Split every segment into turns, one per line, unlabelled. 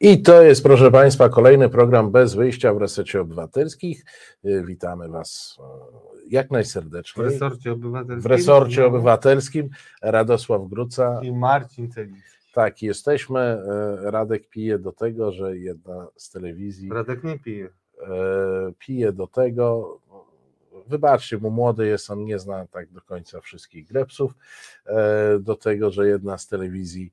I to jest, proszę Państwa, kolejny program bez wyjścia w resecie obywatelskich. Y, witamy Was y, jak najserdeczniej.
W resorcie obywatelskim.
W resorcie obywatelskim. Radosław Gruca.
I Marcin Celis.
Tak, jesteśmy. Y, Radek pije do tego, że jedna z telewizji.
Radek nie pije.
Pije do tego. Wybaczcie, mu młody jest, on nie zna tak do końca wszystkich grepsów. Do tego, że jedna z telewizji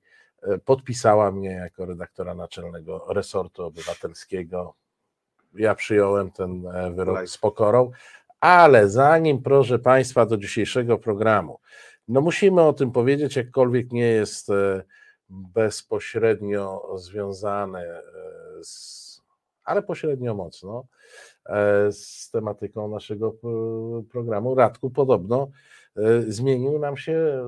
podpisała mnie jako redaktora naczelnego resortu obywatelskiego. Ja przyjąłem ten e, wyrok z pokorą, ale zanim, proszę Państwa, do dzisiejszego programu, no musimy o tym powiedzieć, jakkolwiek nie jest e, bezpośrednio związane e, z, ale pośrednio mocno z tematyką naszego programu. Radku podobno zmienił nam się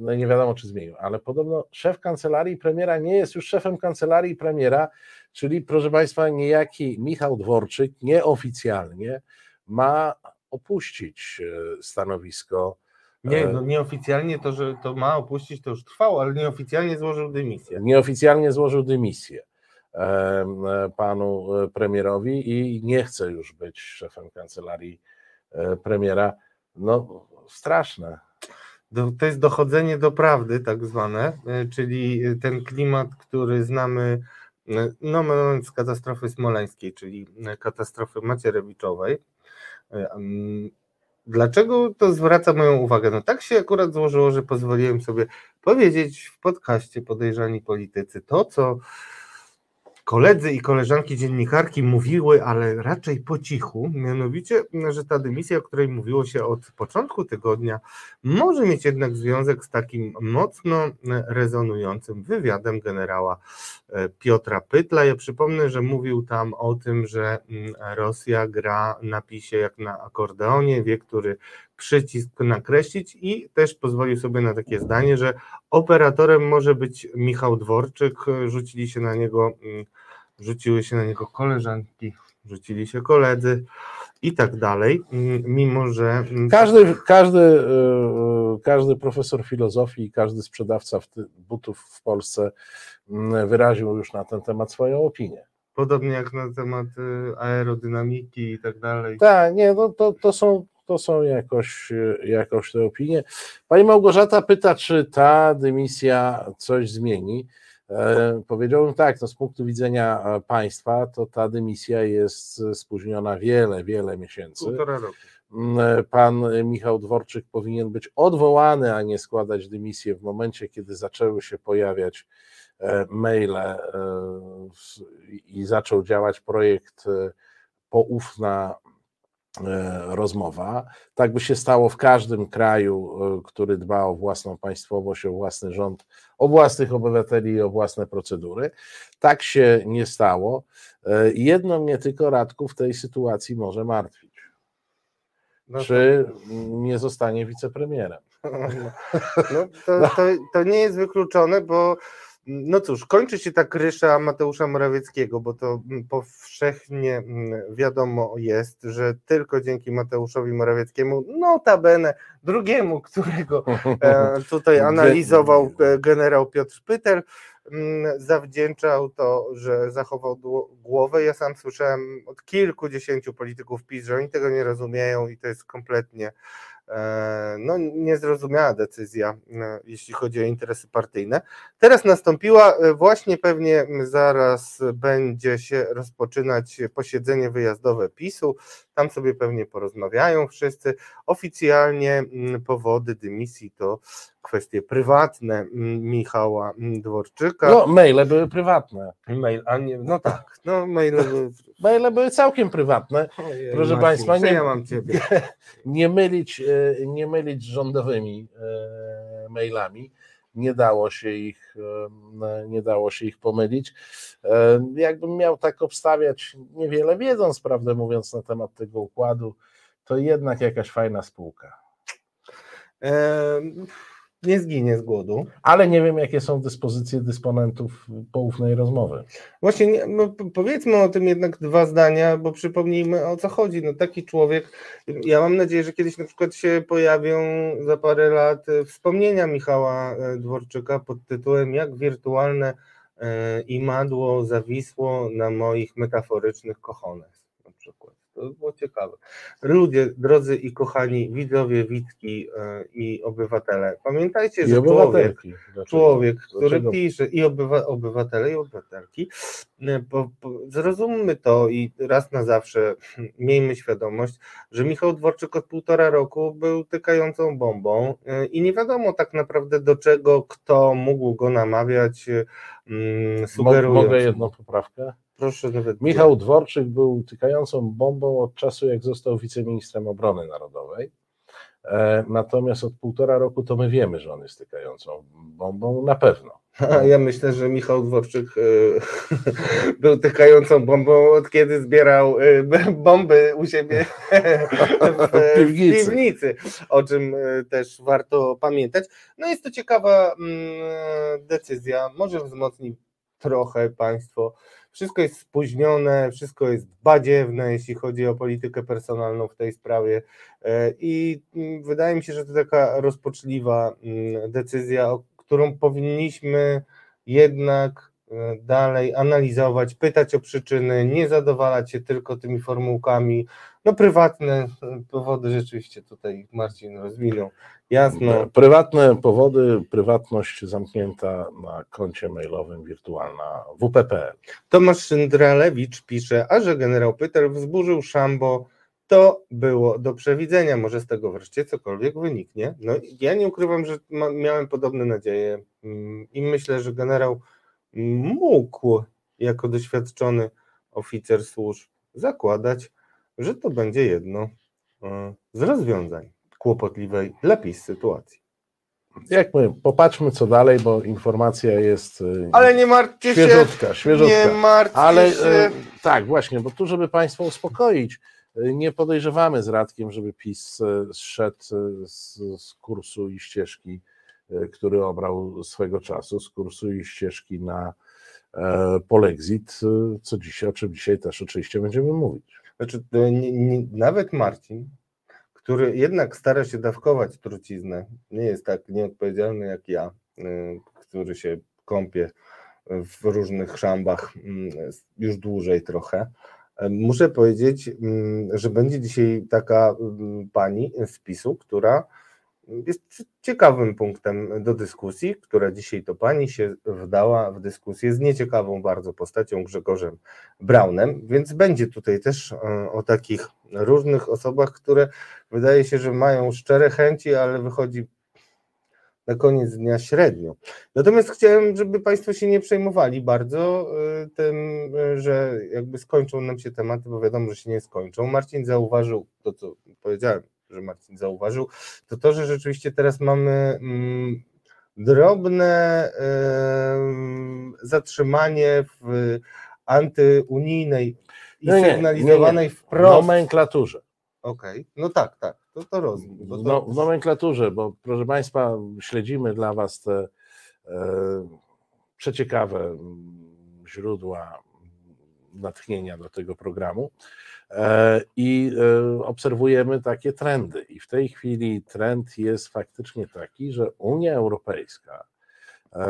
no nie wiadomo czy zmienił, ale podobno szef kancelarii premiera nie jest już szefem kancelarii premiera, czyli proszę Państwa, niejaki Michał Dworczyk nieoficjalnie ma opuścić e, stanowisko.
Nie, e, no nieoficjalnie to, że to ma opuścić, to już trwało, ale nieoficjalnie złożył dymisję.
Nieoficjalnie złożył dymisję e, panu premierowi i nie chce już być szefem kancelarii premiera. No straszne
to jest dochodzenie do prawdy, tak zwane, e, czyli ten klimat, który znamy e, no, z katastrofy smoleńskiej, czyli e, katastrofy macierewiczowej. Dlaczego to zwraca moją uwagę? No tak się akurat złożyło, że pozwoliłem sobie powiedzieć w podcaście Podejrzani Politycy to, co koledzy i koleżanki dziennikarki mówiły, ale raczej po cichu, mianowicie, że ta dymisja, o której mówiło się od początku tygodnia, może mieć jednak związek z takim mocno rezonującym wywiadem generała e, Piotra Pytla. Ja przypomnę, że mówił tam o tym, że mm, Rosja gra na pisie jak na akordeonie, wie, który przycisk nakreślić i też pozwolił sobie na takie zdanie, że operatorem może być Michał Dworczyk, rzucili się na niego, mm, rzuciły się na niego koleżanki, rzucili się koledzy i tak dalej, mimo że...
Każdy, każdy, e, e, każdy profesor filozofii, każdy sprzedawca butów w Polsce wyraził już na ten temat swoją opinię.
Podobnie jak na temat e, aerodynamiki i tak dalej.
Tak, nie, no to, to są to są jakoś, jakoś te opinie. Pani Małgorzata pyta, czy ta dymisja coś zmieni. E, powiedziałbym tak, no z punktu widzenia e, państwa, to ta dymisja jest spóźniona wiele, wiele miesięcy.
Półtora roku.
Mm, e, pan Michał Dworczyk powinien być odwołany, a nie składać dymisję w momencie, kiedy zaczęły się pojawiać maile i zaczął działać projekt poufna rozmowa. Tak by się stało w każdym kraju, e, który dba o własną państwowość, o własny rząd, o własnych obywateli i o własne procedury. Tak się nie stało. E, jedno mnie tylko Radku w tej sytuacji może martwić. No Czy nie zostanie wicepremierem?
No, to, to, to nie jest wykluczone, bo no cóż, kończy się ta krysza Mateusza Morawieckiego, bo to mm, powszechnie mm, wiadomo jest, że tylko dzięki Mateuszowi Morawieckiemu, notabene drugiemu, którego e, tutaj analizował e, generał Piotr Pytel, mm, zawdzięczał to, że zachował głowę. Ja sam słyszałem od kilkudziesięciu polityków PiS, że oni tego nie rozumieją i to jest kompletnie no, niezrozumiała decyzja, e, jeśli chodzi o interesy partyjne. Teraz nastąpiła, e, właśnie pewnie zaraz będzie się rozpoczynać posiedzenie wyjazdowe PiSu. Tam sobie pewnie porozmawiają wszyscy. Oficjalnie mm, powody dymisji to kwestie prywatne mm, Michała mm, Dworczyka.
No, maile były prywatne.
Mail, a nie, no tak, no maile były...
maile były całkiem prywatne. Ojej, Proszę Państwa, nie, ja mam ciebie. nie, mylić, e, nie mylić z rządowymi e, mailami. Nie dało się ich, e, nie dało się ich pomylić. Jakbym miał tak obstawiać, niewiele wiedząc, prawdę mówiąc, na temat tego układu, to jednak jakaś fajna spółka.
Ehm nie zginie z głodu.
Ale nie wiem, jakie są dyspozycje dysponentów poufnej rozmowy.
Właśnie, no, powiedzmy o tym jednak dwa zdania, bo przypomnijmy o co chodzi. No, taki człowiek, ja mam nadzieję, że kiedyś na przykład się pojawią za parę lat wspomnienia Michała e, Dworczyka pod tytułem Jak wirtualne e, i madło zawisło na moich metaforycznych przykład. To było ciekawe. Ludzie, drodzy i kochani widzowie, Witki e, i obywatele, pamiętajcie, że człowiek, człowiek, który
Dlaczego?
pisze i obywa, obywatele i obywatelki, e, po, po, zrozummy to i raz na zawsze miejmy świadomość, że Michał Dworczyk od półtora roku był tykającą bombą e, i nie wiadomo tak naprawdę do czego, kto mógł go namawiać, mm, sugerując.
Mogę jedną poprawkę?
Proszę nawet.
Michał Dworczyk był tykającą bombą od czasu, jak został wiceministrem obrony narodowej. E, Natomiast od półtora roku to my wiemy, że on jest tykającą bombą na pewno.
Ja myślę, że Michał Dworczyk e, był tykającą bombą od kiedy zbierał e, bomby u siebie w,
piwnicy.
piwnicy, o czym też warto pamiętać. No jest to ciekawa mm, decyzja, może wzmocni trochę państwo. Wszystko jest spóźnione, wszystko jest badziewne, jeśli chodzi o politykę personalną w tej sprawie. E, I mm, wydaje mi się, że to taka rozpoczliwa mm, decyzja, o którą powinniśmy jednak e, dalej analizować, pytać o przyczyny, nie zadowalać się tylko tymi formułkami. No prywatne e, powody rzeczywiście tutaj Marcin rozwinął. Jasno.
Prywatne powody, prywatność zamknięta na koncie mailowym wirtualna WP.pl.
Tomasz Szyndralewicz pisze, a że generał Pytel wzburzył Szambo, to było do przewidzenia. Może z tego wreszcie cokolwiek wyniknie. No, ja nie ukrywam, że ma, miałem podobne nadzieje mm, i myślę, że generał mógł jako doświadczony oficer służb zakładać, że to będzie jedno e, z rozwiązań kłopotliwej dla PiS sytuacji.
Jak my, popatrzmy co dalej, bo informacja jest y,
Ale nie martwcie się,
świeżutka, świeżutka.
nie martwcie
Ale
się.
e, tak, właśnie, bo tu, żeby Państwa uspokoić, e, nie podejrzewamy z Radkiem, żeby PiS zszedł z, z kursu i ścieżki, który obrał swego czasu, z kursu i ścieżki na e, polexit, co dzisiaj, o czym dzisiaj też oczywiście będziemy mówić.
Znaczy, nie, nie, nawet Marcin, który jednak stara się dawkować truciznę, nie jest tak nieodpowiedzialny jak ja, y, który się kąpie w różnych szambach mm, już dłużej trochę. Y, Muszę powiedzieć, mm, że będzie dzisiaj taka mm, pani z PiSu, która jest ciekawym punktem do dyskusji, która dzisiaj to pani się wdała w dyskusję z nieciekawą bardzo postacią Grzegorzem Braunem, więc będzie tutaj też e, o takich różnych osobach, które wydaje się, że mają szczere chęci, ale wychodzi na koniec dnia średnio. Natomiast chciałem, żeby Państwo się nie przejmowali bardzo e, tym, e, że jakby skończą nam się tematy, bo wiadomo, że się nie skończą. Marcin zauważył to, co powiedziałem, że Marcin zauważył, to to, że rzeczywiście teraz mamy mm, drobne zatrzymanie w antyunijnej i
Nie, nie,
sygnalizowanej
nie, W
wprost.
nomenklaturze.
Okej, no tak, tak, to, to rozumiem. To,
No, w nomenklaturze, bo proszę Państwa, śledzimy dla Was te e, przeciekawe mm, źródła natchnienia do tego programu e, i e, obserwujemy takie trendy. I w tej chwili trend jest faktycznie taki, że Unia Europejska e,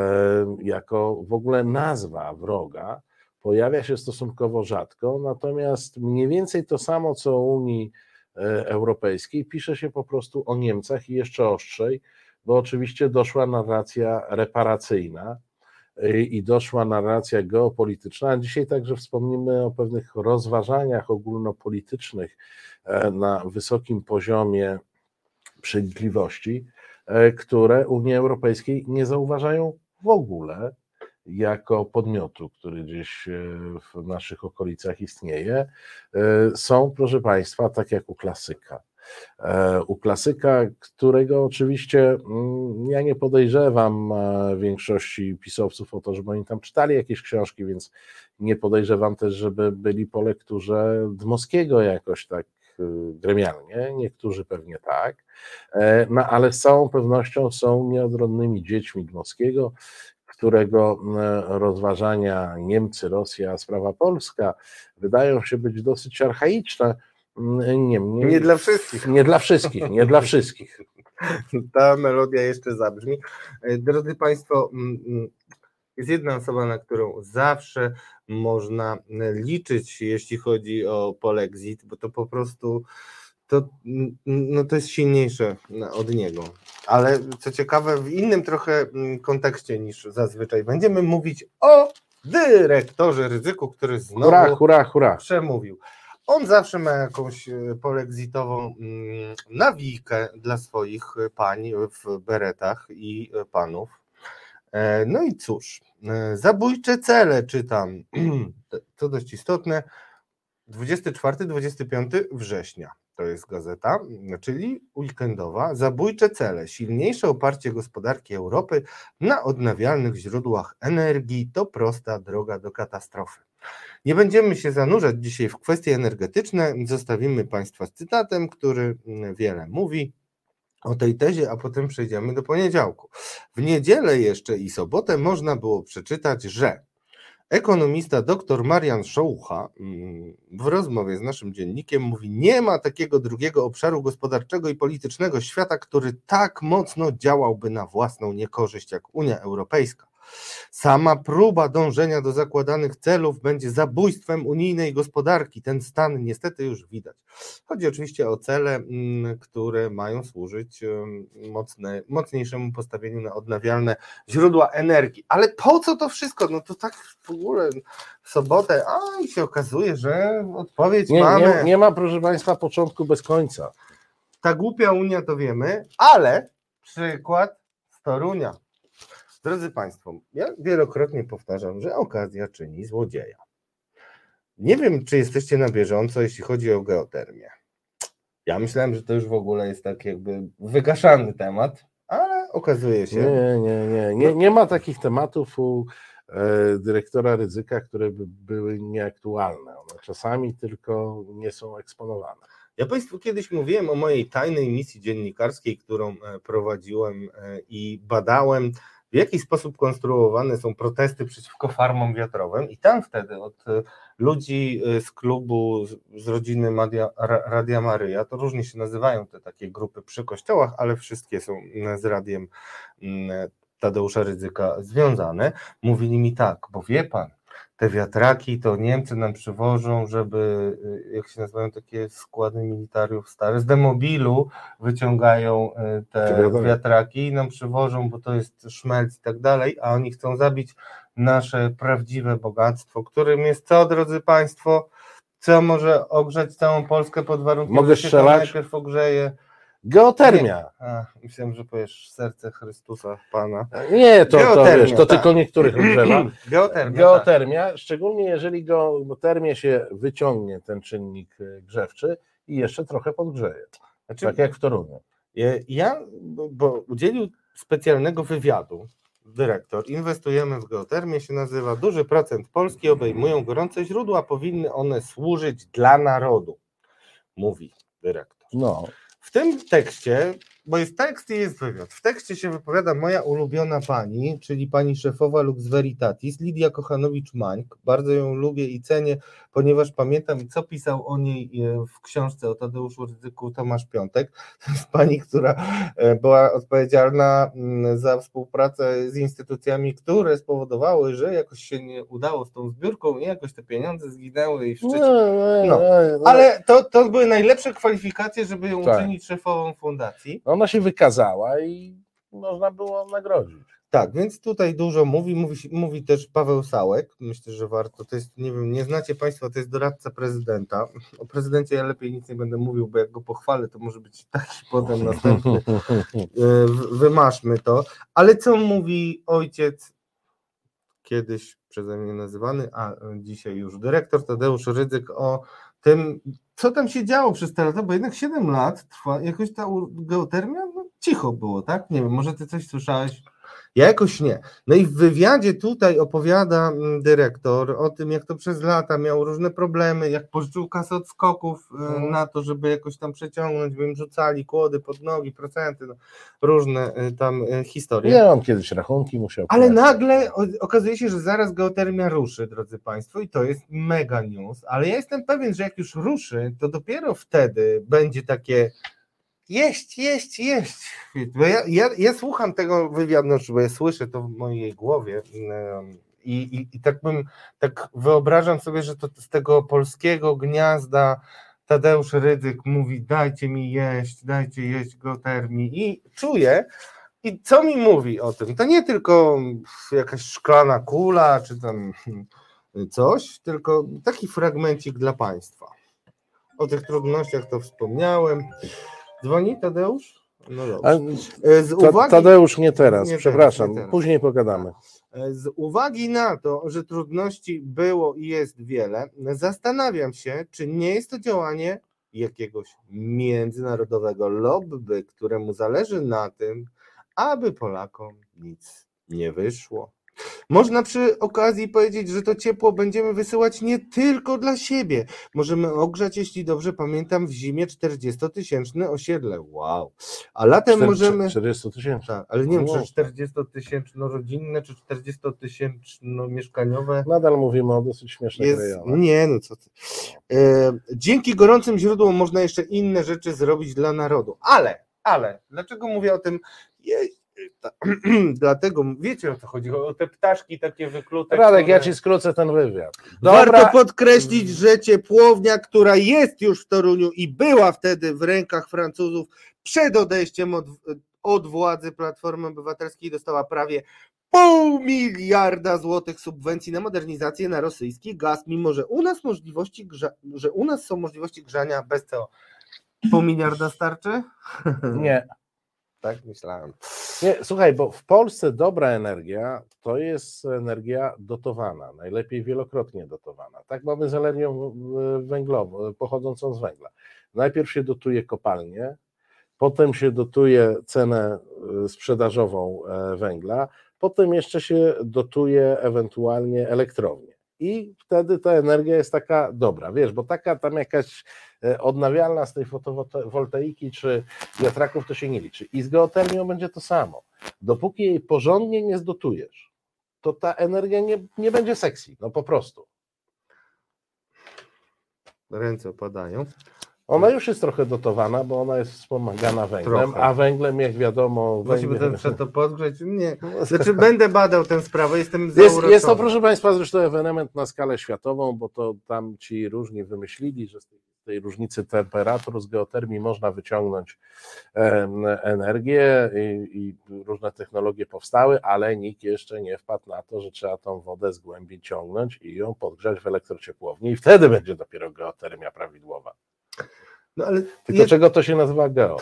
jako w ogóle nazwa wroga pojawia się stosunkowo rzadko, natomiast mniej więcej to samo co o Unii Europejskiej pisze się po prostu o Niemcach i jeszcze ostrzej, bo oczywiście doszła narracja reparacyjna i doszła narracja geopolityczna, dzisiaj także wspomnimy o pewnych rozważaniach ogólnopolitycznych e, na wysokim poziomie przenikliwości, e, które Unii Europejskiej nie zauważają w ogóle jako podmiotu, który gdzieś e, w naszych okolicach istnieje, są, proszę Państwa, tak jak u klasyka. E, U klasyka, którego oczywiście mm, ja nie podejrzewam e, większości pisowców o to, żeby oni tam czytali jakieś książki, więc nie podejrzewam też, żeby byli po lekturze Dmowskiego jakoś tak e, gremialnie, niektórzy pewnie tak, E, no ale z całą pewnością są nieodrodnymi dziećmi Dmowskiego, którego e, rozważania Niemcy, Rosja, sprawa polska wydają się być dosyć archaiczne. Mm, Niemniej,
Nie dla wszystkich.
nie dla wszystkich, nie dla wszystkich.
Ta melodia jeszcze zabrzmi. E, Drodzy Państwo, mm, mm, jest jedna osoba, na którą zawsze można liczyć, jeśli chodzi o polexit, bo to po prostu to, no to jest silniejsze od niego. Ale co ciekawe, w innym trochę kontekście niż zazwyczaj będziemy mówić o dyrektorze ryzyku, który znowu
Hurra, hurra, hurra.
przemówił. On zawsze ma jakąś e, polexitową mm, nawijkę dla swoich pań w beretach i panów. E, No i cóż, e, zabójcze cele czytam, to dość istotne, 24-25 września. To jest gazeta, czyli weekendowa, zabójcze cele, silniejsze oparcie gospodarki Europy na odnawialnych źródłach energii. To prosta droga do katastrofy. Nie będziemy się zanurzać dzisiaj w kwestie energetyczne, zostawimy Państwa z cytatem, który wiele mówi o tej tezie, a potem przejdziemy do poniedziałku. W niedzielę jeszcze i sobotę można było przeczytać, że Ekonomista dr Marian Szołucha mm, w rozmowie z naszym dziennikiem mówi: Nie ma takiego drugiego obszaru gospodarczego i politycznego świata, który tak mocno działałby na własną niekorzyść jak Unia Europejska. Sama próba dążenia do zakładanych celów będzie zabójstwem unijnej gospodarki. Ten stan niestety już widać. Chodzi oczywiście o cele, mm, które mają służyć mocne, mocniejszemu postawieniu na odnawialne źródła energii. Ale po co to wszystko? No to tak w ogóle w sobotę, a i się okazuje, że odpowiedź
Nie,
mamy.
nie, nie ma, proszę Państwa, początku bez końca.
Ta głupia Unia to wiemy, ale przykład z Torunia. Drodzy Państwo, ja wielokrotnie powtarzam, że okazja czyni złodzieja. Nie wiem, czy jesteście na bieżąco, jeśli chodzi o geotermię. Ja myślałem, że to już w ogóle jest tak jakby wygaszany temat, ale okazuje się.
Nie, nie, nie. Nie, nie ma takich tematów u e, dyrektora ryzyka, które by były nieaktualne. One czasami tylko nie są eksponowane.
Ja Państwu kiedyś mówiłem o mojej tajnej misji dziennikarskiej, którą e, prowadziłem e, i badałem w jaki sposób konstruowane są protesty przeciwko farmom wiatrowym. I tam wtedy od e, ludzi e, z klubu, z rodziny Madia, Radia Maryja, to różnie się nazywają te takie grupy przy kościołach, ale wszystkie są z Radiem Tadeusza Ryzyka związane, mówili mi tak, bo wie pan, te wiatraki to Niemcy nam przywożą, żeby, y, jak się nazywają takie składy militariów stare, z demobilu wyciągają y, te wiatraki i nam przywożą, bo to jest szmelc i tak dalej, a oni chcą zabić nasze prawdziwe bogactwo, którym jest co, drodzy Państwo, co może ogrzać całą Polskę pod warunkiem,
Mogę
że się
strzelać?
najpierw ogrzeje
Geotermia.
a, myślałem, że powiesz serce Chrystusa Pana.
Nie, to, to, wiesz, to
tak.
tylko niektórych ogrzewa.
Geotermia.
Geotermia, szczególnie jeżeli geotermię się wyciągnie ten czynnik e, grzewczy i jeszcze trochę podgrzeje.
tak. Znaczy,
Tak jak w Toruniu.
Ja- Ja, bo udzielił specjalnego wywiadu dyrektor, inwestujemy w geotermię, się nazywa, duży procent Polski obejmują gorące źródła, powinny one służyć dla narodu, mówi dyrektor.
No,
W tym tekście, bo jest tekst i jest wywiad, w tekście się wypowiada moja ulubiona pani, czyli pani szefowa Lux Veritatis, Lidia Kochanowicz-Mańk. Bardzo ją lubię i cenię, ponieważ pamiętam, co pisał o niej e, w książce o Tadeuszu Rydzyku Tomasz Piątek. To jest pani, która e, była odpowiedzialna mm, za współpracę z instytucjami, które spowodowały, że jakoś się nie udało z tą zbiórką i jakoś te pieniądze zginęły i w
no,
szczycie
no,
ale to, to były najlepsze kwalifikacje, żeby ją
Tak.
uczynić szefową fundacji.
Ona się wykazała i można było nagrodzić.
Tak, więc tutaj dużo mówi, mówi, mówi też Paweł Sałek. Myślę, że warto. To jest, nie wiem, nie znacie Państwo, to jest doradca prezydenta. O prezydencie ja lepiej nic nie będę mówił, bo jak go pochwalę, to może być taki potem następny. E, Wymaszmy to. Ale co mówi ojciec, kiedyś przeze mnie nazywany, a dzisiaj już dyrektor Tadeusz Rydzyk o tym, co tam się działo przez te lata, bo jednak 7 lat trwa, jakoś ta geotermia, no, cicho było, tak? Nie wiem, może ty coś słyszałeś? Ja jakoś nie. No i w wywiadzie tutaj opowiada mm, dyrektor o tym, jak to przez lata miał różne problemy, jak pożyczył kasę od skoków e,
Mhm.
na to, żeby jakoś tam przeciągnąć, by im rzucali kłody pod nogi, procenty, no, różne e, tam e, historie.
Nie, on kiedyś rachunki musiał
Ale
płacić.
nagle okazuje się, że zaraz geotermia ruszy, drodzy Państwo, i to jest mega news. Ale ja jestem pewien, że jak już ruszy, to dopiero wtedy będzie takie jeść, jeść, jeść. Bo ja, ja, ja słucham tego wywiadu, znaczy, bo ja słyszę to w mojej głowie i, i, i tak bym, tak wyobrażam sobie, że to z tego polskiego gniazda Tadeusz Rydzyk mówi dajcie mi jeść, dajcie jeść geotermii i czuję, i co mi mówi o tym? To nie tylko jakaś szklana kula, czy tam coś, tylko taki fragmencik dla Państwa. O tych trudnościach to wspomniałem. Dzwoni Tadeusz? No dobrze. E, Z uwagi,
Tadeusz, nie teraz,
Nie
przepraszam,
nie teraz.
później pogadamy.
e, z uwagi na to, że trudności było i jest wiele, zastanawiam się, czy nie jest to działanie jakiegoś międzynarodowego lobby, któremu zależy na tym, aby Polakom nic nie wyszło. Można przy okazji powiedzieć, że to ciepło będziemy wysyłać nie tylko dla siebie. Możemy ogrzać, jeśli dobrze pamiętam, w zimie 40-tysięczne osiedle. Wow. A latem możemy.
40 tysięcy.
Tak, ale nie wiem, czy 40-tysięczno rodzinne, czy 40-tysięczno mieszkaniowe.
Nadal mówimy o dosyć śmiesznych
Jest,
rejonach.
nie, no co ty. E, dzięki gorącym źródłom można jeszcze inne rzeczy zrobić dla narodu. Ale, ale, dlaczego mówię o tym? Je, ta, dlatego, wiecie o co chodzi, o te ptaszki takie wyklute.
Radek, ja
które-
ci skrócę ten wywiad.
Warto podkreślić, że ciepłownia, która jest już w Toruniu i była wtedy w rękach Francuzów przed odejściem od, od władzy Platformy Obywatelskiej, dostała prawie pół miliarda złotych subwencji na modernizację na rosyjski gaz, mimo że u nas możliwości, grza, że u nas są możliwości grzania bez CO. Pół miliarda starczy?
Nie,
Tak myślałem.
nie, słuchaj, bo w Polsce dobra energia to jest energia dotowana, najlepiej wielokrotnie dotowana. Tak mamy z energią węglową, pochodzącą z węgla. Najpierw się dotuje kopalnie, potem się dotuje cenę y, sprzedażową e, węgla, potem jeszcze się dotuje ewentualnie elektrownię. I wtedy ta energia jest taka dobra, wiesz, bo taka tam jakaś e, odnawialna z tej fotowoltaiki czy wiatraków to się nie liczy. I z geotermią będzie to samo. Dopóki jej porządnie nie zdotujesz, to ta energia nie, nie będzie sexy, no po prostu.
Ręce opadają.
Ona już jest trochę dotowana, bo ona jest wspomagana węglem,
Trochę.
a węglem, jak wiadomo,
Właśnie
węgiel...
będę trzeba to podgrzeć. Nie. Znaczy będę badał tę sprawę, jestem
Jest, jest to, proszę Państwa, zresztą ewenement na skalę światową, bo to tam ci różni wymyślili, że z tej, tej różnicy temperatur z geotermii można wyciągnąć em, energię i, i różne technologie powstały, ale nikt jeszcze nie wpadł na to, że trzeba tą wodę z głębi ciągnąć i ją podgrzać w elektrociepłowni i wtedy będzie dopiero geotermia prawidłowa.
No, ale
Tylko
je-
czego to się nazywa geo?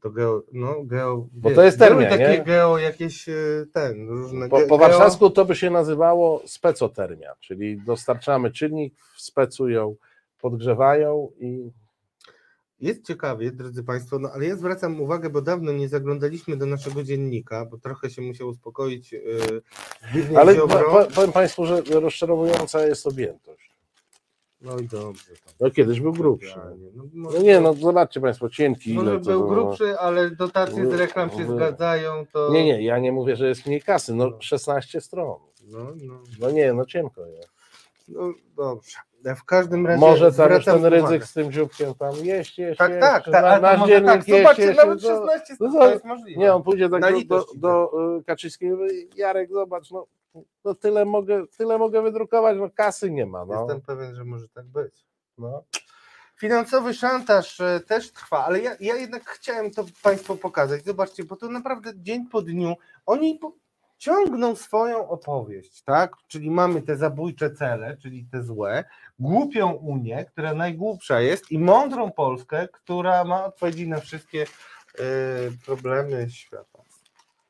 To geo, no geo.
Bo to jest termia,
były takie
nie?
geo jakieś e, ten, różne
Po, po warszawsku to by się nazywało specotermia, czyli dostarczamy czynnik, specują, podgrzewają i
Jest ciekawie, drodzy Państwo, no ale ja zwracam uwagę, bo dawno nie zaglądaliśmy do naszego dziennika, bo trochę się musiał uspokoić Zbigniew
Ale po- powiem Państwu, że rozczarowująca jest objętość.
No i dobrze. tam.
No kiedyś był grubszy.
No,
No
może,
nie, no zobaczcie Państwo, cienki
Może
ile to
był
było.
grubszy, ale dotacje z reklam się
No,
zgadzają, to...
Nie, nie, ja nie mówię, że jest mniej kasy, no 16 stron.
No, no,
No nie, no cienko jest.
no dobrze. W każdym razie
Może tam już
zwracam
ten ryzyk z tym dzióbkiem tam jeść, jeść,
Tak,
jeść,
tak, tak,
na-
ale to
nasz
może
dziennik
tak,
jeść,
zobaczcie,
jeść,
nawet
to-
16
no
to
to-
jest możliwe.
Nie, on pójdzie tak do,
litość
do, do y, Kaczyńskiego i mówi, Jarek, zobacz, no, no tyle, mogę, tyle mogę wydrukować, no kasy nie ma. No.
Jestem pewien, że może tak być.
No.
Finansowy szantaż e, też trwa, ale ja, ja jednak chciałem to Państwu pokazać. Zobaczcie, bo to naprawdę dzień po dniu oni po, ciągną swoją opowieść, tak? Czyli mamy te zabójcze cele, czyli te złe, głupią Unię, która najgłupsza jest, i mądrą Polskę, która ma odpowiedzi na wszystkie e, problemy świata.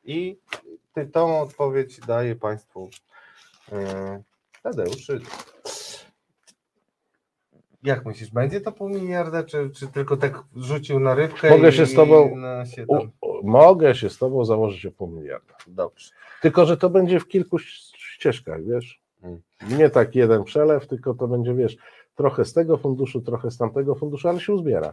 I tą odpowiedź daje Państwu e, Tadeusz. Jak myślisz, będzie to pół miliarda, czy, czy tylko tak rzucił na rybkę?
Mogę
i,
się z tobą-
się tam...
u, mogę się z tobą założyć o pół miliarda.
Dobrze.
Tylko, że to będzie w kilku ścieżkach, wiesz?
Mm.
Nie tak jeden przelew, tylko to będzie, wiesz, trochę z tego funduszu, trochę z tamtego funduszu, ale się uzbiera.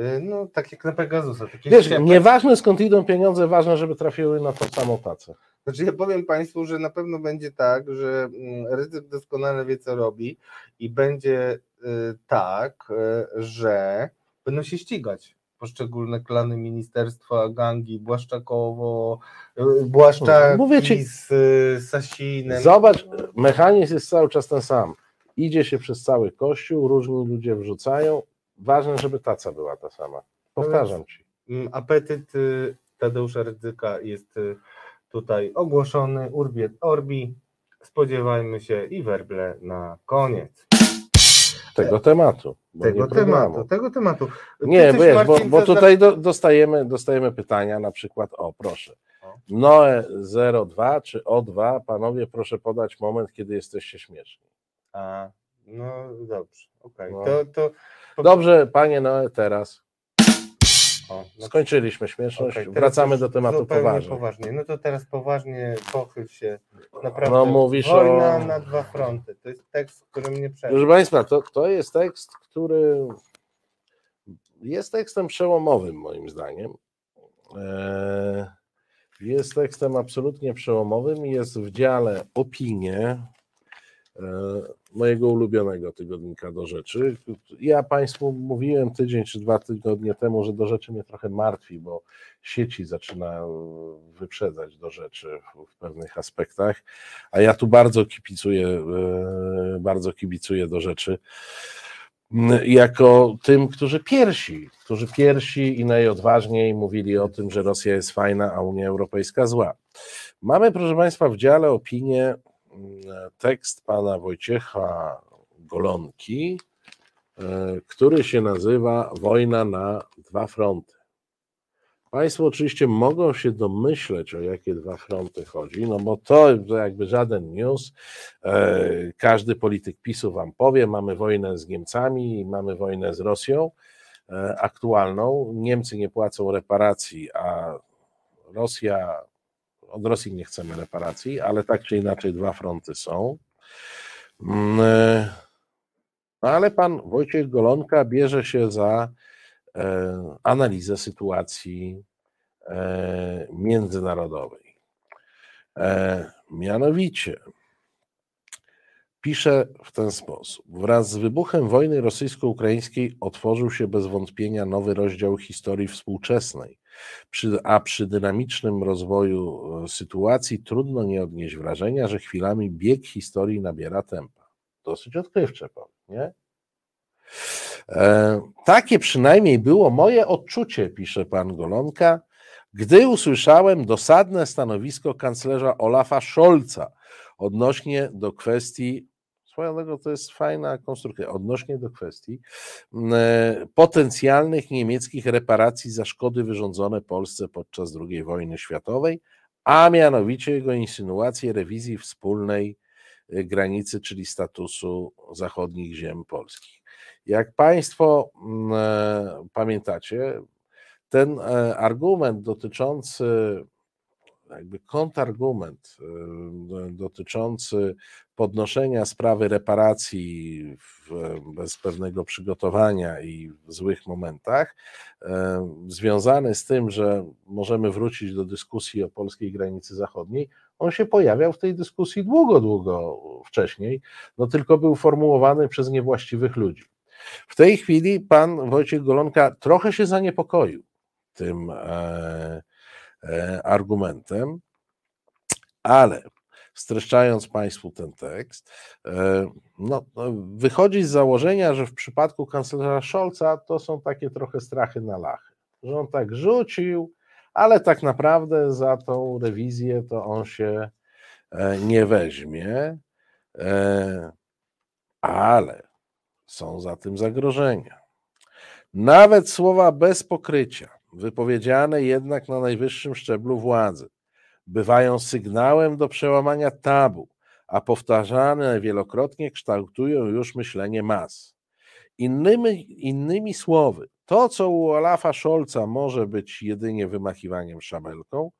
Y, No, tak jak na Pegasusa. Takie
Wiesz, nieważne skąd idą pieniądze, ważne, żeby trafiły na tą samą tacę.
Znaczy ja powiem Państwu, że na pewno będzie tak, że mm, ryzyk doskonale wie, co robi i będzie y, tak, y, że będą się ścigać. poszczególne klany ministerstwa, gangi, Błaszczakowo, Błaszczak
Mówię ci-
z Sasinem.
Zobacz, mechanizm jest cały czas ten sam. Idzie się przez cały kościół, różni ludzie wrzucają. Ważne, żeby taca była ta sama. Powtarzam ci.
Apetyt y, Tadeusza Rydzyka jest y, tutaj ogłoszony, urbi et orbi. Spodziewajmy się i werble na koniec
Tego tematu.
tego tematu. Tego tematu. Ty
Nie, wiesz, bo,
Marcin,
bo tutaj do, dostajemy, dostajemy pytania, na przykład, o proszę. Noe 02 czy O2, panowie proszę podać moment, kiedy jesteście śmieszni.
A, no dobrze, okej.
No.
To, to, to
Dobrze, panie Noe, teraz
o, no,
skończyliśmy śmieszność,
teraz
wracamy do tematu poważnie.
poważnie. No to teraz poważnie pochyl się. Naprawdę.
No mówisz
Wojna
o...
na dwa fronty. To jest tekst, który mnie przejdzie.
Proszę Państwa, to, to jest tekst, który jest tekstem przełomowym moim zdaniem. Eee, Jest tekstem absolutnie przełomowym i jest w dziale opinie e, mojego ulubionego tygodnika do rzeczy. Ja Państwu mówiłem tydzień czy dwa tygodnie temu, że do rzeczy mnie trochę martwi, bo sieci zaczyna wyprzedzać do rzeczy w, pewnych aspektach, a ja tu bardzo kibicuję, e, bardzo kibicuję do rzeczy jako tym, którzy pierwsi, którzy pierwsi i najodważniej mówili o tym, że Rosja jest fajna, a Unia Europejska zła. Mamy, proszę Państwa, w dziale opinię tekst pana Wojciecha Golonki, e, który się nazywa Wojna na dwa fronty. Państwo oczywiście mogą się domyśleć, o jakie dwa fronty chodzi, no bo to jakby żaden news. E, Każdy polityk PiSu wam powie, mamy wojnę z Niemcami mamy wojnę z Rosją e, aktualną. Niemcy nie płacą reparacji, a Rosja, od Rosji nie chcemy reparacji, ale tak czy inaczej dwa fronty są. Mm, e, No ale pan Wojciech Golonka bierze się za e, analizę sytuacji e, międzynarodowej. Mianowicie pisze w ten sposób. Wraz z wybuchem wojny rosyjsko-ukraińskiej otworzył się bez wątpienia nowy rozdział historii współczesnej, przy, a przy dynamicznym rozwoju e, sytuacji trudno nie odnieść wrażenia, że chwilami bieg historii nabiera tempa. Dosyć odkrywcze, powiem, nie? E, takie przynajmniej było moje odczucie, pisze pan Golonka, gdy usłyszałem dosadne stanowisko kanclerza Olafa Scholza odnośnie do kwestii, swoją drogą to jest fajna konstrukcja, odnośnie do kwestii e, potencjalnych niemieckich reparacji za szkody wyrządzone Polsce podczas II wojny światowej, a mianowicie jego insynuację rewizji wspólnej e, granicy, czyli statusu zachodnich ziem polskich. Jak Państwo e, pamiętacie, ten argument dotyczący, jakby kontrargument dotyczący podnoszenia sprawy reparacji w, bez pewnego przygotowania i w złych momentach, związany z tym, że możemy wrócić do dyskusji o polskiej granicy zachodniej, on się pojawiał w tej dyskusji długo, długo wcześniej, no tylko był formułowany przez niewłaściwych ludzi. W tej chwili pan Wojciech Golonka trochę się zaniepokoił tym e, argumentem, ale streszczając Państwu ten tekst, e, no, no, wychodzi z założenia, że w przypadku kanclerza Scholza to są takie trochę strachy na lachy, że on tak rzucił, ale tak naprawdę za tą rewizję to on się e, nie weźmie, e, ale są za tym zagrożenia. Nawet słowa bez pokrycia, wypowiedziane jednak na najwyższym szczeblu władzy, bywają sygnałem do przełamania tabu, a powtarzane wielokrotnie kształtują już myślenie mas. Innymi, innymi słowy, to, co u Olafa Scholza może być jedynie wymachiwaniem szabelką,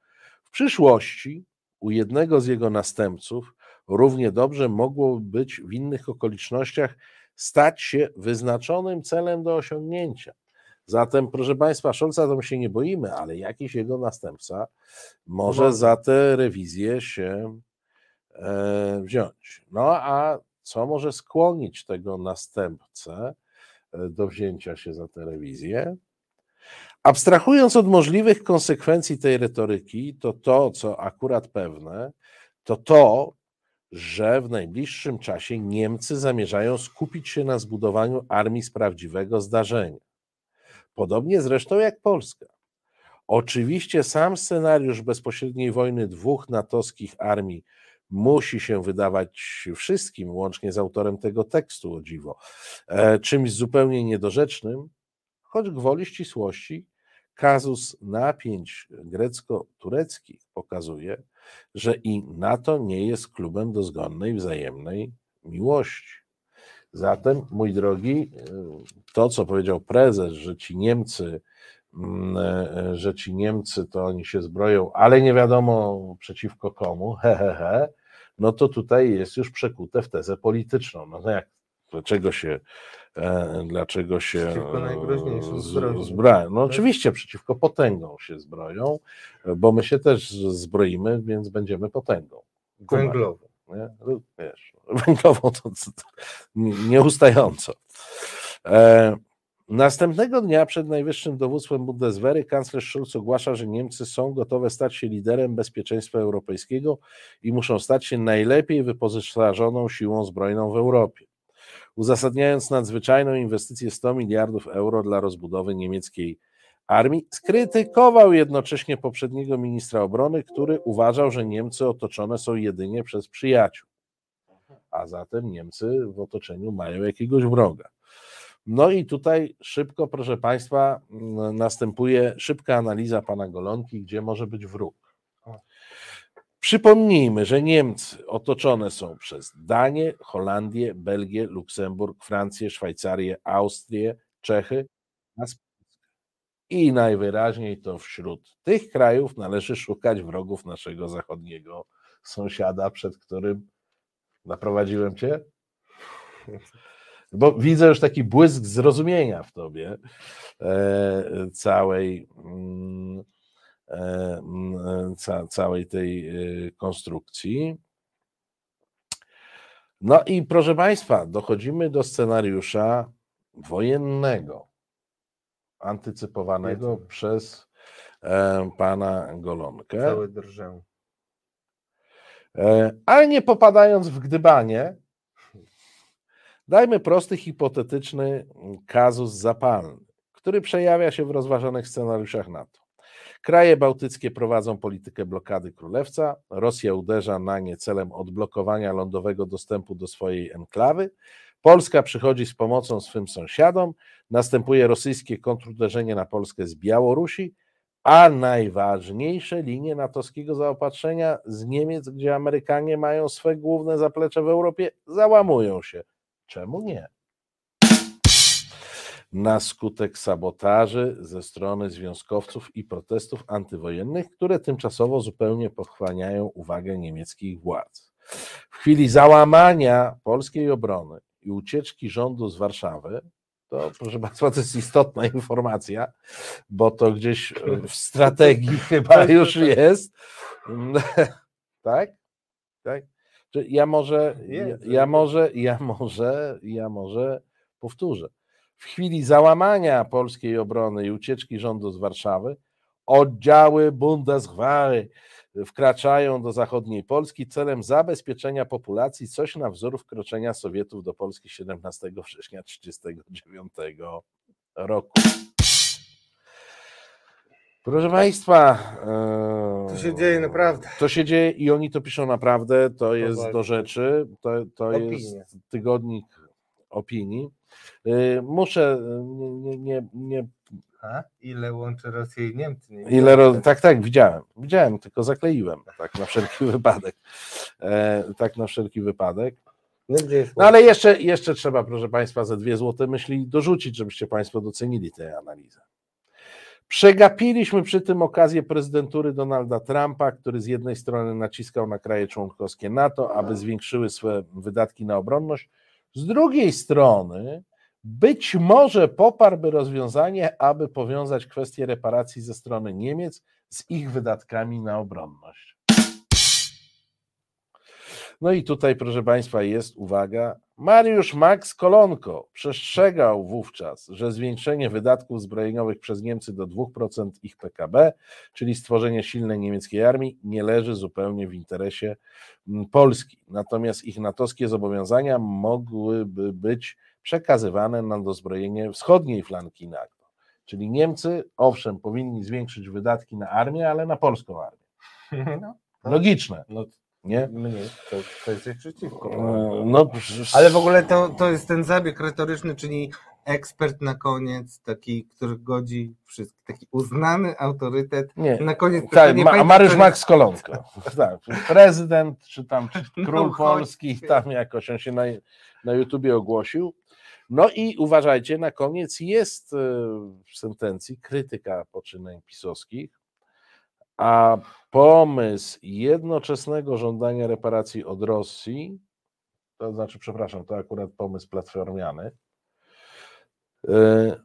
w przyszłości u jednego z jego następców równie dobrze mogło być w innych okolicznościach stać się wyznaczonym celem do osiągnięcia. Zatem, proszę Państwa, Scholza to my się nie boimy, ale jakiś jego następca może
Może.
za tę rewizję się e, wziąć. No a co może skłonić tego następcę e, do wzięcia się za tę rewizję? Abstrahując od możliwych konsekwencji tej retoryki, to to, co akurat pewne, to to, że w najbliższym czasie Niemcy zamierzają skupić się na zbudowaniu armii z prawdziwego zdarzenia. Podobnie zresztą jak Polska. Oczywiście sam scenariusz bezpośredniej wojny dwóch natowskich armii musi się wydawać wszystkim, łącznie z autorem tego tekstu, o dziwo, e, czymś zupełnie niedorzecznym, choć gwoli ścisłości kazus napięć grecko-tureckich pokazuje, że i NATO nie jest klubem dozgonnej wzajemnej miłości. Zatem, mój drogi, to co powiedział prezes, że ci Niemcy, mm, e, że ci Niemcy to oni się zbroją, ale nie wiadomo przeciwko komu, he, he, he, no to tutaj jest już przekute w tezę polityczną. No jak, dlaczego się E, dlaczego się zbroją. No tak? oczywiście przeciwko potęgom się zbroją, bo my się też zbroimy, więc będziemy potęgą.
Węglową.
Nie? Wiesz, to, to nieustająco. E, Następnego dnia przed najwyższym dowództwem Bundeswehry kanclerz Schulz ogłasza, że Niemcy są gotowe stać się liderem bezpieczeństwa europejskiego i muszą stać się najlepiej wyposażoną siłą zbrojną w Europie uzasadniając nadzwyczajną inwestycję 100 miliardów euro dla rozbudowy niemieckiej armii, skrytykował jednocześnie poprzedniego ministra obrony, który uważał, że Niemcy otoczone są jedynie przez przyjaciół. A zatem Niemcy w otoczeniu mają jakiegoś wroga. No i tutaj szybko, proszę Państwa, następuje szybka analiza pana Golonki, gdzie może być wróg. Przypomnijmy, że Niemcy otoczone są przez Danię, Holandię, Belgię, Luksemburg, Francję, Szwajcarię, Austrię, Czechy i najwyraźniej to wśród tych krajów należy szukać wrogów naszego zachodniego sąsiada, przed którym naprowadziłem cię. Bo widzę już taki błysk zrozumienia w tobie e, całej. Mm, E, ca, całej tej e, konstrukcji. No i proszę Państwa, dochodzimy do scenariusza wojennego, antycypowanego Wiecie. przez e, pana Golonkę.
Cały drżę.
Ale nie popadając w gdybanie, dajmy prosty, hipotetyczny kazus zapalny, który przejawia się w rozważanych scenariuszach NATO. Kraje bałtyckie prowadzą politykę blokady królewca. Rosja uderza na nie celem odblokowania lądowego dostępu do swojej enklawy. Polska przychodzi z pomocą swym sąsiadom. Następuje rosyjskie kontruderzenie na Polskę z Białorusi, a najważniejsze linie natowskiego zaopatrzenia z Niemiec, gdzie Amerykanie mają swe główne zaplecze w Europie, załamują się. Czemu nie? na skutek sabotaży ze strony związkowców i protestów antywojennych, które tymczasowo zupełnie pochłaniają uwagę niemieckich władz. W chwili załamania polskiej obrony i ucieczki rządu z Warszawy, to proszę Państwa, to jest istotna informacja, bo to gdzieś w strategii chyba już jest. Tak? Tak? Ja może, ja, ja może, ja może, ja może powtórzę. W chwili załamania polskiej obrony i ucieczki rządu z Warszawy, oddziały Bundeswehry wkraczają do zachodniej Polski celem zabezpieczenia populacji, coś na wzór wkroczenia Sowietów do Polski 17 września 1939 roku. Proszę Państwa.
To się dzieje naprawdę.
To się dzieje i oni to piszą naprawdę. To jest do rzeczy. To, to jest tygodnik opinii. Y, muszę y, nie. nie, nie
Ile łączy Rosję i Niemcy? Nie
ile ro... Tak, tak, widziałem. Widziałem, tylko zakleiłem. Tak na wszelki wypadek. E, tak na wszelki wypadek. No, no ale jeszcze, jeszcze trzeba, proszę Państwa, ze dwie złote myśli dorzucić, żebyście Państwo docenili tę analizę. Przegapiliśmy przy tym okazję prezydentury Donalda Trumpa, który z jednej strony naciskał na kraje członkowskie NATO, aby zwiększyły swoje wydatki na obronność, z drugiej strony, być może poparłby rozwiązanie, aby powiązać kwestię reparacji ze strony Niemiec z ich wydatkami na obronność. No i tutaj, proszę Państwa, jest uwaga. Mariusz Max Kolonko przestrzegał wówczas, że zwiększenie wydatków zbrojeniowych przez Niemcy do 2% ich PKB, czyli stworzenie silnej niemieckiej armii, nie leży zupełnie w interesie mm, Polski. Natomiast ich natowskie zobowiązania mogłyby być przekazywane na dozbrojenie wschodniej flanki NATO. Czyli Niemcy, owszem, powinni zwiększyć wydatki na armię, ale na polską armię.
No,
Logiczne,
no
nie?
mnie to, to jesteś przeciwko.
E, No, przecież-
Ale w ogóle to, to jest ten zabieg retoryczny, czyli ekspert na koniec, taki, który godzi wszystkich, taki uznany autorytet.
nie.
Na koniec
Tak,
pytanie,
Ma,
pamiętam,
Mariusz Max Kolonko. Tak, prezydent, czy tam czy
No
król
chodźcie.
Polski, tam jakoś on się na, na YouTubie ogłosił. No i uważajcie, na koniec jest e, w sentencji krytyka poczynań pisowskich, a pomysł jednoczesnego żądania reparacji od Rosji, to znaczy, przepraszam, to akurat pomysł platformiany,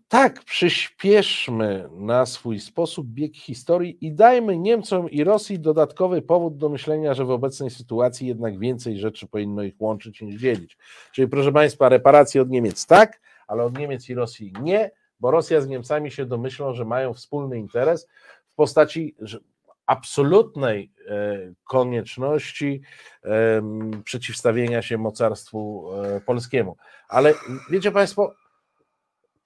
Tak, przyspieszmy na swój sposób bieg historii i dajmy Niemcom i Rosji dodatkowy powód do myślenia, że w obecnej sytuacji jednak więcej rzeczy powinno ich łączyć niż dzielić. Czyli, proszę Państwa, reparacje od Niemiec tak, ale od Niemiec i Rosji nie, bo Rosja z Niemcami się domyślą, że mają wspólny interes w postaci absolutnej e, konieczności przeciwstawienia się mocarstwu e, polskiemu. Ale wiecie Państwo,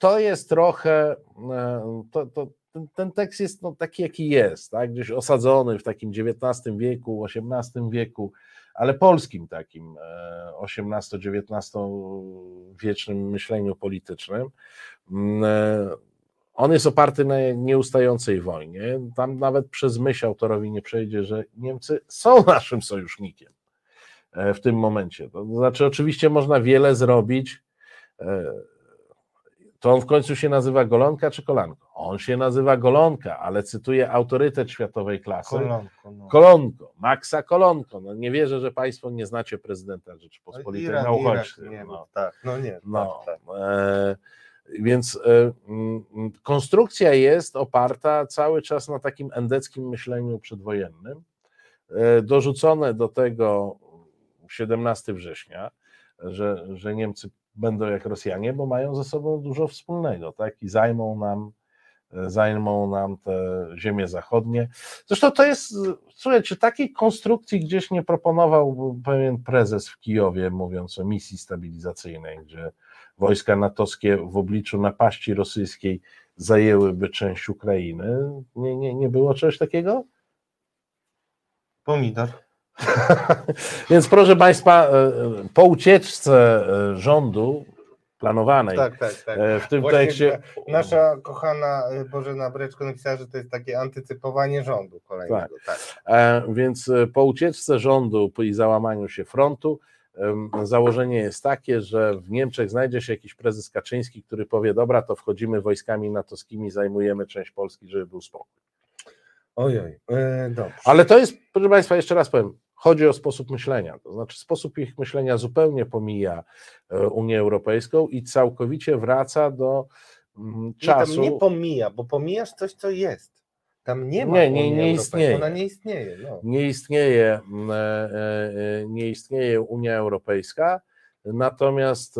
to jest trochę, e, to, to, ten, ten tekst jest no, taki, jaki jest, tak? gdzieś osadzony w takim XIX wieku, XVIII wieku, ale polskim takim e, XVIII-XIX wiecznym myśleniu politycznym. Mm, e, On jest oparty na nieustającej wojnie. Tam nawet przez myśl autorowi nie przejdzie, że Niemcy są naszym sojusznikiem e, w tym momencie. To znaczy, oczywiście można wiele zrobić. To on w końcu się nazywa Golonka czy Kolanko? On się nazywa Golonka, ale cytuje autorytet światowej klasy.
Kolonko, no.
Kolonko, Maxa Kolonko. No nie wierzę, że Państwo nie znacie prezydenta Rzeczypospolitej
Iran,
na uchodźcy.
Irak, nie,
no.
tak, no nie,
No,
tak, tak.
e, więc e, mm, konstrukcja jest oparta cały czas na takim endeckim myśleniu przedwojennym. E, dorzucone do tego 17 września, że, że Niemcy będą jak Rosjanie, bo mają ze sobą dużo wspólnego, tak? I zajmą nam, e, zajmą nam te ziemie zachodnie. Zresztą to jest, słuchajcie, takiej konstrukcji gdzieś nie proponował pewien prezes w Kijowie, mówiąc o misji stabilizacyjnej, gdzie wojska natowskie w obliczu napaści rosyjskiej zajęłyby część Ukrainy. Nie, nie, nie było czegoś takiego?
Pomidor.
Więc proszę Państwa, e, po ucieczce e, rządu planowanej
Tak, tak, tak.
e, w tym
Właśnie
tekście.
Nasza kochana Bożena Breczko napisała, że to jest takie antycypowanie rządu kolejnego. Tak.
E, Więc e, po ucieczce rządu i załamaniu się frontu, założenie jest takie, że w Niemczech znajdzie się jakiś prezes Kaczyński, który powie: Dobra, to wchodzimy wojskami natowskimi, zajmujemy część Polski, żeby był spokój.
Ojoj, e, dobrze.
Ale to jest, proszę Państwa, jeszcze raz powiem, chodzi o sposób myślenia. To znaczy, sposób ich myślenia zupełnie pomija e, Unię Europejską i całkowicie wraca do mm,
Nie, tam
czasu.
nie pomija, bo pomijasz coś, co jest. Tam nie ma
Nie, nie- nie istnieje.
Ona nie istnieje. No.
nie istnieje, mm, e, e, nie istnieje Unia Europejska, natomiast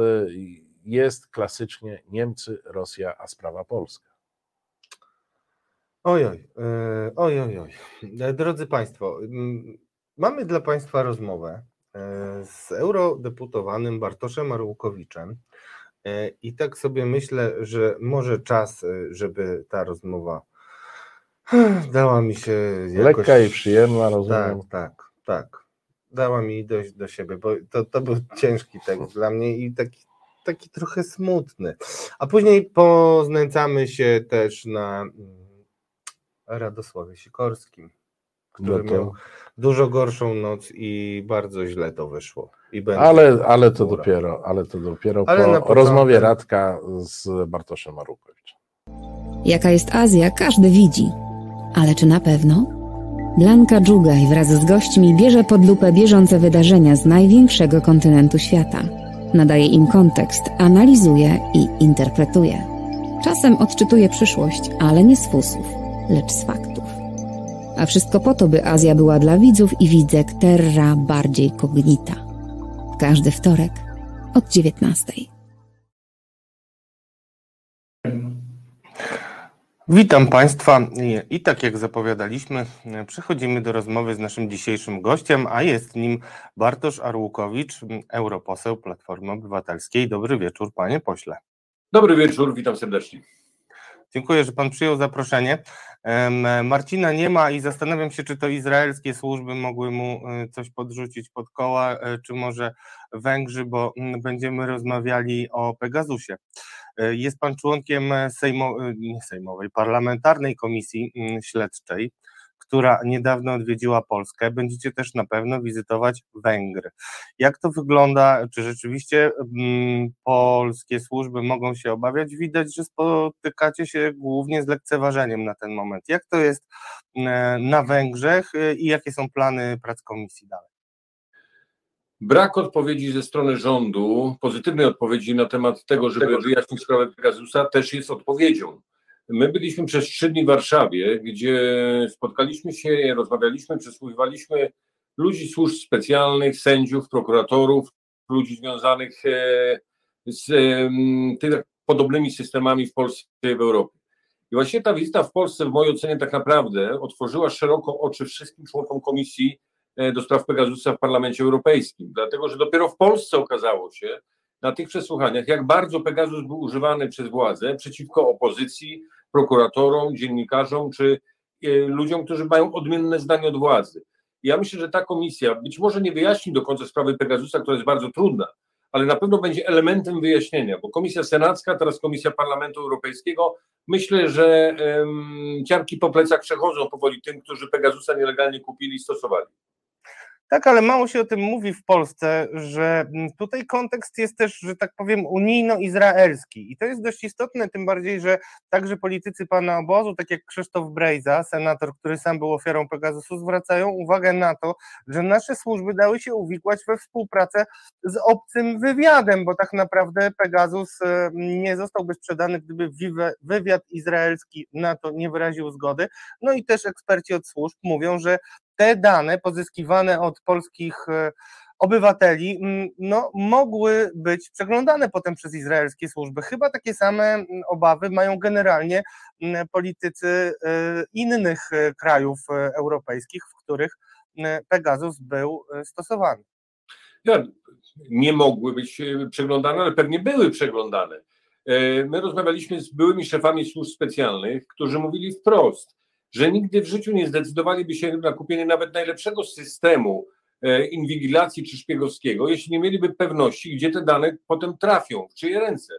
jest klasycznie Niemcy, Rosja, a sprawa Polska.
Ojoj, ojoj, oj. E, Drodzy Państwo, mm, mamy dla Państwa rozmowę e, z eurodeputowanym Bartoszem Arłukowiczem e, i tak sobie myślę, że może czas, e, żeby ta rozmowa dała mi się jakoś...
Lekka i przyjemna, rozumiem.
Tak, tak, tak. Dała mi dojść do siebie, bo to, to był ciężki tekst dla mnie i taki, taki trochę smutny. A później poznęcamy się też na mm, Radosławie Sikorskim, który
No to-
miał dużo gorszą noc i bardzo źle to wyszło. I będzie
Ale, ale to dopiero, ale to dopiero
Ale na
po
początek-
rozmowie Radka z Bartoszem Marukowiczem.
Jaka jest Azja, każdy widzi. Ale czy na pewno? Blanka Dżugaj wraz z gośćmi bierze pod lupę bieżące wydarzenia z największego kontynentu świata. Nadaje im kontekst, analizuje i interpretuje. Czasem odczytuje przyszłość, ale nie z fusów, lecz z faktów. A wszystko po to, by Azja była dla widzów i widzek terra bardziej cognita. Każdy wtorek od 19.
Witam Państwa I- tak jak zapowiadaliśmy, przechodzimy do rozmowy z naszym dzisiejszym gościem, a jest nim Bartosz Arłukowicz, europoseł Platformy Obywatelskiej. Dobry wieczór, panie pośle.
Dobry wieczór, witam serdecznie.
Dziękuję, że pan przyjął zaproszenie. Marcina nie ma i zastanawiam się, czy to izraelskie służby mogły mu e, coś podrzucić pod koła, e, czy może Węgrzy, bo będziemy rozmawiali o Pegasusie. E, Jest pan członkiem sejmo, nie sejmowej, parlamentarnej komisji śledczej, która niedawno odwiedziła Polskę. Będziecie też na pewno wizytować Węgry. Jak to wygląda? Czy rzeczywiście mm, polskie służby mogą się obawiać? Widać, że spotykacie się głównie z lekceważeniem na ten moment. Jak to jest e, na Węgrzech e, i jakie są plany prac komisji dalej?
Brak odpowiedzi ze strony rządu, pozytywnej odpowiedzi na temat tego, żeby wyjaśnić sprawę Pegasusa, też jest odpowiedzią. My byliśmy przez trzy dni w Warszawie, gdzie spotkaliśmy się, rozmawialiśmy, przesłuchiwaliśmy ludzi służb specjalnych, sędziów, prokuratorów, ludzi związanych e, z tymi podobnymi systemami w Polsce i w Europie. I właśnie ta wizyta w Polsce, w mojej ocenie, tak naprawdę otworzyła szeroko oczy wszystkim członkom komisji e, do spraw Pegasusa w Parlamencie Europejskim, dlatego że dopiero w Polsce okazało się na tych przesłuchaniach, jak bardzo Pegasus był używany przez władzę przeciwko opozycji, prokuratorom, dziennikarzom czy e, ludziom, którzy mają odmienne zdanie od władzy. Ja myślę, że ta komisja być może nie wyjaśni do końca sprawy Pegasusa, która jest bardzo trudna, ale na pewno będzie elementem wyjaśnienia, bo Komisja Senacka, teraz Komisja Parlamentu Europejskiego, myślę, że em, ciarki po plecach przechodzą powoli tym, którzy Pegasusa nielegalnie kupili i stosowali.
Tak, ale mało się o tym mówi w Polsce, że mm, tutaj kontekst jest też, że tak powiem, unijno-izraelski. I to jest dość istotne, tym bardziej, że także politycy pana obozu, tak jak Krzysztof Brejza, senator, który sam był ofiarą Pegasusu, zwracają uwagę na to, że nasze służby dały się uwikłać we współpracę z obcym wywiadem, bo tak naprawdę Pegasus e, nie zostałby sprzedany, gdyby wywiad izraelski na to nie wyraził zgody. No i też eksperci od służb mówią, że te dane pozyskiwane od polskich e, obywateli no, mogły być przeglądane potem przez izraelskie służby. Chyba takie same obawy mają generalnie politycy e, innych e, krajów europejskich, w których Pegasus był stosowany.
Ja, nie mogły być przeglądane, ale pewnie były przeglądane. My rozmawialiśmy z byłymi szefami służb specjalnych, którzy mówili wprost, że nigdy w życiu nie zdecydowaliby się na kupienie nawet najlepszego systemu e, inwigilacji czy szpiegowskiego, jeśli nie mieliby pewności, gdzie te dane potem trafią, w czyje ręce.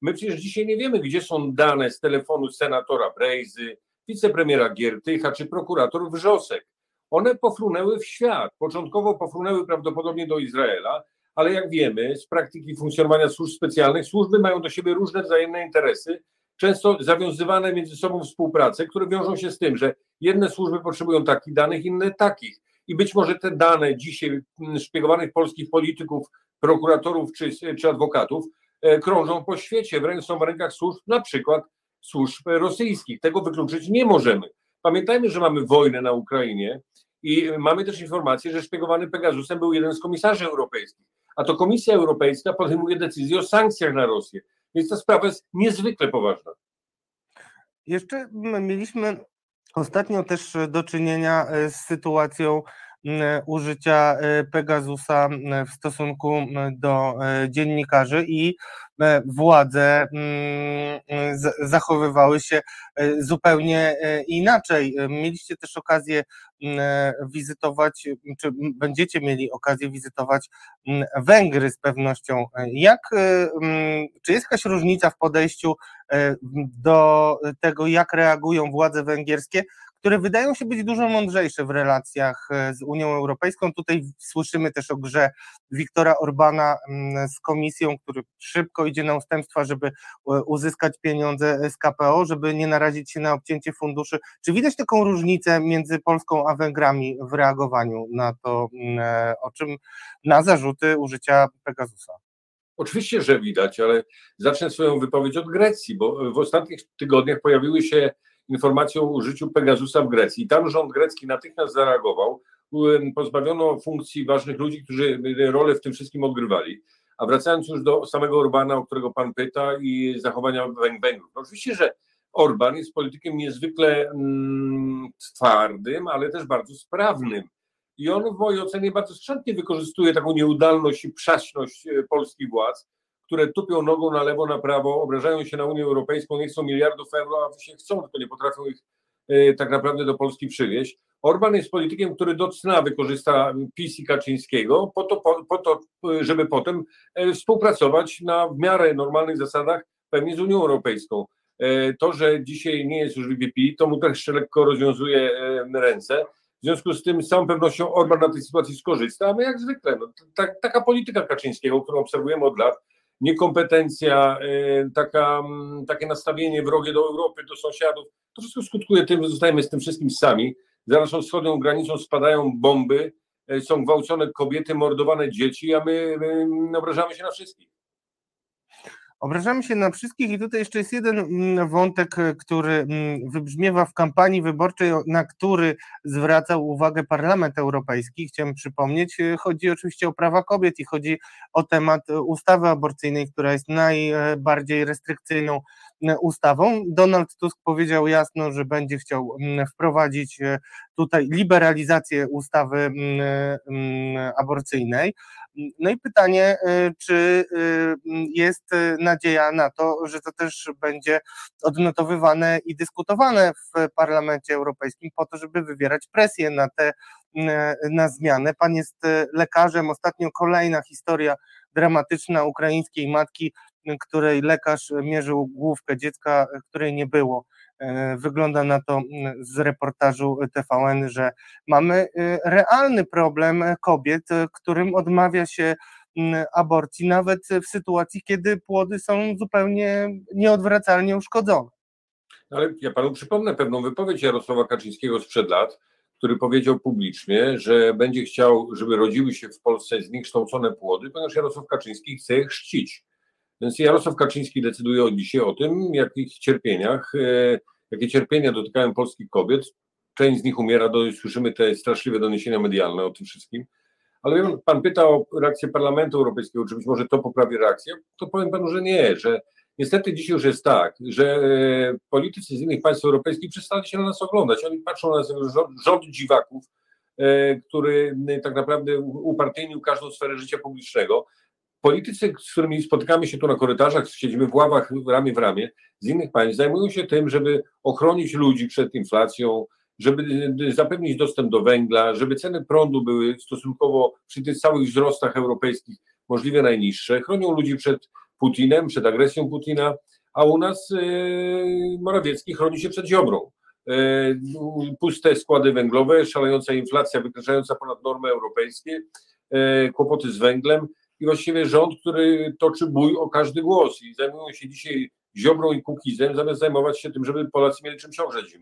My przecież dzisiaj nie wiemy, gdzie są dane z telefonu senatora Brejzy, wicepremiera Giertycha czy prokurator Wrzosek. One pofrunęły w świat. Początkowo pofrunęły prawdopodobnie do Izraela, ale jak wiemy z praktyki funkcjonowania służb specjalnych, służby mają do siebie różne wzajemne interesy, często zawiązywane między sobą współpracę, które wiążą się z tym, że jedne służby potrzebują takich danych, inne takich. I być może te dane dzisiaj mm, szpiegowanych polskich polityków, prokuratorów czy, czy adwokatów e, krążą po świecie, wręcz są w rękach służb, na przykład służb rosyjskich. Tego wykluczyć nie możemy. Pamiętajmy, że mamy wojnę na Ukrainie i mamy też informację, że szpiegowany Pegasusem był jeden z komisarzy europejskich. A to Komisja Europejska podejmuje decyzję o sankcjach na Rosję. Więc ta sprawa jest niezwykle poważna.
Jeszcze mieliśmy ostatnio też e, do czynienia e, z sytuacją użycia e, Pegasusa w stosunku do e, dziennikarzy i e, władze zachowywały się zupełnie inaczej. Mieliście też okazję wizytować, czy będziecie mieli okazję wizytować Węgry z pewnością. Jak, czy jest jakaś różnica w podejściu do tego, jak reagują władze węgierskie, które wydają się być dużo mądrzejsze w relacjach e, z Unią Europejską. Tutaj słyszymy też o grze Wiktora Orbana mm, z komisją, który szybko idzie na ustępstwa, żeby e, uzyskać pieniądze z KPO, żeby nie narazić się na obcięcie funduszy. Czy widać taką różnicę między Polską a Węgrami w reagowaniu na to, mm, e, o czym na zarzuty użycia Pegasusa?
Oczywiście, że widać, ale zacznę swoją wypowiedź od Grecji, bo w ostatnich tygodniach pojawiły się informacje o użyciu Pegasusa w Grecji. Tam rząd grecki natychmiast zareagował, pozbawiono funkcji ważnych ludzi, którzy rolę w tym wszystkim odgrywali. A wracając już do samego Orbana, o którego pan pyta i zachowania Węgrów. No oczywiście, że Orban jest politykiem niezwykle mm, twardym, ale też bardzo sprawnym. I on w mojej ocenie bardzo skrzętnie wykorzystuje taką nieudalność i przaśność e, polskich władz, które tupią nogą na lewo, na prawo, obrażają się na Unię Europejską, nie chcą miliardów euro, a się chcą, tylko nie potrafią ich e, tak naprawdę do Polski przywieźć. Orban jest politykiem, który do cna wykorzysta PiS i Kaczyńskiego po to, po, po to żeby potem e, współpracować na w miarę normalnych zasadach pewnie z Unią Europejską. E, to, że dzisiaj nie jest już VVP, to mu też lekko rozwiązuje ręce. W związku z tym z całą pewnością Orban na tej sytuacji skorzysta, a my jak zwykle, no, ta, taka polityka Kaczyńskiego, którą obserwujemy od lat, niekompetencja, e, taka, mm, takie nastawienie wrogie do Europy, do sąsiadów, to wszystko skutkuje tym, że zostajemy z tym wszystkim sami. Za naszą wschodnią granicą spadają bomby, e, są gwałcone kobiety, mordowane dzieci, a my, my obrażamy się na wszystkich.
Obrażamy się na wszystkich i tutaj jeszcze jest jeden mm, wątek, e, który mm, wybrzmiewa w kampanii wyborczej, na który zwracał uwagę Parlament Europejski. Chciałem przypomnieć, e, chodzi oczywiście o prawa kobiet i chodzi o temat ustawy aborcyjnej, która jest najbardziej restrykcyjną ustawą. Donald Tusk powiedział jasno, że będzie chciał wprowadzić e, tutaj liberalizację ustawy aborcyjnej. No i pytanie, e, czy e, jest e, nadzieja na to, że to też będzie odnotowywane i dyskutowane w Parlamencie Europejskim po to, żeby wywierać presję na te na zmianę. Pan jest lekarzem, ostatnio kolejna historia dramatyczna ukraińskiej matki, której lekarz mierzył główkę dziecka, której nie było. E, wygląda na to mm, z reportażu TVN, że mamy y, realny problem kobiet, którym odmawia się mm, aborcji, nawet w sytuacji, kiedy płody są zupełnie nieodwracalnie uszkodzone.
Ale ja panu przypomnę pewną wypowiedź Jarosława Kaczyńskiego sprzed lat, który powiedział publicznie, że będzie chciał, żeby rodziły się w Polsce zniekształcone płody, ponieważ Jarosław Kaczyński chce je chrzcić. Więc Jarosław Kaczyński decyduje dzisiaj o tym, jakich cierpieniach e, jakie cierpienia dotykają polskich kobiet. Część z nich umiera, słyszymy te straszliwe doniesienia medialne o tym wszystkim. Ale pan pyta o reakcję Parlamentu Europejskiego, czy być może to poprawi reakcję, to powiem panu, że nie, że niestety dzisiaj już jest tak, że e, politycy z innych państw europejskich przestali się na nas oglądać. Oni patrzą na nas jak rząd, rząd dziwaków, e, który tak naprawdę upartyjnił każdą sferę życia publicznego politycy, z którymi spotykamy się tu na korytarzach, siedzimy w ławach ramię w ramię, z innych państw, zajmują się tym, żeby ochronić ludzi przed inflacją, żeby zapewnić dostęp do węgla, żeby ceny prądu były stosunkowo przy tych całych wzrostach europejskich możliwie najniższe, chronią ludzi przed Putinem, przed agresją Putina, a u nas yy, Morawiecki chroni się przed Ziobrą. Yy, puste składy węglowe, szalejąca inflacja wykraczająca ponad normy europejskie, kłopoty z węglem, i właściwie rząd, który toczy bój o każdy głos i zajmują się dzisiaj Ziobrą i Kukizem, zamiast zajmować się tym, żeby Polacy mieli czym się ogrzeć.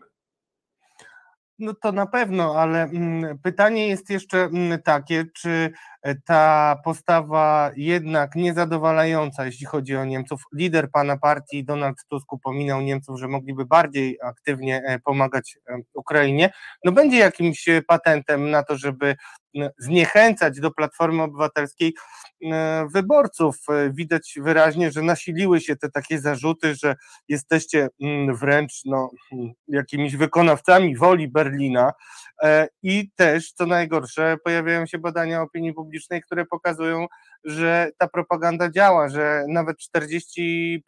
No to na pewno, ale mm, pytanie jest jeszcze mm, takie, czy ta postawa jednak niezadowalająca, jeśli chodzi o Niemców, lider pana partii Donald Tusk upominał Niemców, że mogliby bardziej aktywnie e, pomagać e, Ukrainie, no będzie jakimś patentem na to, żeby zniechęcać do Platformy Obywatelskiej wyborców. Widać wyraźnie, że nasiliły się te takie zarzuty, że jesteście mm, wręcz no, jakimiś wykonawcami woli Berlina. E, i też, co najgorsze, pojawiają się badania opinii publicznej, które pokazują, że ta propaganda działa, że nawet 40%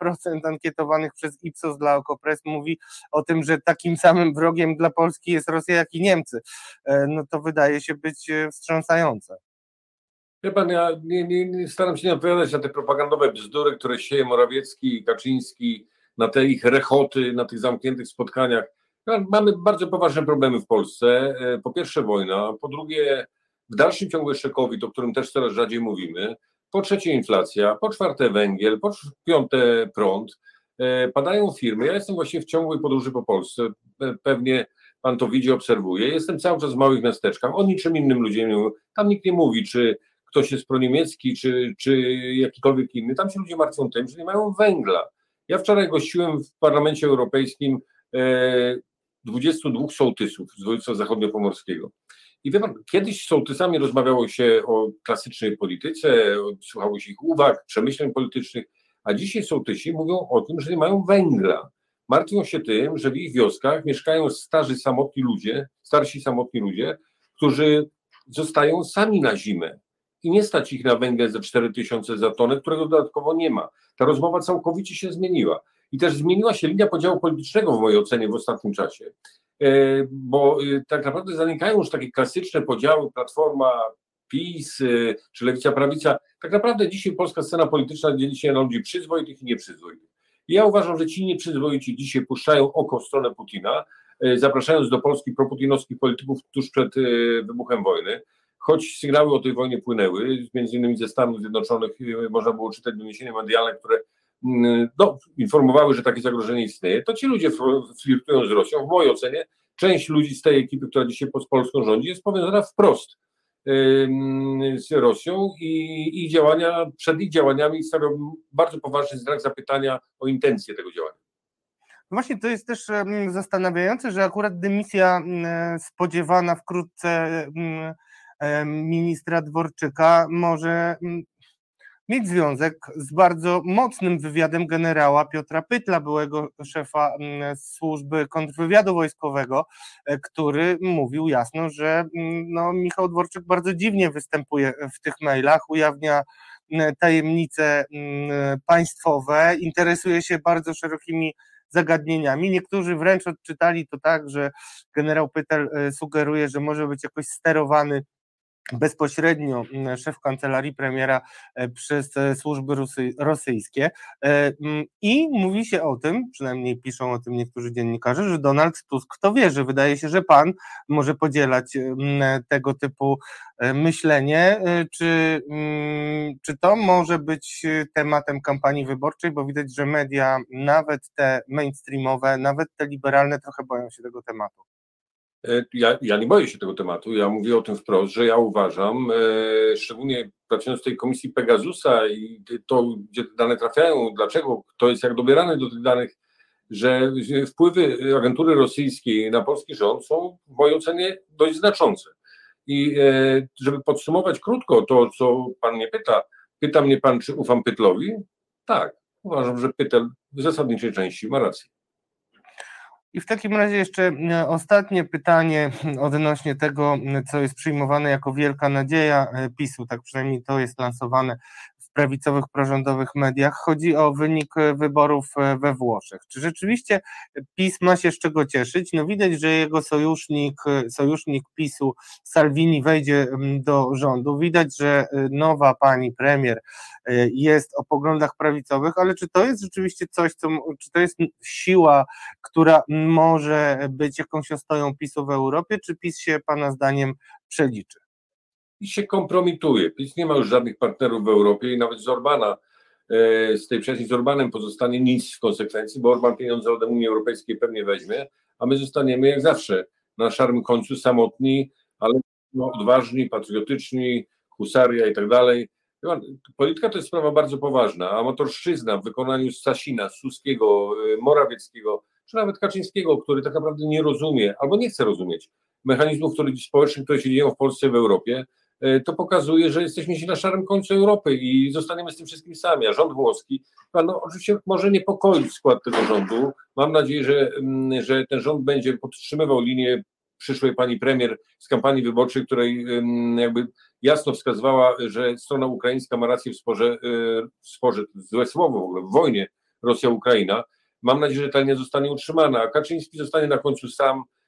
ankietowanych przez Ipsos dla Okopres mówi o tym, że takim samym wrogiem dla Polski jest Rosja, jak i Niemcy. E, no to wydaje się być e, wstrząsające.
Wie pan, ja nie, nie, nie staram się nie odpowiadać na te propagandowe bzdury, które sieje Morawiecki i Kaczyński, na te ich rechoty, na tych zamkniętych spotkaniach. Mamy bardzo poważne problemy w Polsce. E, po pierwsze wojna, po drugie w dalszym ciągu jeszcze COVID, o którym też coraz rzadziej mówimy, po trzecie inflacja, po czwarte węgiel, po piąte prąd. E, padają firmy. Ja jestem właśnie w ciągłej podróży po Polsce. Pewnie pan to widzi, obserwuje. Jestem cały czas w małych miasteczkach. O niczym innym ludzie nie mówią. Tam nikt nie mówi, czy ktoś jest proniemiecki, czy, czy jakikolwiek inny. Tam się ludzie martwią tym, że nie mają węgla. Ja wczoraj gościłem w Parlamencie Europejskim e, 22 sołtysów z województwa zachodniopomorskiego. I wie pan, kiedyś z sołtysami rozmawiało się o klasycznej polityce, słuchało się ich uwag, przemyśleń politycznych, a dzisiaj sołtysi mówią o tym, że nie mają węgla. Martwią się tym, że w ich wioskach mieszkają starzy samotni ludzie, starsi samotni ludzie, którzy zostają sami na zimę i nie stać ich na węgiel za 4000 za tonę, którego dodatkowo nie ma. Ta rozmowa całkowicie się zmieniła. I też zmieniła się linia podziału politycznego w mojej ocenie w ostatnim czasie. E, bo e, tak naprawdę zanikają już takie klasyczne podziały Platforma, PiS e, czy Lewica, Prawica. Tak naprawdę dzisiaj polska scena polityczna dzieli się na ludzi przyzwoitych i nieprzyzwoitych. Ja uważam, że ci nieprzyzwoici dzisiaj puszczają oko w stronę Putina, zapraszając do Polski proputinowskich polityków tuż przed wybuchem wojny. Choć sygnały o tej wojnie płynęły, między innymi ze Stanów Zjednoczonych można było czytać doniesienia medialne, które no, informowały, że takie zagrożenie istnieje, to ci ludzie flirtują z Rosją. W mojej ocenie część ludzi z tej ekipy, która dzisiaj pod Polską rządzi, jest powiązana wprost z Rosją i ich działania, przed ich działaniami stawiam bardzo poważny znak zapytania o intencje tego działania.
Właśnie to jest też zastanawiające, że akurat dymisja spodziewana wkrótce ministra Dworczyka może mieć związek z bardzo mocnym wywiadem generała Piotra Pytla, byłego szefa mm, służby kontrwywiadu wojskowego, e, który mówił jasno, że mm, no, Michał Dworczyk bardzo dziwnie występuje w tych mailach, ujawnia mm, tajemnice państwowe, interesuje się bardzo szerokimi zagadnieniami. Niektórzy wręcz odczytali to tak, że generał Pytel e, sugeruje, że może być jakoś sterowany bezpośrednio mm, szef kancelarii premiera e, przez e, służby rosyjskie e, mm, i mówi się o tym, przynajmniej piszą o tym niektórzy dziennikarze, że Donald Tusk to wierzy. Wydaje się, że pan może podzielać mm, tego typu myślenie. Czy, czy to może być tematem kampanii wyborczej, bo widać, że media, nawet te mainstreamowe, nawet te liberalne trochę boją się tego tematu.
E, ja, ja, nie boję się tego tematu. Ja mówię o tym wprost, że ja uważam, e, szczególnie pracując w tej komisji Pegasusa i to, gdzie te dane trafiają, dlaczego, kto jest jak dobierany do tych danych, że wpływy agentury rosyjskiej na polski rząd są w mojej ocenie dość znaczące. I e, żeby podsumować krótko to, co pan mnie pyta, pyta mnie pan, czy ufam Pytlowi? Tak, uważam, że Pytel w zasadniczej części ma rację.
I w takim razie jeszcze e, ostatnie pytanie odnośnie tego, co jest przyjmowane jako wielka nadzieja e, PiSu, tak przynajmniej to jest lansowane prawicowych, prorządowych mediach. Chodzi o wynik e, wyborów e, we Włoszech. Czy rzeczywiście PiS ma się z czego cieszyć? No widać, że jego sojusznik, e, sojusznik PiSu Salvini wejdzie do rządu. Widać, że nowa pani premier jest o poglądach prawicowych, ale czy to jest rzeczywiście coś, co, czy to jest siła, która może być jakąś ostoją PiSu w Europie, czy PiS się pana zdaniem przeliczy?
I się kompromituje. PiS nie ma już żadnych partnerów w Europie i nawet z Orbana, e, z tej przyjaźni z Orbanem pozostanie nic w konsekwencji, bo Orban pieniądze od Unii Europejskiej pewnie weźmie, a my zostaniemy jak zawsze na szarym końcu samotni, ale no, odważni, patriotyczni, husaria i tak dalej. Polityka to jest sprawa bardzo poważna, a motorszczyzna w wykonaniu Sasina, Suskiego, e, Morawieckiego, czy nawet Kaczyńskiego, który tak naprawdę nie rozumie albo nie chce rozumieć mechanizmów który, społecznych, które się dzieją w Polsce, w Europie, to pokazuje, że jesteśmy na szarym końcu Europy i zostaniemy z tym wszystkim sami. A rząd włoski, no, oczywiście może niepokoić skład tego rządu. Mam nadzieję, że, mm, że ten rząd będzie podtrzymywał linię przyszłej pani premier z kampanii wyborczej, której jakby jasno wskazywała, że strona ukraińska ma rację w sporze, e, w sporze złe słowo w ogóle, w wojnie Rosja-Ukraina. Mam nadzieję, że ta linia zostanie utrzymana, a Kaczyński zostanie na końcu sam E,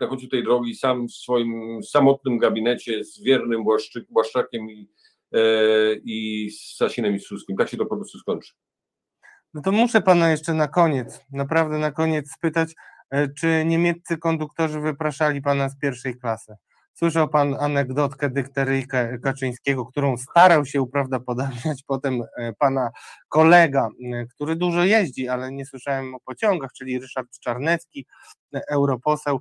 na końcu tej drogi sam w swoim samotnym gabinecie z wiernym Błaszczyk, Błaszczakiem i, e, i z Sasinem i Suskim. Tak się to po prostu skończy.
No to muszę pana jeszcze na koniec, naprawdę na koniec spytać, e, czy niemieccy konduktorzy wypraszali pana z pierwszej klasy? Słyszał pan anegdotkę dykteryjkę Kaczyńskiego, którą starał się uprawdopodobniać potem e, pana kolega, e, który dużo jeździ, ale nie słyszałem o pociągach, czyli Ryszard Czarnecki, e, europoseł.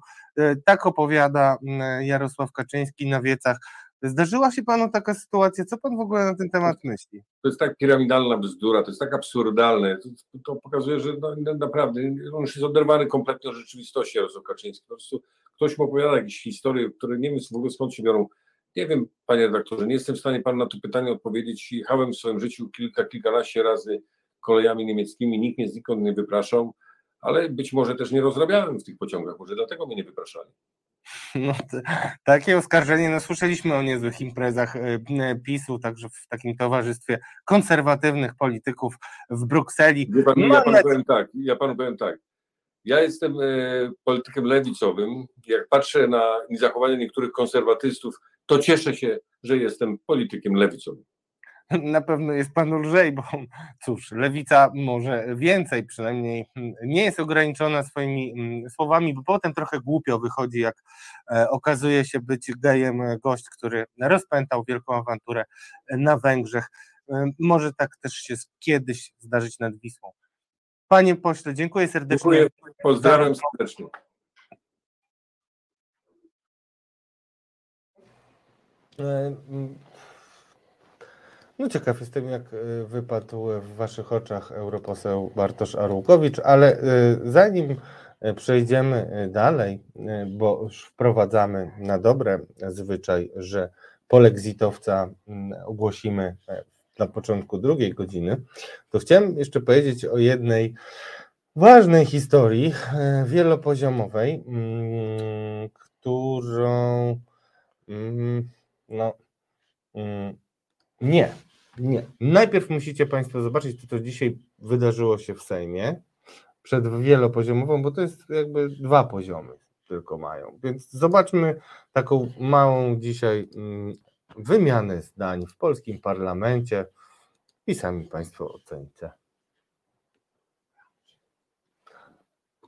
Tak opowiada Jarosław Kaczyński na wiecach Zdarzyła się panu taka sytuacja? Co pan w ogóle na ten temat myśli?
To jest tak piramidalna bzdura, to jest tak absurdalne. To, to pokazuje, że no, no, naprawdę on już jest oderwany kompletnie od rzeczywistości Jarosław Kaczyński. Po prostu ktoś mu opowiada jakieś historie, które nie wiem w ogóle skąd się biorą. Nie wiem, panie redaktorze, nie jestem w stanie panu na to pytanie odpowiedzieć. Jechałem w swoim życiu kilka, kilkanaście razy kolejami niemieckimi, nikt mnie znikąd nie wypraszał, ale być może też nie rozrabiałem w tych pociągach, może dlatego mnie nie wypraszali.
No, takie oskarżenie, no słyszeliśmy o niezłych imprezach e, PiSu, także w takim towarzystwie konserwatywnych polityków w Brukseli.
Pan, ja panu powiem tak, ja panu powiem tak. Ja jestem e, politykiem lewicowym. Jak patrzę na zachowanie niektórych konserwatystów, to cieszę się, że jestem politykiem lewicowym.
na pewno jest panu lżej, bo cóż, lewica może więcej, przynajmniej mm, nie jest ograniczona swoimi mm, słowami, bo potem trochę głupio wychodzi, jak e, okazuje się być gejem gość, który rozpętał wielką awanturę na Węgrzech. E, może tak też się kiedyś zdarzyć nad Wisłą. Panie pośle, dziękuję serdecznie.
Dziękuję, pozdrawiam serdecznie.
E, no ciekaw jestem, jak y, wypadł w Waszych oczach europoseł Bartosz Arłukowicz, ale y, zanim przejdziemy dalej, bo już wprowadzamy na dobre zwyczaj, że polexitowca mm, ogłosimy e, na początku drugiej godziny, to chciałem jeszcze powiedzieć o jednej ważnej historii e, wielopoziomowej, mm, którą mm, no, nie, nie. Najpierw musicie Państwo zobaczyć, co to dzisiaj wydarzyło się w Sejmie przed wielopoziomową, bo to jest jakby dwa poziomy tylko mają. Więc zobaczmy taką małą dzisiaj wymianę zdań w polskim parlamencie i sami Państwo ocenicie.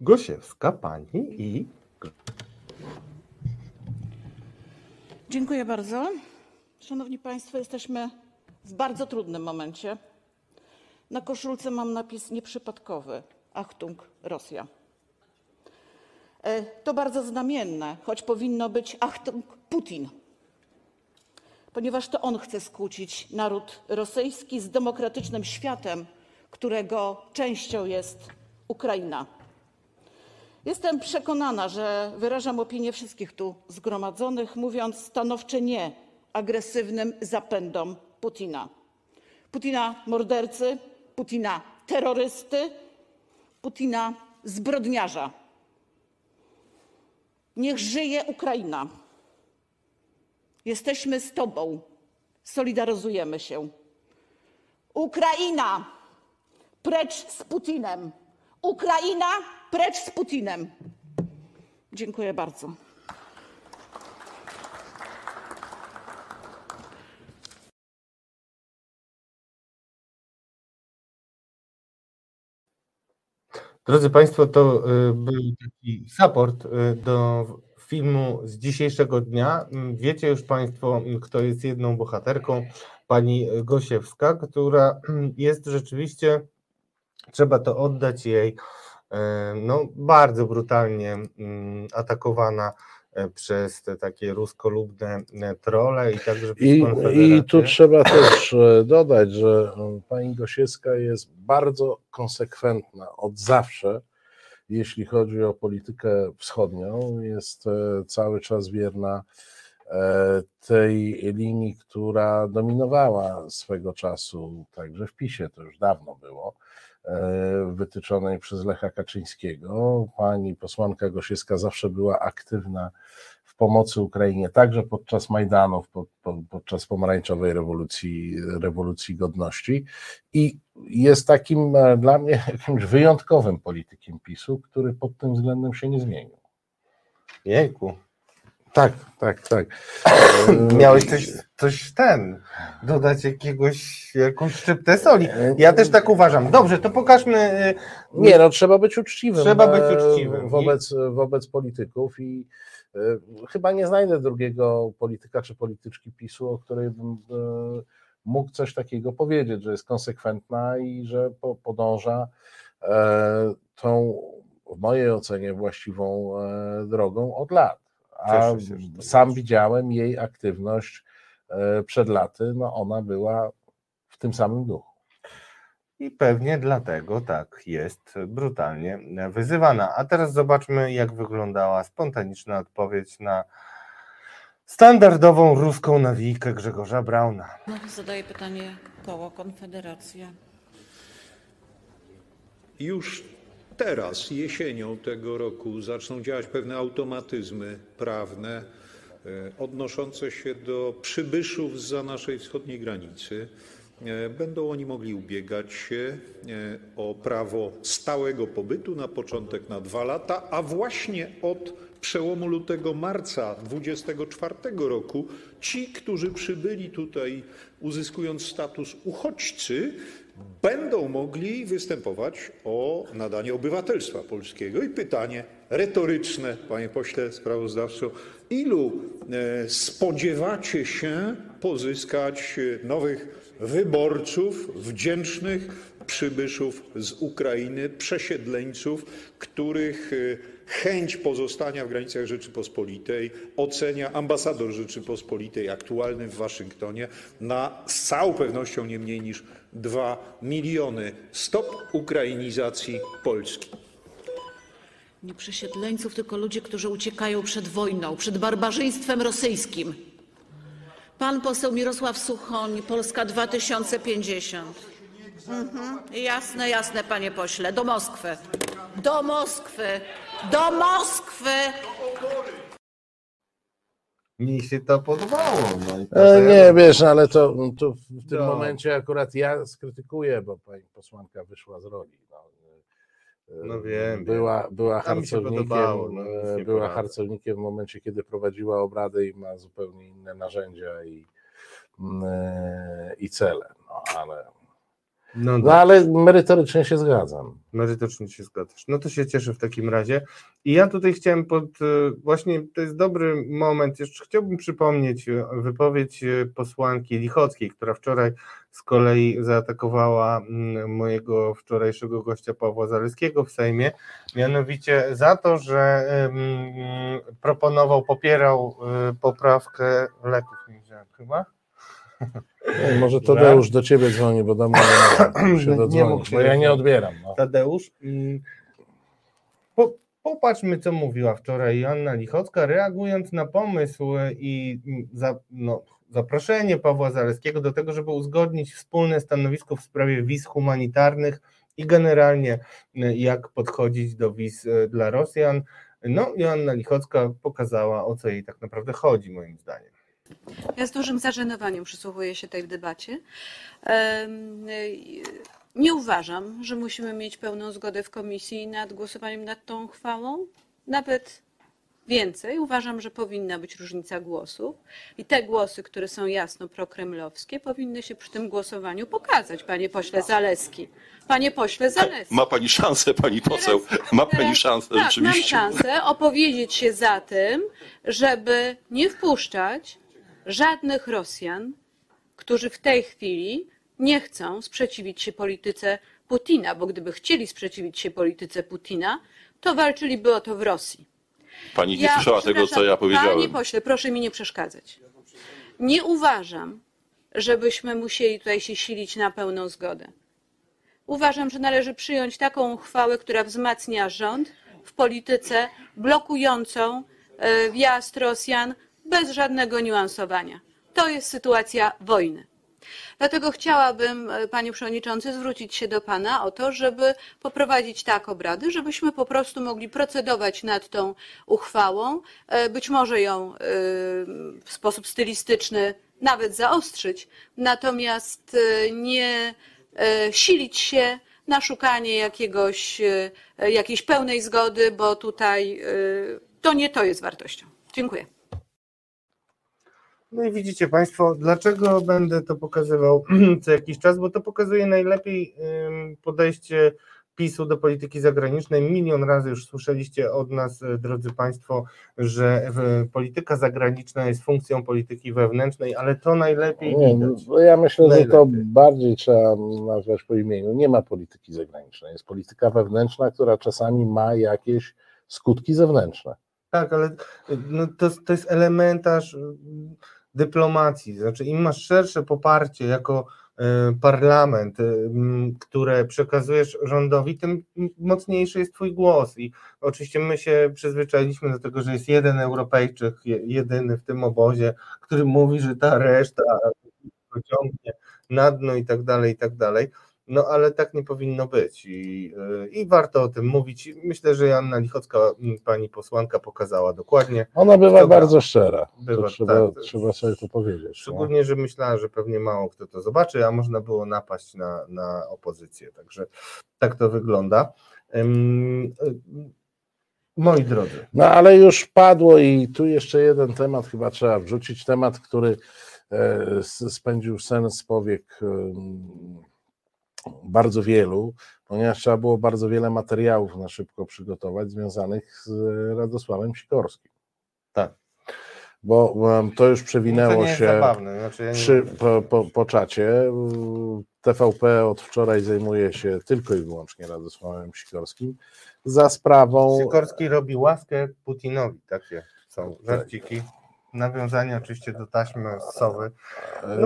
Gosiewska, Pani i...
Dziękuję bardzo. Szanowni Państwo, jesteśmy w bardzo trudnym momencie. Na koszulce mam napis nieprzypadkowy: Achtung, Rosja. E, to bardzo znamienne, choć powinno być Achtung, Putin, ponieważ to on chce skłócić naród rosyjski z demokratycznym światem, którego częścią jest Ukraina. Jestem przekonana, że wyrażam opinię wszystkich tu zgromadzonych, mówiąc stanowcze nie agresywnym zapędom Putina. Putina mordercy, Putina terrorysty, Putina zbrodniarza. Niech żyje Ukraina. Jesteśmy z Tobą, solidaryzujemy się. Ukraina, precz z Putinem. Ukraina, precz z Putinem. Dziękuję bardzo.
Drodzy Państwo, to y, był taki support y, do filmu z dzisiejszego dnia. Mm, wiecie już Państwo, mm, kto jest jedną bohaterką, pani Gosiewska, która mm, jest rzeczywiście, trzeba to oddać jej, y, no, bardzo brutalnie atakowana E, przez te takie ruskolubne e, trole i także
I, I tu trzeba też e, dodać, że pani Gosiewska jest bardzo konsekwentna od zawsze, jeśli chodzi o politykę wschodnią. Jest cały czas wierna tej linii, która dominowała swego czasu, także w PiSie, to już dawno było, wytyczonej przez Lecha Kaczyńskiego. Pani posłanka Gosiewska zawsze była aktywna pomocy Ukrainie, także podczas Majdanów, pod, pod, podczas pomarańczowej rewolucji, rewolucji godności i jest takim e, dla mnie jakimś wyjątkowym politykiem PiSu, który pod tym względem się nie zmienił.
Jejku,
tak, tak, tak.
Miałeś coś, coś ten, dodać jakiegoś, jakąś szczyptę soli. Ja też tak uważam. Dobrze, to pokażmy.
Nie, no trzeba być uczciwym.
Trzeba być e, uczciwym.
Wobec, wobec polityków i chyba nie znajdę drugiego polityka czy polityczki PiSu, o której bym y, mógł coś takiego powiedzieć, że jest konsekwentna i że podąża e, tą, w mojej ocenie, właściwą e, drogą od lat. A sam widziałem jej aktywność e, przed laty, no ona była w tym samym duchu.
I pewnie dlatego tak jest brutalnie wyzywana. A teraz zobaczmy, jak wyglądała spontaniczna odpowiedź na standardową ruską nawijkę Grzegorza Brauna.
No, zadaję pytanie koło Konfederacja.
Już teraz, jesienią tego roku, zaczną działać pewne automatyzmy prawne e, odnoszące się do przybyszów za naszej wschodniej granicy. E, Będą oni mogli ubiegać się e, o prawo stałego pobytu na początek na dwa lata, a właśnie od przełomu lutego-marca 24 roku ci, którzy przybyli tutaj uzyskując status uchodźcy, będą mogli występować o nadanie obywatelstwa polskiego. I pytanie retoryczne, panie pośle sprawozdawco, ilu e, spodziewacie się pozyskać nowych wyborców, wdzięcznych przybyszów z Ukrainy, przesiedleńców, których e, chęć pozostania w granicach Rzeczypospolitej ocenia ambasador Rzeczypospolitej aktualny w Waszyngtonie na z całą pewnością nie mniej niż 2 miliony. Stop ukrainizacji Polski.
Nie przesiedleńców, tylko ludzie, którzy uciekają przed wojną, przed barbarzyństwem rosyjskim. Pan poseł Mirosław Suchoń, Polska 2050. Mhm. Jasne, jasne, panie pośle. Do Moskwy. Do Moskwy. Do Moskwy.
Mi się to podobało. No i to
E,
ja-
nie, wiesz, ale to, to w tym
No.
momencie akurat ja skrytykuję, bo pani posłanka wyszła z roli. No,
No wiem,
była, była harcownikiem,
podobało, no,
e, była harcownikiem w momencie, kiedy prowadziła obrady i ma zupełnie inne narzędzia i, mm, e, i cele. No, ale,
No,
no ale merytorycznie się zgadzam.
Merytorycznie się zgadzasz. No to się cieszę w takim razie. I ja tutaj chciałem pod, e, właśnie to jest dobry moment, jeszcze chciałbym przypomnieć e, wypowiedź e, posłanki Lichockiej, która wczoraj z kolei zaatakowała mm, mojego wczorajszego gościa Pawła Zaleskiego w Sejmie, mianowicie za to, że proponował, popierał poprawkę leków, nie wziąłem chyba,
Nie, może. Tadeusz do ciebie dzwoni, bo do mnie się
Nie mógł się
bo ja nie odbieram. No.
Tadeusz. mm, Po, popatrzmy, co mówiła wczoraj Joanna Lichocka, reagując na pomysł i mm, za, no, zaproszenie Pawła Zaleskiego do tego, żeby uzgodnić wspólne stanowisko w sprawie wiz humanitarnych i generalnie y, jak podchodzić do wiz y, dla Rosjan. No, Joanna Lichocka pokazała, o co jej tak naprawdę chodzi, moim zdaniem.
Ja z dużym zażenowaniem przysłuchuję się tej debacie. Nie uważam, że musimy mieć pełną zgodę w komisji nad głosowaniem nad tą uchwałą. Nawet więcej. Uważam, że powinna być różnica głosów i te głosy, które są jasno prokremlowskie, powinny się przy tym głosowaniu pokazać, panie pośle Zaleski. Panie pośle Zaleski.
Ma pani szansę, pani poseł. Ma pani
Teraz-
szansę,
tak,
rzeczywiście.
Mam szansę opowiedzieć się za tym, żeby nie wpuszczać żadnych Rosjan, którzy w tej chwili nie chcą sprzeciwić się polityce Putina, bo gdyby chcieli sprzeciwić się polityce Putina, to walczyliby o to w Rosji.
Pani nie słyszała tego, co ja
Panie
powiedziałem.
pośle, proszę mi nie przeszkadzać. Nie uważam, żebyśmy musieli tutaj się silić na pełną zgodę. Uważam, że należy przyjąć taką uchwałę, która wzmacnia rząd w polityce blokującą e, wjazd Rosjan bez żadnego niuansowania. To jest sytuacja wojny. Dlatego chciałabym, e, panie przewodniczący, zwrócić się do pana o to, żeby poprowadzić tak obrady, żebyśmy po prostu mogli procedować nad tą uchwałą, e, być może ją e, w sposób stylistyczny nawet zaostrzyć, natomiast nie silić się na szukanie jakiegoś, jakiejś pełnej zgody, bo tutaj to nie to jest wartością. Dziękuję.
No i widzicie Państwo, dlaczego będę to pokazywał co jakiś czas, bo to pokazuje najlepiej podejście PiSu do polityki zagranicznej. Milion razy już słyszeliście od nas, y, drodzy Państwo, że polityka zagraniczna jest funkcją polityki wewnętrznej, ale to najlepiej
Nie,
widać.
no, ja myślę, że to
Najlepiej.
bardziej trzeba nazwać po imieniu. Nie ma polityki zagranicznej. Jest polityka wewnętrzna, która czasami ma jakieś skutki zewnętrzne.
Tak, ale y, no to, to jest elementarz. Dyplomacji. Znaczy, im masz szersze poparcie jako y, parlament, m, które przekazujesz rządowi, tym mocniejszy jest twój głos. I oczywiście my się przyzwyczailiśmy do tego, że jest jeden Europejczyk, je- jedyny w tym obozie, który mówi, że ta reszta go ciągnie na dno i tak dalej, i tak dalej. No ale tak nie powinno być i, y, i warto o tym mówić. Myślę, że Joanna Lichocka, m, pani posłanka, pokazała dokładnie.
Ona bywa
Dobra.
bardzo szczera.
Bywa,
trzeba,
tak,
trzeba sobie to powiedzieć. no.
Szczególnie, że myślała, że pewnie mało kto to zobaczy, a można było napaść na, na opozycję. Także tak to wygląda. Y, Moi drodzy,
No ale już padło i tu jeszcze jeden temat chyba trzeba wrzucić. Temat, który e, spędził sen z powiek bardzo wielu, ponieważ trzeba było bardzo wiele materiałów na szybko przygotować związanych z Radosławem Sikorskim.
Tak.
Bo to już
to
przewinęło
nie jest
się
zabawne. Znaczy, ja nie-
przy, po, po, po czacie. TVP od wczoraj zajmuje się tylko i wyłącznie Radosławem Sikorskim za sprawą.
Sikorski robi łaskę Putinowi. Takie są żarciki. Nawiązanie oczywiście do taśmy z Sowy.
e,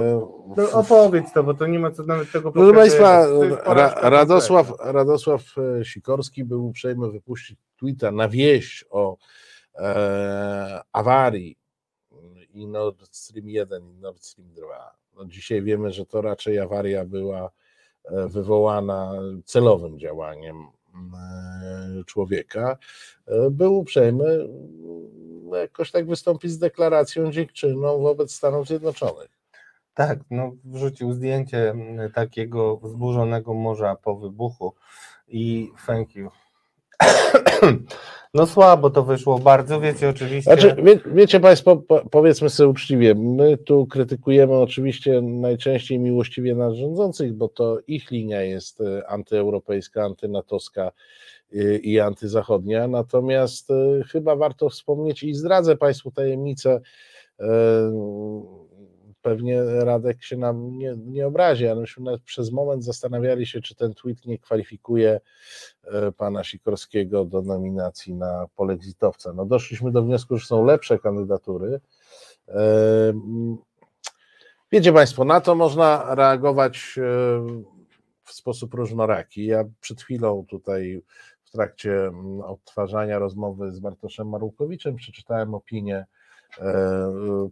No opowiedz to, bo to nie ma co nawet tego
Proszę Państwa, Ra, Radosław. Radosław e, Sikorski był uprzejmy wypuścić tweeta na wieść o e, awarii i Nord Stream 1 i Nord Stream 2. No dzisiaj wiemy, że to raczej awaria była e, wywołana celowym działaniem człowieka. E, Był uprzejmy jakoś tak wystąpić z deklaracją dziękczynną wobec Stanów Zjednoczonych.
Tak, no wrzucił zdjęcie takiego wzburzonego morza po wybuchu i thank you. No słabo to wyszło bardzo, wiecie oczywiście.
Znaczy, wie, wiecie Państwo, po, powiedzmy sobie uczciwie, my tu krytykujemy oczywiście najczęściej miłościwie nas rządzących, bo to ich linia jest e, antyeuropejska, antynatowska e, i antyzachodnia, natomiast e, chyba warto wspomnieć i zdradzę Państwu tajemnicę, pewnie Radek się nam nie, nie obrazi, ale myśmy nawet przez moment zastanawiali się, czy ten tweet nie kwalifikuje e, pana Sikorskiego do nominacji na polexitowca. No doszliśmy do wniosku, że są lepsze kandydatury. E, mm, Wiecie Państwo, na to można reagować e, w sposób różnoraki. Ja przed chwilą tutaj w trakcie mm, odtwarzania rozmowy z Bartoszem Marukowiczem przeczytałem opinię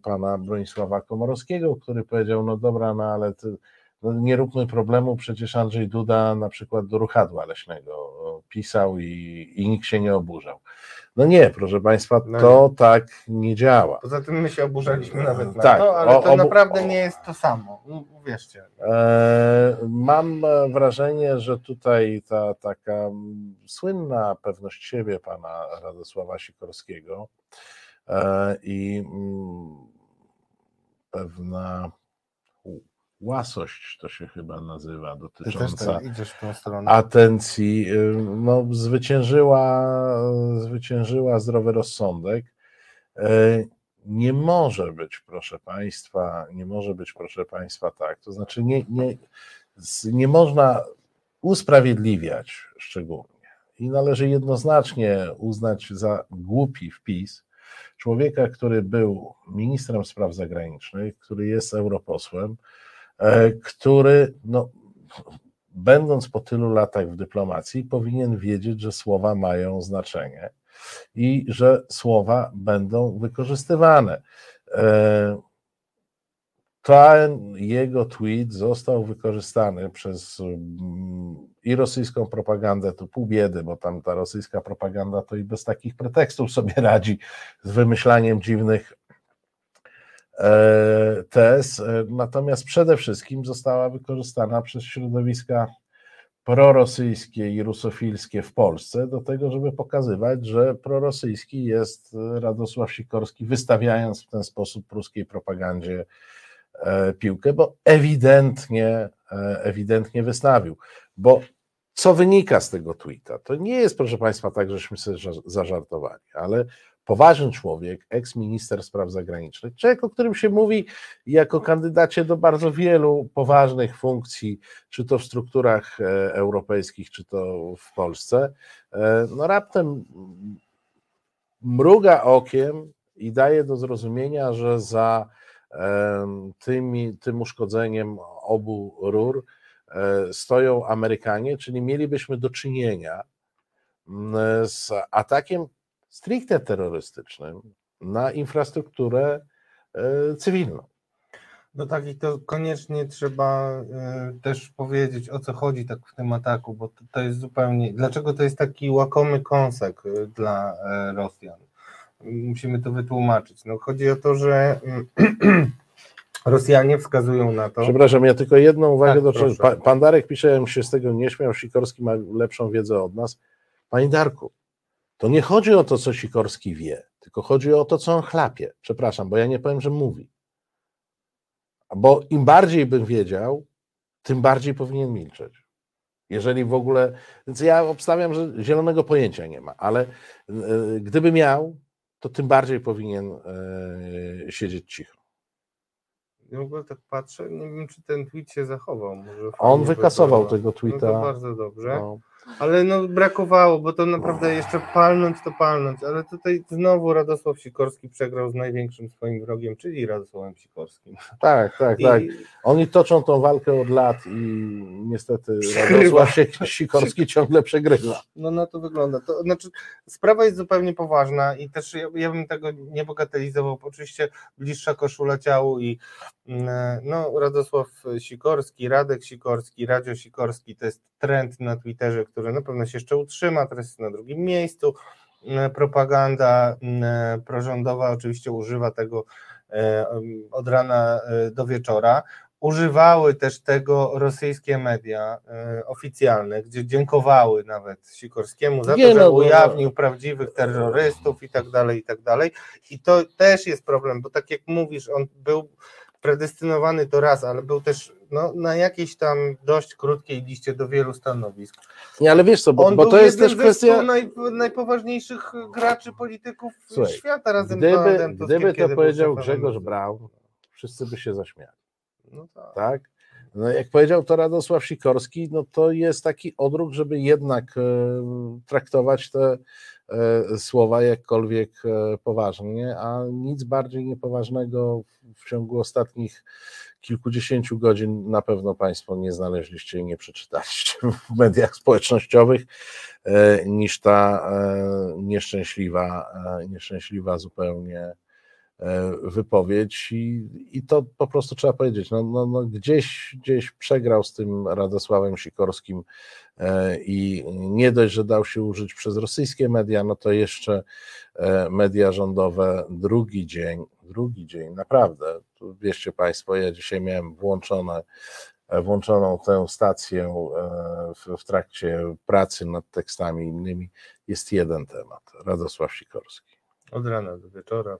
pana Bronisława Komorowskiego, który powiedział, no dobra, no ale ty, no nie róbmy problemu, przecież Andrzej Duda na przykład do ruchadła leśnego pisał i, i nikt się nie oburzał. No nie, proszę Państwa,
No
to tak nie działa.
Poza tym my się oburzaliśmy nawet na
Tak,
to, ale
o-
to
obu-
naprawdę nie jest to samo. Uwierzcie.
E, Mam e, wrażenie, że tutaj ta taka słynna pewność siebie pana Radosława Sikorskiego e, i mm, pewna łasość to się chyba nazywa dotycząca
tak
atencji, y, no, zwyciężyła, zwyciężyła zdrowy rozsądek. Y, Nie może być, proszę Państwa, nie może być, proszę Państwa, tak. To znaczy, nie, nie, nie można usprawiedliwiać szczególnie i należy jednoznacznie uznać za głupi wpis człowieka, który był ministrem spraw zagranicznych, który jest europosłem, e, który no, będąc po tylu latach w dyplomacji, powinien wiedzieć, że słowa mają znaczenie i że słowa będą wykorzystywane. E, Ten jego tweet został wykorzystany przez mm, i rosyjską propagandę, to pół biedy, bo tam ta rosyjska propaganda to i bez takich pretekstów sobie radzi z wymyślaniem dziwnych e, tez, e, natomiast przede wszystkim została wykorzystana przez środowiska prorosyjskie i rusofilskie w Polsce do tego, żeby pokazywać, że prorosyjski jest Radosław Sikorski, wystawiając w ten sposób pruskiej propagandzie e, piłkę, bo ewidentnie, e, ewidentnie wystawił. Bo co wynika z tego tweeta? To nie jest, proszę Państwa, tak, żeśmy sobie ża- zażartowali, ale poważny człowiek, eks-minister spraw zagranicznych, człowiek, o którym się mówi jako kandydacie do bardzo wielu poważnych funkcji, czy to w strukturach e, europejskich, czy to w Polsce, e, no raptem mruga okiem i daje do zrozumienia, że za tymi, tym uszkodzeniem obu rur stoją Amerykanie, czyli mielibyśmy do czynienia z atakiem stricte terrorystycznym na infrastrukturę e, cywilną.
No tak i to koniecznie trzeba y, też powiedzieć o co chodzi tak w tym ataku, bo to, jest zupełnie, dlaczego to jest taki łakomy kąsek dla Rosjan? Musimy to wytłumaczyć. No chodzi o to, że Rosjanie wskazują na to,
Przepraszam, ja tylko jedną uwagę
Tak,
do pa, Pan Darek pisze, ja bym się z tego nie śmiał, Sikorski ma lepszą wiedzę od nas. Panie Darku, to nie chodzi o to, co Sikorski wie, tylko chodzi o to, co on chlapie. Przepraszam, bo ja nie powiem, że mówi. Bo im bardziej bym wiedział, tym bardziej powinien milczeć. Jeżeli w ogóle. Więc ja obstawiam, że zielonego pojęcia nie ma, ale e, gdyby miał, to tym bardziej powinien e, siedzieć cicho.
Ja w ogóle tak patrzę, nie wiem czy ten tweet się zachował. Może
On wykasował tego
No
tweeta.
to bardzo dobrze.
No.
Ale no brakowało, bo to naprawdę jeszcze palnąć to palnąć, ale tutaj znowu Radosław Sikorski przegrał z największym swoim wrogiem, czyli Radosławem Sikorskim.
Tak, tak,
I,
tak. Oni toczą tą walkę od lat i niestety
Przegrywa.
Radosław Sik- Sikorski ciągle przegrywa.
No na to wygląda. To znaczy, sprawa jest zupełnie poważna i też ja, ja bym tego nie bagatelizował. Oczywiście bliższa koszula ciału i no, Radosław Sikorski, Radek Sikorski, Radzio Sikorski to jest trend na Twitterze, który na pewno się jeszcze utrzyma, teraz jest na drugim miejscu. Mm, Propaganda mm, prorządowa oczywiście używa tego e, od rana e, do wieczora. Używały też tego rosyjskie media e, oficjalne, gdzie dziękowały nawet Sikorskiemu za to, że ujawnił prawdziwych terrorystów i tak dalej, i tak dalej. I to też jest problem, bo tak jak mówisz, on był predestynowany to raz, ale był też no, na jakiejś tam dość krótkiej liście do wielu stanowisk.
Nie, ale wiesz co, bo,
On
bo to jest też kwestia.
naj, najpoważniejszych graczy polityków
Słuchaj,
świata razem z
Gdyby,
Donaldem Tuskiem,
gdyby to powiedział Grzegorz. Braun, wszyscy by się zaśmiali,
No tak.
tak? No jak powiedział to Radosław Sikorski, no to jest taki odruch, żeby jednak e, traktować te słowa jakkolwiek e, poważnie, a nic bardziej niepoważnego w, ciągu ostatnich kilkudziesięciu godzin na pewno Państwo nie znaleźliście i nie przeczytaliście w mediach społecznościowych e, niż ta e, nieszczęśliwa, e, nieszczęśliwa zupełnie e, wypowiedź i, i to po prostu trzeba powiedzieć, no, no, no gdzieś, gdzieś przegrał z tym Radosławem Sikorskim e, i nie dość, że dał się użyć przez rosyjskie media, no to jeszcze e, media rządowe drugi dzień, drugi dzień, naprawdę, tu wierzcie Państwo, ja dzisiaj miałem włączone e, włączoną tę stację e, w, w trakcie pracy nad tekstami innymi, jest jeden temat, Radosław Sikorski.
Od rana do wieczora.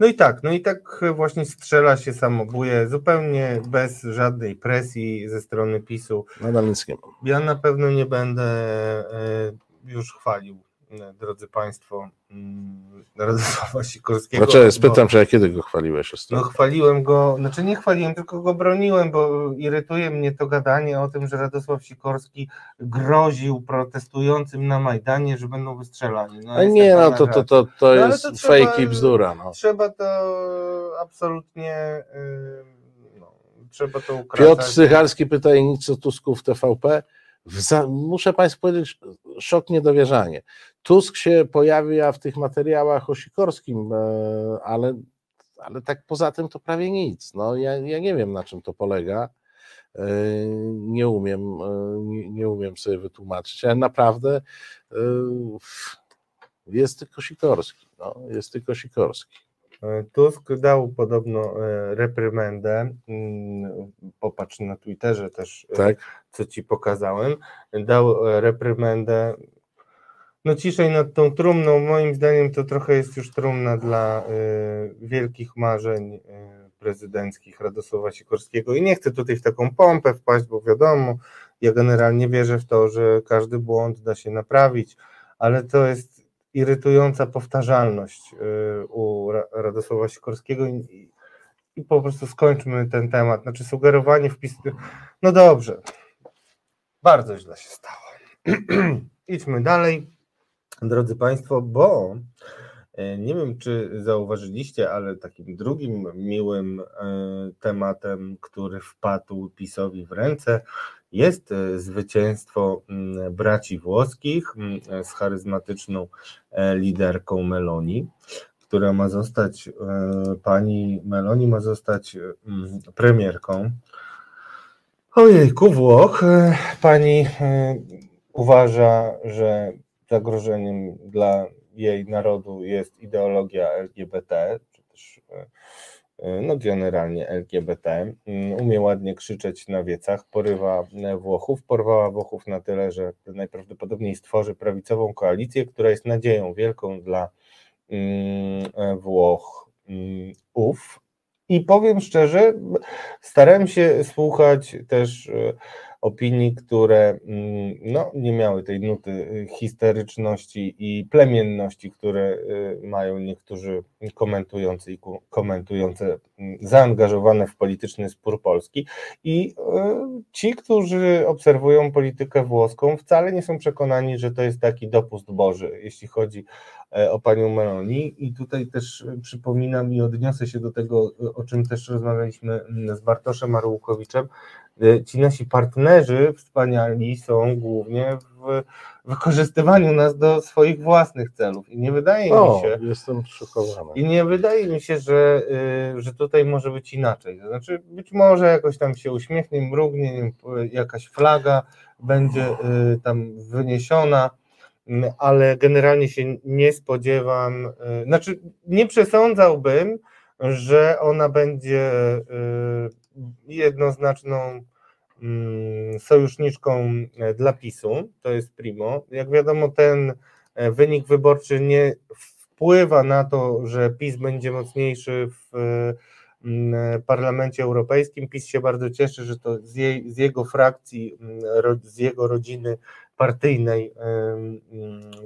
No i tak, no i tak właśnie strzela się samobuje, zupełnie bez żadnej presji ze strony PiSu.
Nadal nic nie mam.
Ja na pewno nie będę e, już chwalił, drodzy Państwo, mm, Radosława Sikorskiego.
Znaczy,
bo-
spytam, czy ja kiedy go chwaliłeś
No
ostatnio?
chwaliłem go, znaczy nie chwaliłem, tylko go broniłem, bo irytuje mnie to gadanie o tym, że Radosław Sikorski groził protestującym na Majdanie, że będą wystrzelani. No,
A nie, no to, to, to, to
No,
jest
to trzeba-
fake i bzdura. No.
Trzeba to absolutnie, yy, no, trzeba to.
Piotr Sychalski pyta i nic o Tusku w TVP. Za, muszę Państwu powiedzieć, szok niedowierzanie. Tusk się pojawia w tych materiałach o Sikorskim, e, ale, ale tak poza tym to prawie nic. No, ja, ja nie wiem, na czym to polega. E, Nie umiem, e, nie, umiem sobie wytłumaczyć, ale naprawdę jest tylko Sikorski. No, jest tylko Sikorski.
E, Tusk dał podobno e, reprymendę, mm, popatrz na Twitterze też, e,
Tak?
co ci pokazałem, dał reprymendę. No ciszej nad tą trumną, moim zdaniem to trochę jest już trumna dla wielkich marzeń prezydenckich Radosława Sikorskiego i nie chcę tutaj w taką pompę wpaść, bo wiadomo, ja generalnie wierzę w to, że każdy błąd da się naprawić, ale to jest irytująca powtarzalność y, u Ra- Radosława Sikorskiego i, i po prostu skończmy ten temat. Znaczy sugerowanie wpis. No dobrze. Bardzo źle się stało. Idźmy dalej, drodzy Państwo, bo E, nie wiem, czy zauważyliście, ale takim drugim miłym e, tematem, który wpadł PiSowi w ręce, jest e, zwycięstwo mm, braci włoskich mm, z charyzmatyczną liderką Meloni, która ma zostać, pani Meloni ma zostać mm, premierką. Ojejku, Włoch. Pani uważa, że zagrożeniem dla jej narodu jest ideologia LGBT, czy też e, e, no generalnie LGBT. Mm, umie ładnie krzyczeć na wiecach, porywa e, Włochów, porwała Włochów na tyle, że najprawdopodobniej stworzy prawicową koalicję, która jest nadzieją wielką dla mm, Włoch mm, ów. I powiem szczerze, starałem się słuchać też opinii, które mm, no, nie miały tej nuty histeryczności i plemienności, które y, mają niektórzy komentujący i komentujące mm, zaangażowane w polityczny spór Polski. I y, ci, którzy obserwują politykę włoską, wcale nie są przekonani, że to jest taki dopust Boży, jeśli chodzi e, o panią Meloni. I tutaj też przypominam i odniosę się do tego, o czym też rozmawialiśmy mm, z Bartoszem Arłukowiczem, ci nasi partnerzy wspaniali są głównie w wykorzystywaniu nas do swoich własnych celów. I nie wydaje
o,
mi się.
Jestem szokowany.
I nie wydaje mi się, że, y, że tutaj może być inaczej. To znaczy, być może jakoś tam się uśmiechnie, mrugnie, jakaś flaga będzie y, tam wyniesiona ale generalnie się nie spodziewam, znaczy nie przesądzałbym, że ona będzie jednoznaczną mm, sojuszniczką e, dla PiSu, to jest primo. Jak wiadomo, ten e, wynik wyborczy nie wpływa na to, że PiS będzie mocniejszy w mm, parlamencie europejskim. PiS się bardzo cieszy, że to z, jej, z jego frakcji, mm, z jego rodziny partyjnej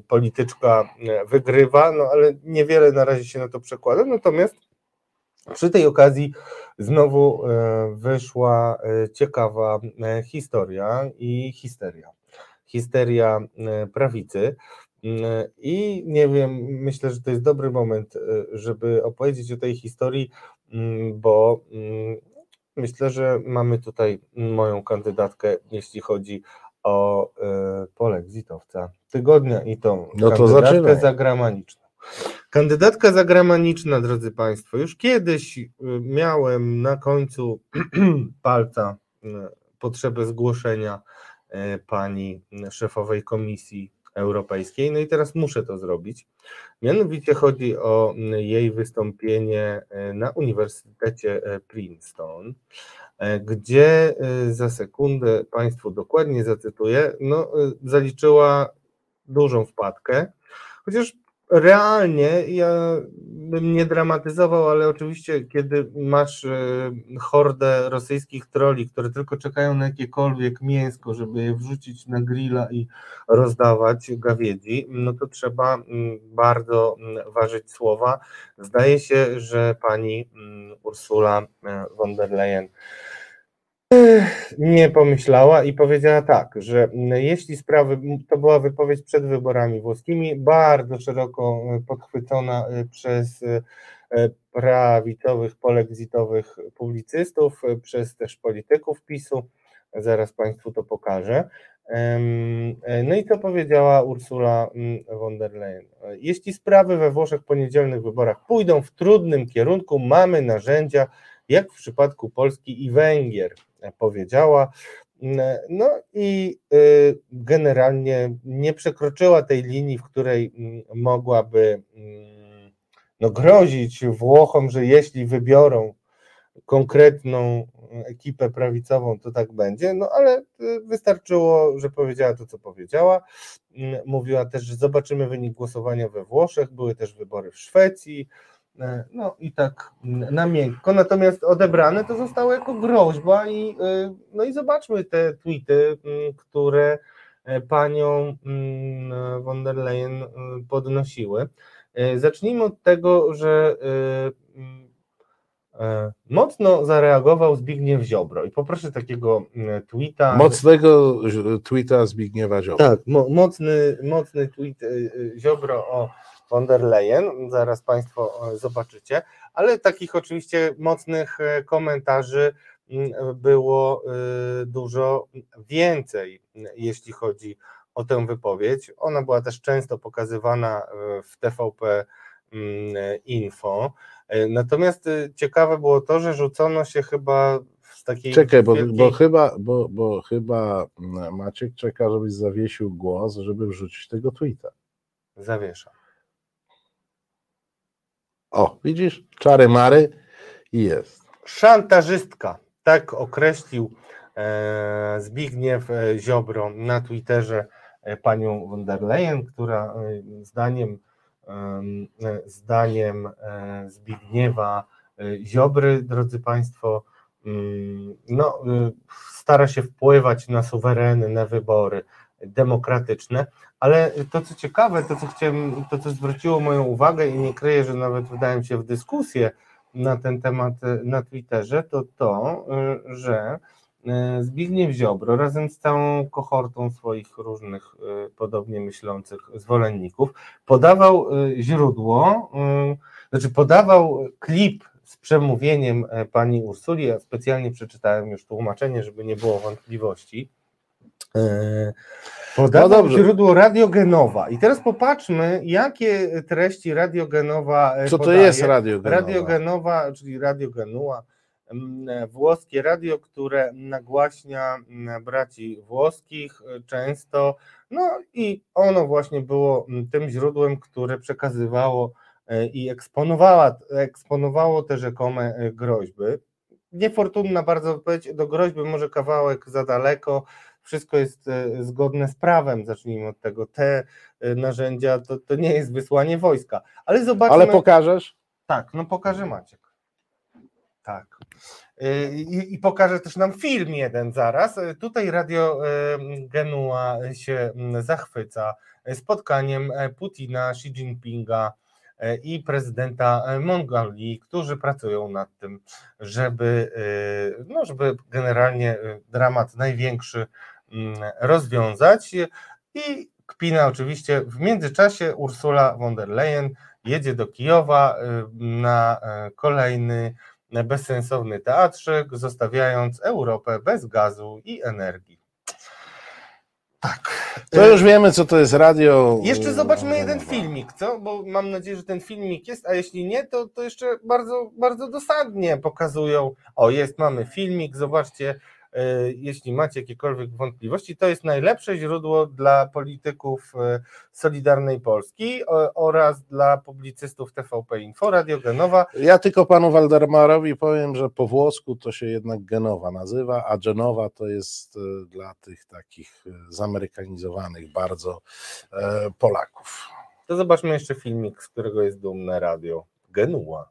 polityczka e, wygrywa, no ale niewiele na razie się na to przekłada. Natomiast przy tej okazji znowu e, wyszła e, ciekawa e, historia i histeria. Histeria prawicy. I nie wiem, myślę, że to jest dobry moment, żeby opowiedzieć o tej historii, bo myślę, że mamy tutaj moją kandydatkę, jeśli chodzi o polexitowca tygodnia i tą
no to
kandydatkę
zaczynaj.
zagraniczną. Kandydatka zagraniczna, drodzy Państwo, już kiedyś y, miałem na końcu palca y, potrzebę zgłoszenia y, pani szefowej Komisji Europejskiej, no i teraz muszę to zrobić. Mianowicie chodzi o jej wystąpienie na Uniwersytecie Princeton, gdzie za sekundę Państwu dokładnie zacytuję, no, zaliczyła dużą wpadkę, chociaż Realnie ja bym nie dramatyzował, ale oczywiście, kiedy masz e, hordę rosyjskich troli, które tylko czekają na jakiekolwiek mięsko, żeby je wrzucić na grilla i rozdawać gawiedzi, no to trzeba mm, bardzo mm, ważyć słowa. Zdaje się, że pani mm, Ursula e, von der Leyen nie pomyślała i powiedziała tak, że jeśli sprawy, to była wypowiedź przed wyborami włoskimi, bardzo szeroko podchwycona y, przez y, prawicowych, polexitowych publicystów, przez też polityków PiSu, zaraz Państwu to pokażę. No i co powiedziała Ursula mm, von der Leyen? Jeśli sprawy we Włoszech po niedzielnych wyborach pójdą w trudnym kierunku, mamy narzędzia, jak w przypadku Polski i Węgier powiedziała. No i y, generalnie nie przekroczyła tej linii, w której mm, mogłaby mm, no, grozić Włochom, że jeśli wybiorą konkretną ekipę prawicową, to tak będzie, no ale y, wystarczyło, że powiedziała to, co powiedziała. Mm, mówiła też, że zobaczymy wynik głosowania we Włoszech, były też wybory w Szwecji, E, no i tak na miękko, natomiast odebrane to zostało jako groźba i, e, no i zobaczmy te tweety, które e, panią von der Leyen podnosiły. Zacznijmy od tego, że mocno zareagował Zbigniew Ziobro i poproszę takiego tweeta.
Mocnego tweeta Zbigniewa Ziobro.
Tak, mo mocny, mocny tweet Ziobro o von der Leyen, zaraz Państwo e, zobaczycie, ale takich oczywiście mocnych e, komentarzy było e, dużo więcej, jeśli chodzi o tę wypowiedź. Ona była też często pokazywana w TVP Info. Natomiast ciekawe było to, że rzucono się chyba z takiej.
Czekaj, bo, wielkiej... bo, chyba, bo, bo chyba Maciek czeka, żebyś zawiesił głos, żeby wrzucić tego tweeta.
Zawieszam.
O, widzisz? Czary mary i jest.
Szantażystka. Tak określił e, Zbigniew e, Ziobro na Twitterze e, panią von der Leyen, która e, zdaniem, zdaniem Zbigniewa Ziobry, drodzy Państwo, mm, no, stara się wpływać na suwerenne wybory demokratyczne, ale to co ciekawe, to co chciałem, to co zwróciło moją uwagę i nie kryję, że nawet wydałem się w dyskusję na ten temat e, na Twitterze, to to, e, że e, Zbigniew Ziobro razem z całą kohortą swoich różnych podobnie myślących zwolenników podawał źródło, znaczy podawał klip z przemówieniem pani Ursuli, ja specjalnie przeczytałem już tłumaczenie, żeby nie było wątpliwości, Podawał no źródło radiogenowa. I teraz popatrzmy, jakie treści radiogenowa.
E, Co podaje. to jest radiogenowa?
Radiogenowa, czyli radiogenua, włoskie radio, które nagłaśnia braci włoskich e, często. No i ono właśnie było tym źródłem, które przekazywało e, i eksponowało, eksponowało te rzekome groźby. Niefortunna bardzo odpowiedź do groźby, może kawałek za daleko wszystko jest e, zgodne z prawem, zacznijmy od tego. Te e, narzędzia to, to nie jest wysłanie wojska. Ale zobaczmy.
Ale pokażesz?
Tak, no pokaże Maciek. Tak. E, I, I pokażę też nam film jeden zaraz. Tutaj Radio Genua się zachwyca spotkaniem Putina, Xi Jinpinga i prezydenta Mongolii, którzy pracują nad tym, żeby, no, żeby generalnie dramat największy rozwiązać. I kpina oczywiście, w międzyczasie Ursula von der Leyen jedzie do Kijowa y, na e, kolejny bezsensowny teatrzyk, zostawiając Europę bez gazu i energii.
Tak. To już wiemy, co to jest radio.
Jeszcze zobaczmy jeden filmik, co? Bo mam nadzieję, że ten filmik jest, a jeśli nie, to, to jeszcze bardzo, bardzo dosadnie pokazują. O, jest, mamy filmik, zobaczcie, jeśli macie jakiekolwiek wątpliwości, to jest najlepsze źródło dla polityków e, Solidarnej Polski oraz dla publicystów TVP Info, Radio Genowa.
Ja tylko panu Waldemarowi powiem, że po włosku to się jednak Genowa nazywa, a Genowa to jest e, dla tych takich zamerykanizowanych bardzo Polaków.
To zobaczmy jeszcze filmik, z którego jest dumne radio. Genua.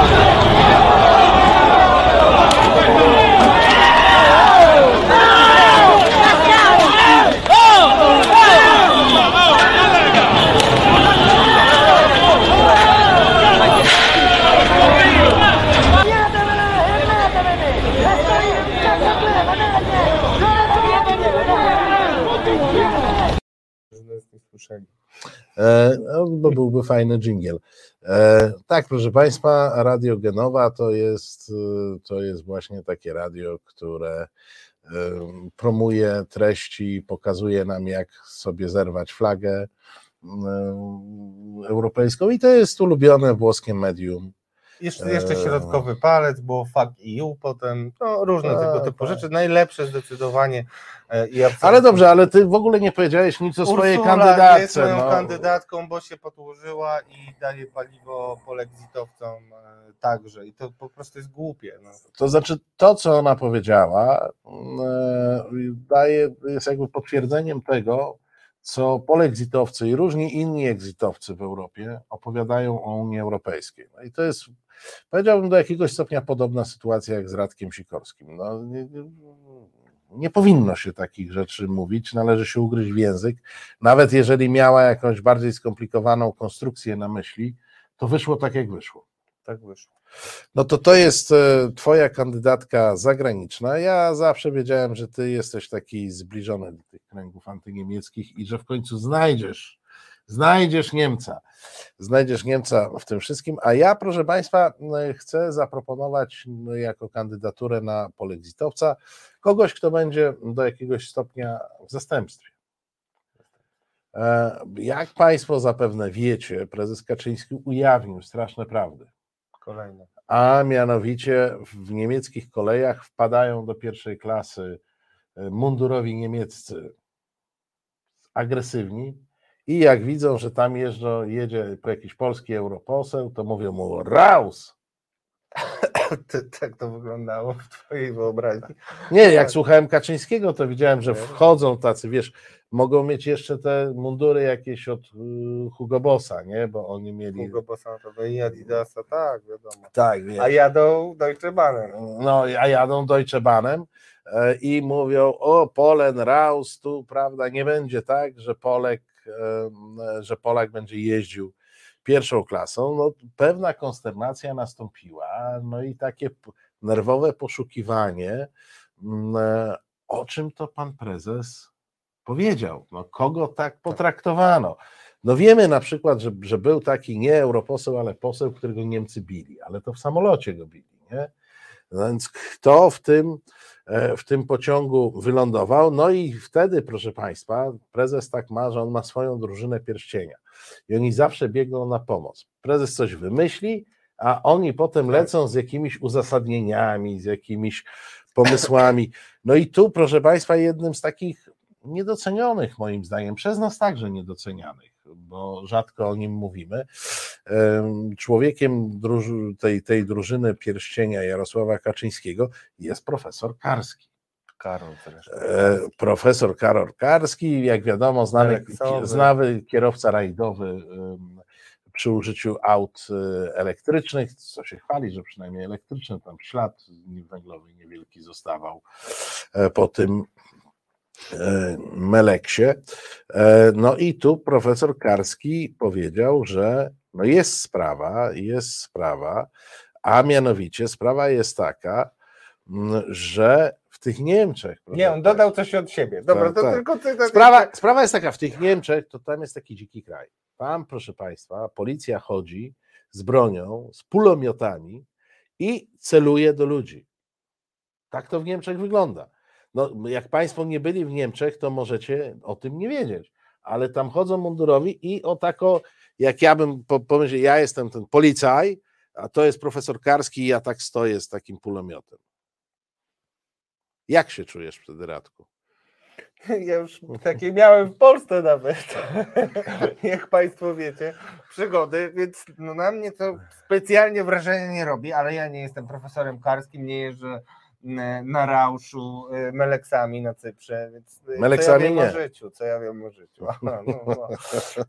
bo byłby fajny dżingiel. E, tak, proszę Państwa, Radio Genowa to jest, to jest właśnie takie radio, które e, promuje treści, pokazuje nam, jak sobie zerwać flagę europejską i to jest ulubione włoskie medium
jeszcze, jeszcze eee. środkowy palec, było fuck EU potem, no różne A, tego typu tak. rzeczy. Najlepsze zdecydowanie.
E, I ale dobrze, ale ty w ogóle nie powiedziałeś nic o swojej Ursula kandydatce. jest
moją no. kandydatką, bo się podłożyła i daje paliwo polexitowcom e, także. I to po prostu jest głupie. No.
To znaczy, to co ona powiedziała, e, daje, jest jakby potwierdzeniem tego, co polexitowcy i różni inni exitowcy w Europie opowiadają o Unii Europejskiej. No i to jest, powiedziałbym, do jakiegoś stopnia podobna sytuacja jak z Radkiem Sikorskim. No, nie, nie powinno się takich rzeczy mówić, należy się ugryźć w język. Nawet jeżeli miała jakąś bardziej skomplikowaną konstrukcję na myśli, to wyszło tak, jak wyszło.
Tak wyszło.
No to to jest e, twoja kandydatka zagraniczna. Ja zawsze wiedziałem, że ty jesteś taki zbliżony do tych kręgów antyniemieckich i że w końcu znajdziesz, znajdziesz Niemca. Znajdziesz Niemca w tym wszystkim. A ja, proszę Państwa, chcę zaproponować jako kandydaturę na polexitowca kogoś, kto będzie do jakiegoś stopnia w zastępstwie. E, jak Państwo zapewne wiecie, prezes Kaczyński ujawnił straszne prawdy.
Kolejne.
A mianowicie w niemieckich kolejach wpadają do pierwszej klasy e, mundurowi niemieccy agresywni i jak widzą, że tam jeżdżą, jedzie po jakiś polski europoseł, to mówią mu raus.
tak to wyglądało w twojej wyobraźni.
Nie, jak słuchałem Kaczyńskiego, to widziałem, że wchodzą tacy, wiesz, mogą mieć jeszcze te mundury jakieś od y, Hugo Bossa, nie? Bo oni mieli.
Hugo Bossa to by i Adidasa, tak, wiadomo.
Tak, wiesz.
A jadą Deutsche Bahnem.
No, a jadą Deutsche Bahnem e, i mówią, o Polen, Raus, tu, prawda, nie będzie tak, że Polek, że Polak będzie jeździł pierwszą klasą, no pewna konsternacja nastąpiła, no i takie nerwowe poszukiwanie, mm, e, o czym to pan prezes powiedział, no kogo tak potraktowano. No wiemy na przykład, że, że był taki nie europoseł, ale poseł, którego Niemcy bili, ale to w samolocie go bili, nie? Więc kto w tym, e, w tym pociągu wylądował? No i wtedy, proszę Państwa, prezes tak ma, że on ma swoją drużynę pierścienia i oni zawsze biegną na pomoc. Prezes coś wymyśli, a oni potem
Tak.
lecą z jakimiś uzasadnieniami, z jakimiś pomysłami. No i tu, proszę Państwa, jednym z takich niedocenionych, moim zdaniem, przez nas także niedocenianych, bo rzadko o nim mówimy. em, Człowiekiem druż- tej, tej drużyny pierścienia Jarosława Kaczyńskiego jest profesor Karski.
Karol zresztą.
E, Profesor Karol Karski, jak wiadomo, znany, znany kierowca rajdowy przy użyciu aut e, elektrycznych, co się chwali, że przynajmniej elektryczny, tam ślad węglowy niewielki zostawał e, po tym Meleksie. E, No i tu profesor Karski powiedział, że no jest sprawa, jest sprawa, a mianowicie sprawa jest taka, że w tych Niemczech.
Nie, on
proszę
dodał coś od siebie. Dobra,
Tak,
to
tak.
tylko ty.
Sprawa, sprawa jest taka, w tych Niemczech to tam jest taki dziki kraj. Tam, proszę Państwa, policja chodzi z bronią, z pulomiotami i celuje do ludzi. Tak to w Niemczech wygląda. No, jak Państwo nie byli w Niemczech, to możecie o tym nie wiedzieć, ale tam chodzą mundurowi i o tako, jak ja bym po- pomyślał, ja jestem ten policaj, a to jest profesor Karski i ja tak stoję z takim pulomiotem. Jak się czujesz wtedy, Radku?
Ja już takie miałem w Polsce nawet, jak Państwo wiecie, przygody, więc no na mnie to specjalnie wrażenia nie robi, ale ja nie jestem profesorem karskim, nie jeżdżę na rauszu y, meleksami na Cyprze, więc
Meleksami
co ja wiem
nie.
o życiu, co ja wiem o życiu, Aha, no, no.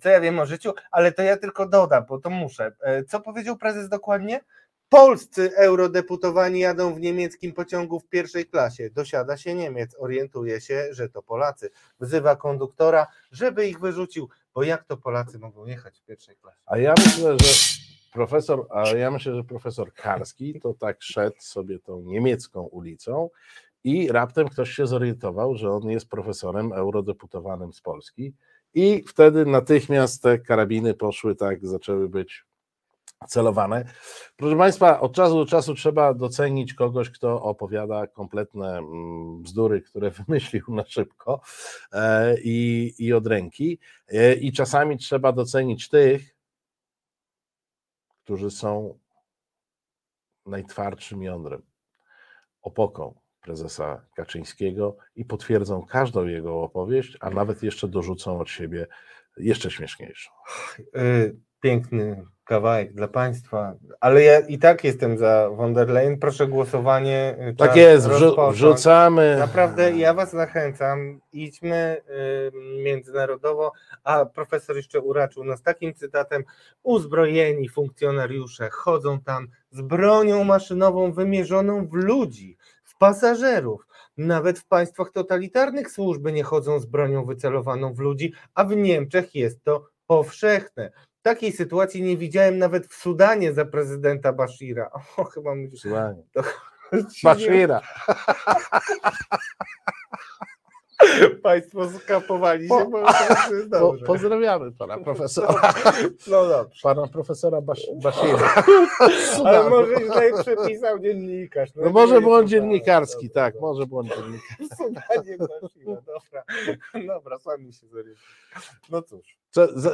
co ja wiem o życiu, ale to ja tylko dodam, bo to muszę. E, Co powiedział prezes dokładnie? Polscy eurodeputowani jadą w niemieckim pociągu w pierwszej klasie. Dosiada się Niemiec, orientuje się, że to Polacy. Wzywa konduktora, żeby ich wyrzucił, bo jak to Polacy mogą jechać w pierwszej klasie?
A ja myślę, że profesor, a ja myślę, że profesor Karski to tak szedł sobie tą niemiecką ulicą i raptem ktoś się zorientował, że on jest profesorem eurodeputowanym z Polski i wtedy natychmiast te karabiny poszły tak, zaczęły być celowane. Proszę Państwa, od czasu do czasu trzeba docenić kogoś, kto opowiada kompletne mm, bzdury, które wymyślił na szybko e, i, i od ręki. E, I czasami trzeba docenić tych, którzy są najtwardszym jądrem, opoką prezesa Kaczyńskiego i potwierdzą każdą jego opowieść, a nawet jeszcze dorzucą od siebie jeszcze śmieszniejszą.
Y, Piękny kawałek dla Państwa, ale ja i tak jestem za von der Leyen. Proszę głosowanie. y,
Tak jest,
rozpocząć.
wrzucamy.
Naprawdę ja Was zachęcam, idźmy y, międzynarodowo, a profesor jeszcze uraczył nas takim cytatem, uzbrojeni funkcjonariusze chodzą tam z bronią maszynową wymierzoną w ludzi, w pasażerów. Nawet w państwach totalitarnych służby nie chodzą z bronią wycelowaną w ludzi, a w Niemczech jest to powszechne. Takiej sytuacji nie widziałem nawet w Sudanie za prezydenta Bashira. O, chyba
Słuchaj.
to...
Bashira.
Państwo skapowali
Po-
się, bo
pozdrawiamy pana profesora.
No dobrze.
Pana profesora Basz, Bashira.
Ale może źle przepisał dziennikarz.
No może
nie
błąd dziennikarski,
dobra,
tak,
dobra.
może błąd dziennikarski.
Sudanie Bashira, dobra. Dobra, sami się zorientujemy. No cóż.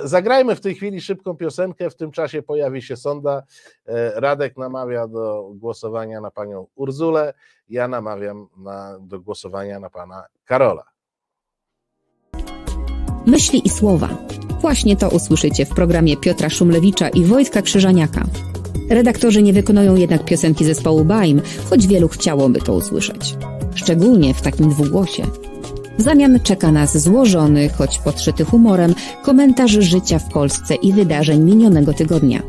Zagrajmy w tej chwili szybką piosenkę, w tym czasie pojawi się sonda. E, Radek namawia do głosowania na panią Urzulę, ja namawiam na, do głosowania na pana Karola.
Myśli i słowa. Właśnie to usłyszycie w programie Piotra Szumlewicza i Wojtka Krzyżaniaka. Redaktorzy nie wykonują jednak piosenki zespołu Baim, choć wielu chciałoby to usłyszeć. Szczególnie w takim dwugłosie. W zamian czeka nas złożony, choć podszyty humorem, komentarz życia w Polsce i wydarzeń minionego tygodnia.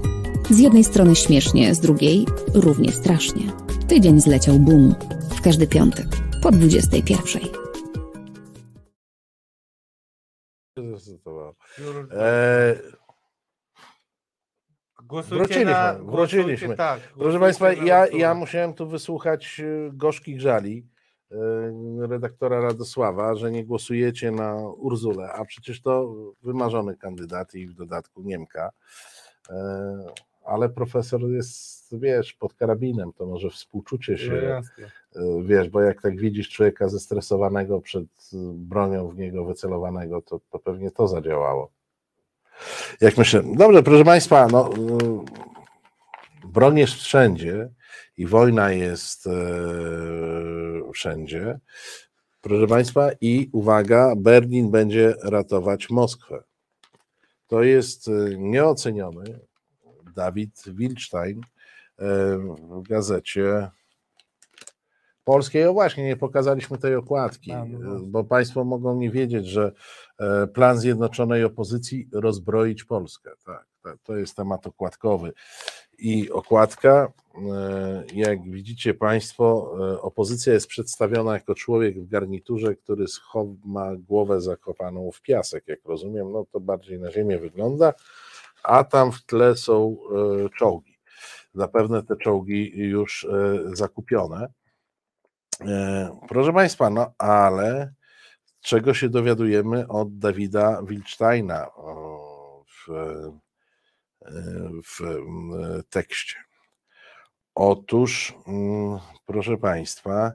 Z jednej strony śmiesznie, z drugiej równie strasznie. Tydzień zleciał boom. W każdy piątek po 21.
E,
Głosujcie
Wróciliśmy,
na,
wróciliśmy.
głosujcie Tak,
Proszę Państwa, ja, ja musiałem tu wysłuchać e, gorzkich żali redaktora Radosława, że nie głosujecie na Urzulę, a przecież to wymarzony kandydat i w dodatku Niemka. E, Ale profesor jest, wiesz, pod karabinem, to może współczucie
No
się, e, wiesz, bo jak tak widzisz człowieka zestresowanego przed bronią w niego wycelowanego, to, to pewnie to zadziałało. Jak myślę, dobrze, proszę Państwa, no, y, broń jest wszędzie i wojna jest e, wszędzie. Proszę Państwa, i uwaga, Berlin będzie ratować Moskwę. To jest e, nieoceniony Dawid Wilstein e, w gazecie polskiej. O właśnie, nie pokazaliśmy tej okładki,
no właśnie.
bo Państwo mogą nie wiedzieć, że plan Zjednoczonej Opozycji rozbroić Polskę. Tak, to- to jest temat okładkowy. I okładka, e, jak widzicie Państwo, e, opozycja jest przedstawiona jako człowiek w garniturze, który ma głowę zakopaną w piasek, jak rozumiem, no to bardziej na ziemię wygląda, a tam w tle są e, czołgi. Zapewne te czołgi już zakupione. Proszę Państwa, no ale czego się dowiadujemy od Dawida Wilsteina o, w, w mm, tekście? Otóż, mm, proszę Państwa,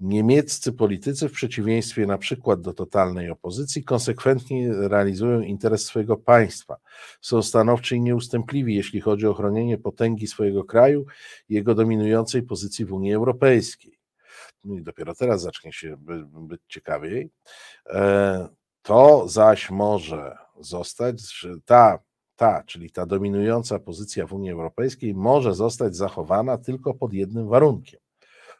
niemieccy politycy, w przeciwieństwie na przykład do totalnej opozycji, konsekwentnie realizują interes swojego państwa. Są stanowczy i nieustępliwi, jeśli chodzi o chronienie potęgi swojego kraju i jego dominującej pozycji w Unii Europejskiej. No i dopiero teraz zacznie się by, być ciekawiej. E, To zaś może zostać, ta, ta, czyli ta dominująca pozycja w Unii Europejskiej może zostać zachowana tylko pod jednym warunkiem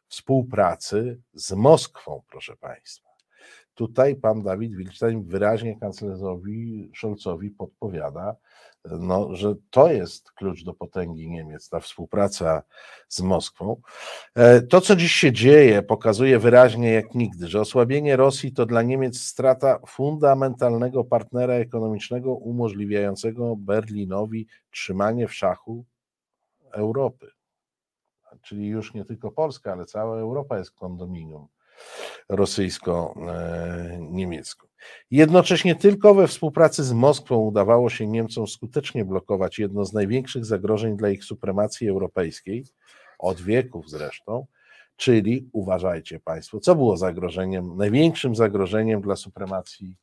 współpracy z Moskwą, proszę Państwa. Tutaj pan Dawid Wilstein wyraźnie kanclerzowi Scholzowi podpowiada, no, że to jest klucz do potęgi Niemiec, ta współpraca z Moskwą. E, To, co dziś się dzieje, pokazuje wyraźnie jak nigdy, że osłabienie Rosji to dla Niemiec strata fundamentalnego partnera ekonomicznego umożliwiającego Berlinowi trzymanie w szachu Europy. Czyli już nie tylko Polska, ale cała Europa jest kondominium rosyjsko-niemiecką. Jednocześnie tylko we współpracy z Moskwą udawało się Niemcom skutecznie blokować jedno z największych zagrożeń dla ich supremacji europejskiej, od wieków zresztą, czyli uważajcie Państwo, co było zagrożeniem, największym zagrożeniem dla supremacji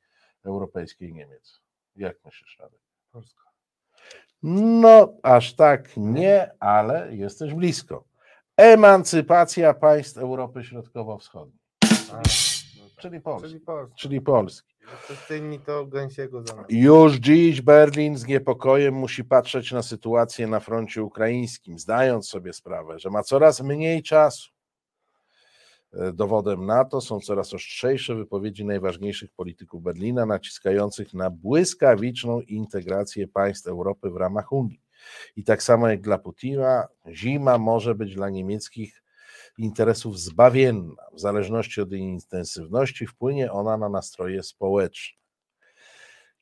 europejskiej Niemiec? Jak myślisz, Radek?
Polska.
No, aż tak nie, ale jesteś blisko. Emancypacja państw Europy Środkowo-Wschodniej,
tak.
Czyli Polski
Czyli Polska.
czyli Polski.
Inni to gęsiego.
Już dziś Berlin z niepokojem musi patrzeć na sytuację na froncie ukraińskim, zdając sobie sprawę, że ma coraz mniej czasu. E, Dowodem na to są coraz ostrzejsze wypowiedzi najważniejszych polityków Berlina, naciskających na błyskawiczną integrację państw Europy w ramach Unii. I tak samo jak dla Putina, zima może być dla niemieckich interesów zbawienna. W zależności od jej intensywności wpłynie ona na nastroje społeczne.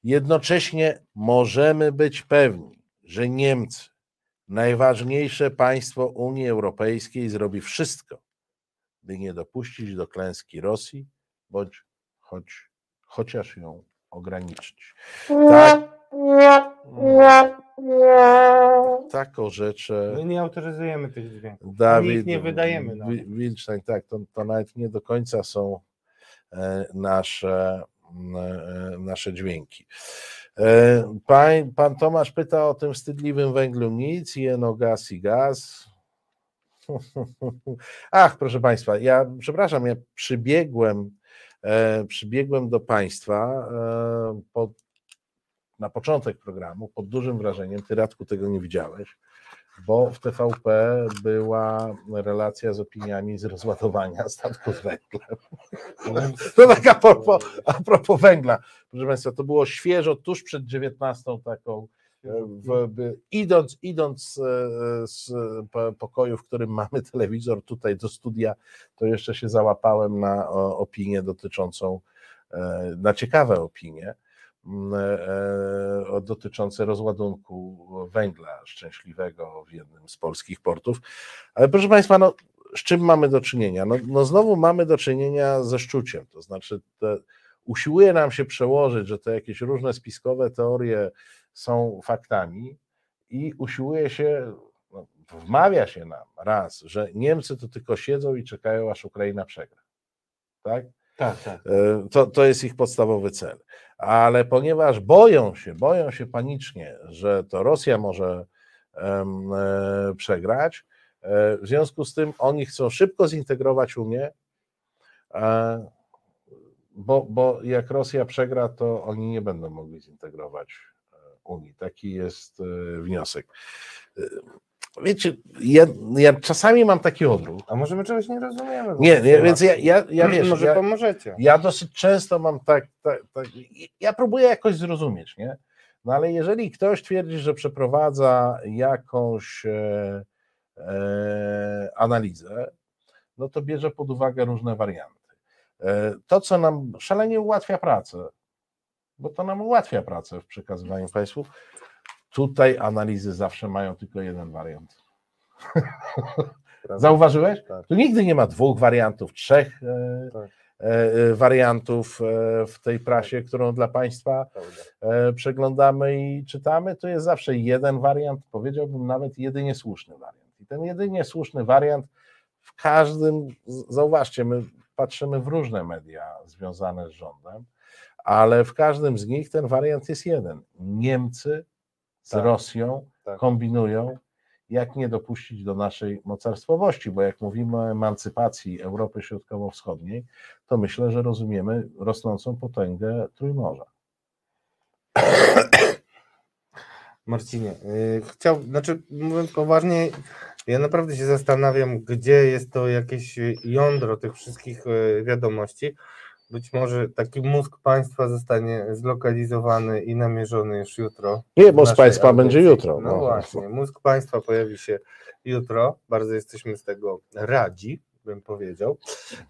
Jednocześnie możemy być pewni, że Niemcy, najważniejsze państwo Unii Europejskiej, zrobi wszystko, by nie dopuścić do klęski Rosji, bądź choć, chociaż ją ograniczyć. Tak, tak orzecze
My nie autoryzujemy tych dźwięków.
Dawid
ich nie wydajemy nawet.
Tak, to, to nawet nie do końca są e, nasze, e, nasze dźwięki. E, Pan, pan Tomasz pyta o tym wstydliwym węglu nic, jeno gaz i gaz. Ach, proszę Państwa, ja przepraszam, ja przybiegłem, przybiegłem do Państwa pod, na początek programu pod dużym wrażeniem, Ty Radku tego nie widziałeś, bo w TVP była relacja z opiniami z rozładowania statku z węglem. To tak a propos, a propos węgla. Proszę Państwa, to było świeżo, tuż przed 19 taką, w, idąc, idąc e, z po- pokoju, w którym mamy telewizor tutaj do studia, to jeszcze się załapałem na opinię dotyczącą, e, na ciekawe opinie dotyczące rozładunku węgla szczęśliwego w jednym z polskich portów. Ale proszę Państwa, no, z czym mamy do czynienia? No, no znowu mamy do czynienia ze szczuciem, to znaczy te, usiłuje nam się przełożyć, że te jakieś różne spiskowe teorie są faktami i usiłuje się, no, wmawia się nam raz, że Niemcy to tylko siedzą i czekają, aż Ukraina przegra. Tak?
Tak, tak.
E, To, to jest ich podstawowy cel. Ale ponieważ boją się, boją się panicznie, że to Rosja może e, przegrać, e, w związku z tym oni chcą szybko zintegrować Unię, bo, bo jak Rosja przegra, to oni nie będą mogli zintegrować Unii. Taki jest wniosek. Wiecie, ja, ja czasami mam taki odruch.
A może my czegoś nie rozumiemy?
Nie, nie więc ja, ja, ja wiesz,
Może
ja,
pomożecie.
ja dosyć często mam tak, tak, tak, ja próbuję jakoś zrozumieć, nie? No ale jeżeli ktoś twierdzi, że przeprowadza jakąś e, e, analizę, no to bierze pod uwagę różne warianty. E, to, co nam szalenie ułatwia pracę, bo to nam ułatwia pracę w przekazywaniu Państwu, tutaj analizy zawsze mają tylko jeden wariant. Zauważyłeś?
Tak.
Tu nigdy nie ma dwóch wariantów, trzech e,
Tak.
e, e, wariantów w tej prasie, którą dla Państwa przeglądamy i czytamy. To jest zawsze jeden wariant, powiedziałbym nawet jedynie słuszny wariant. I ten jedynie słuszny wariant w każdym, zauważcie, my patrzymy w różne media związane z rządem, ale w każdym z nich ten wariant jest jeden. Niemcy z
Tak.
Rosją
Tak.
kombinują, jak nie dopuścić do naszej mocarstwowości, bo jak mówimy o emancypacji Europy Środkowo-Wschodniej, to myślę, że rozumiemy rosnącą potęgę Trójmorza.
Marcinie, y, chciał, znaczy mówiąc poważnie, ja naprawdę się zastanawiam, gdzie jest to jakieś jądro tych wszystkich y, wiadomości. Być może taki mózg państwa zostanie zlokalizowany i namierzony już jutro.
Nie,
naszej
Państwa
audycji.
będzie jutro.
No, właśnie, mózg państwa pojawi się jutro. Bardzo jesteśmy z tego radzi, bym powiedział.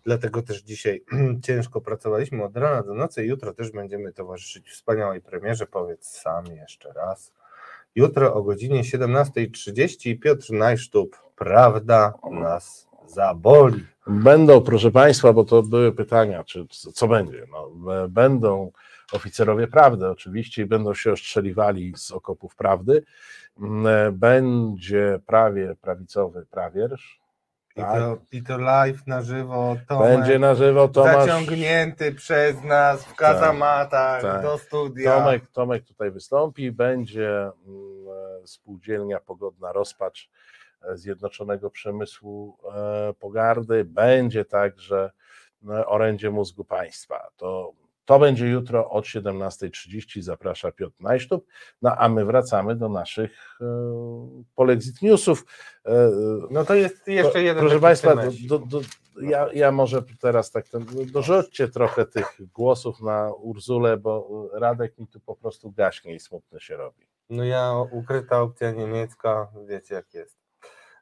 Dlatego też dzisiaj ciężko pracowaliśmy od rana do nocy. Jutro też będziemy towarzyszyć wspaniałej premierze. Powiedz sam jeszcze raz. Jutro o godzinie 17.30 Piotr Najsztub. Prawda nas zaboli.
Będą, proszę Państwa, bo to były pytania, czy co będzie. No, e, będą oficerowie prawdy oczywiście i będą się ostrzeliwali z okopów prawdy. Mm, e, Będzie prawie prawicowy prawierz.
I
Tak.
to, I to live na żywo. Tomek,
Będzie na żywo Tomasz.
zaciągnięty przez nas w kazamatach
tak.
do studia.
Tomek, Tomek tutaj wystąpi, będzie mm, e, spółdzielnia Pogodna Rozpacz Zjednoczonego Przemysłu e, Pogardy, będzie także e, orędzie mózgu państwa. To, To będzie jutro od 17.30. Zaprasza Piotr Najsztub. No a my wracamy do naszych e, Polexit Newsów.
No to jest jeszcze jeden
Proszę Państwa, do, do, ja, ja może teraz tak ten, dorzućcie trochę tych głosów na Urzulę, bo Radek mi tu po prostu gaśnie i smutny się robi.
No ja ukryta opcja niemiecka, wiecie jak jest.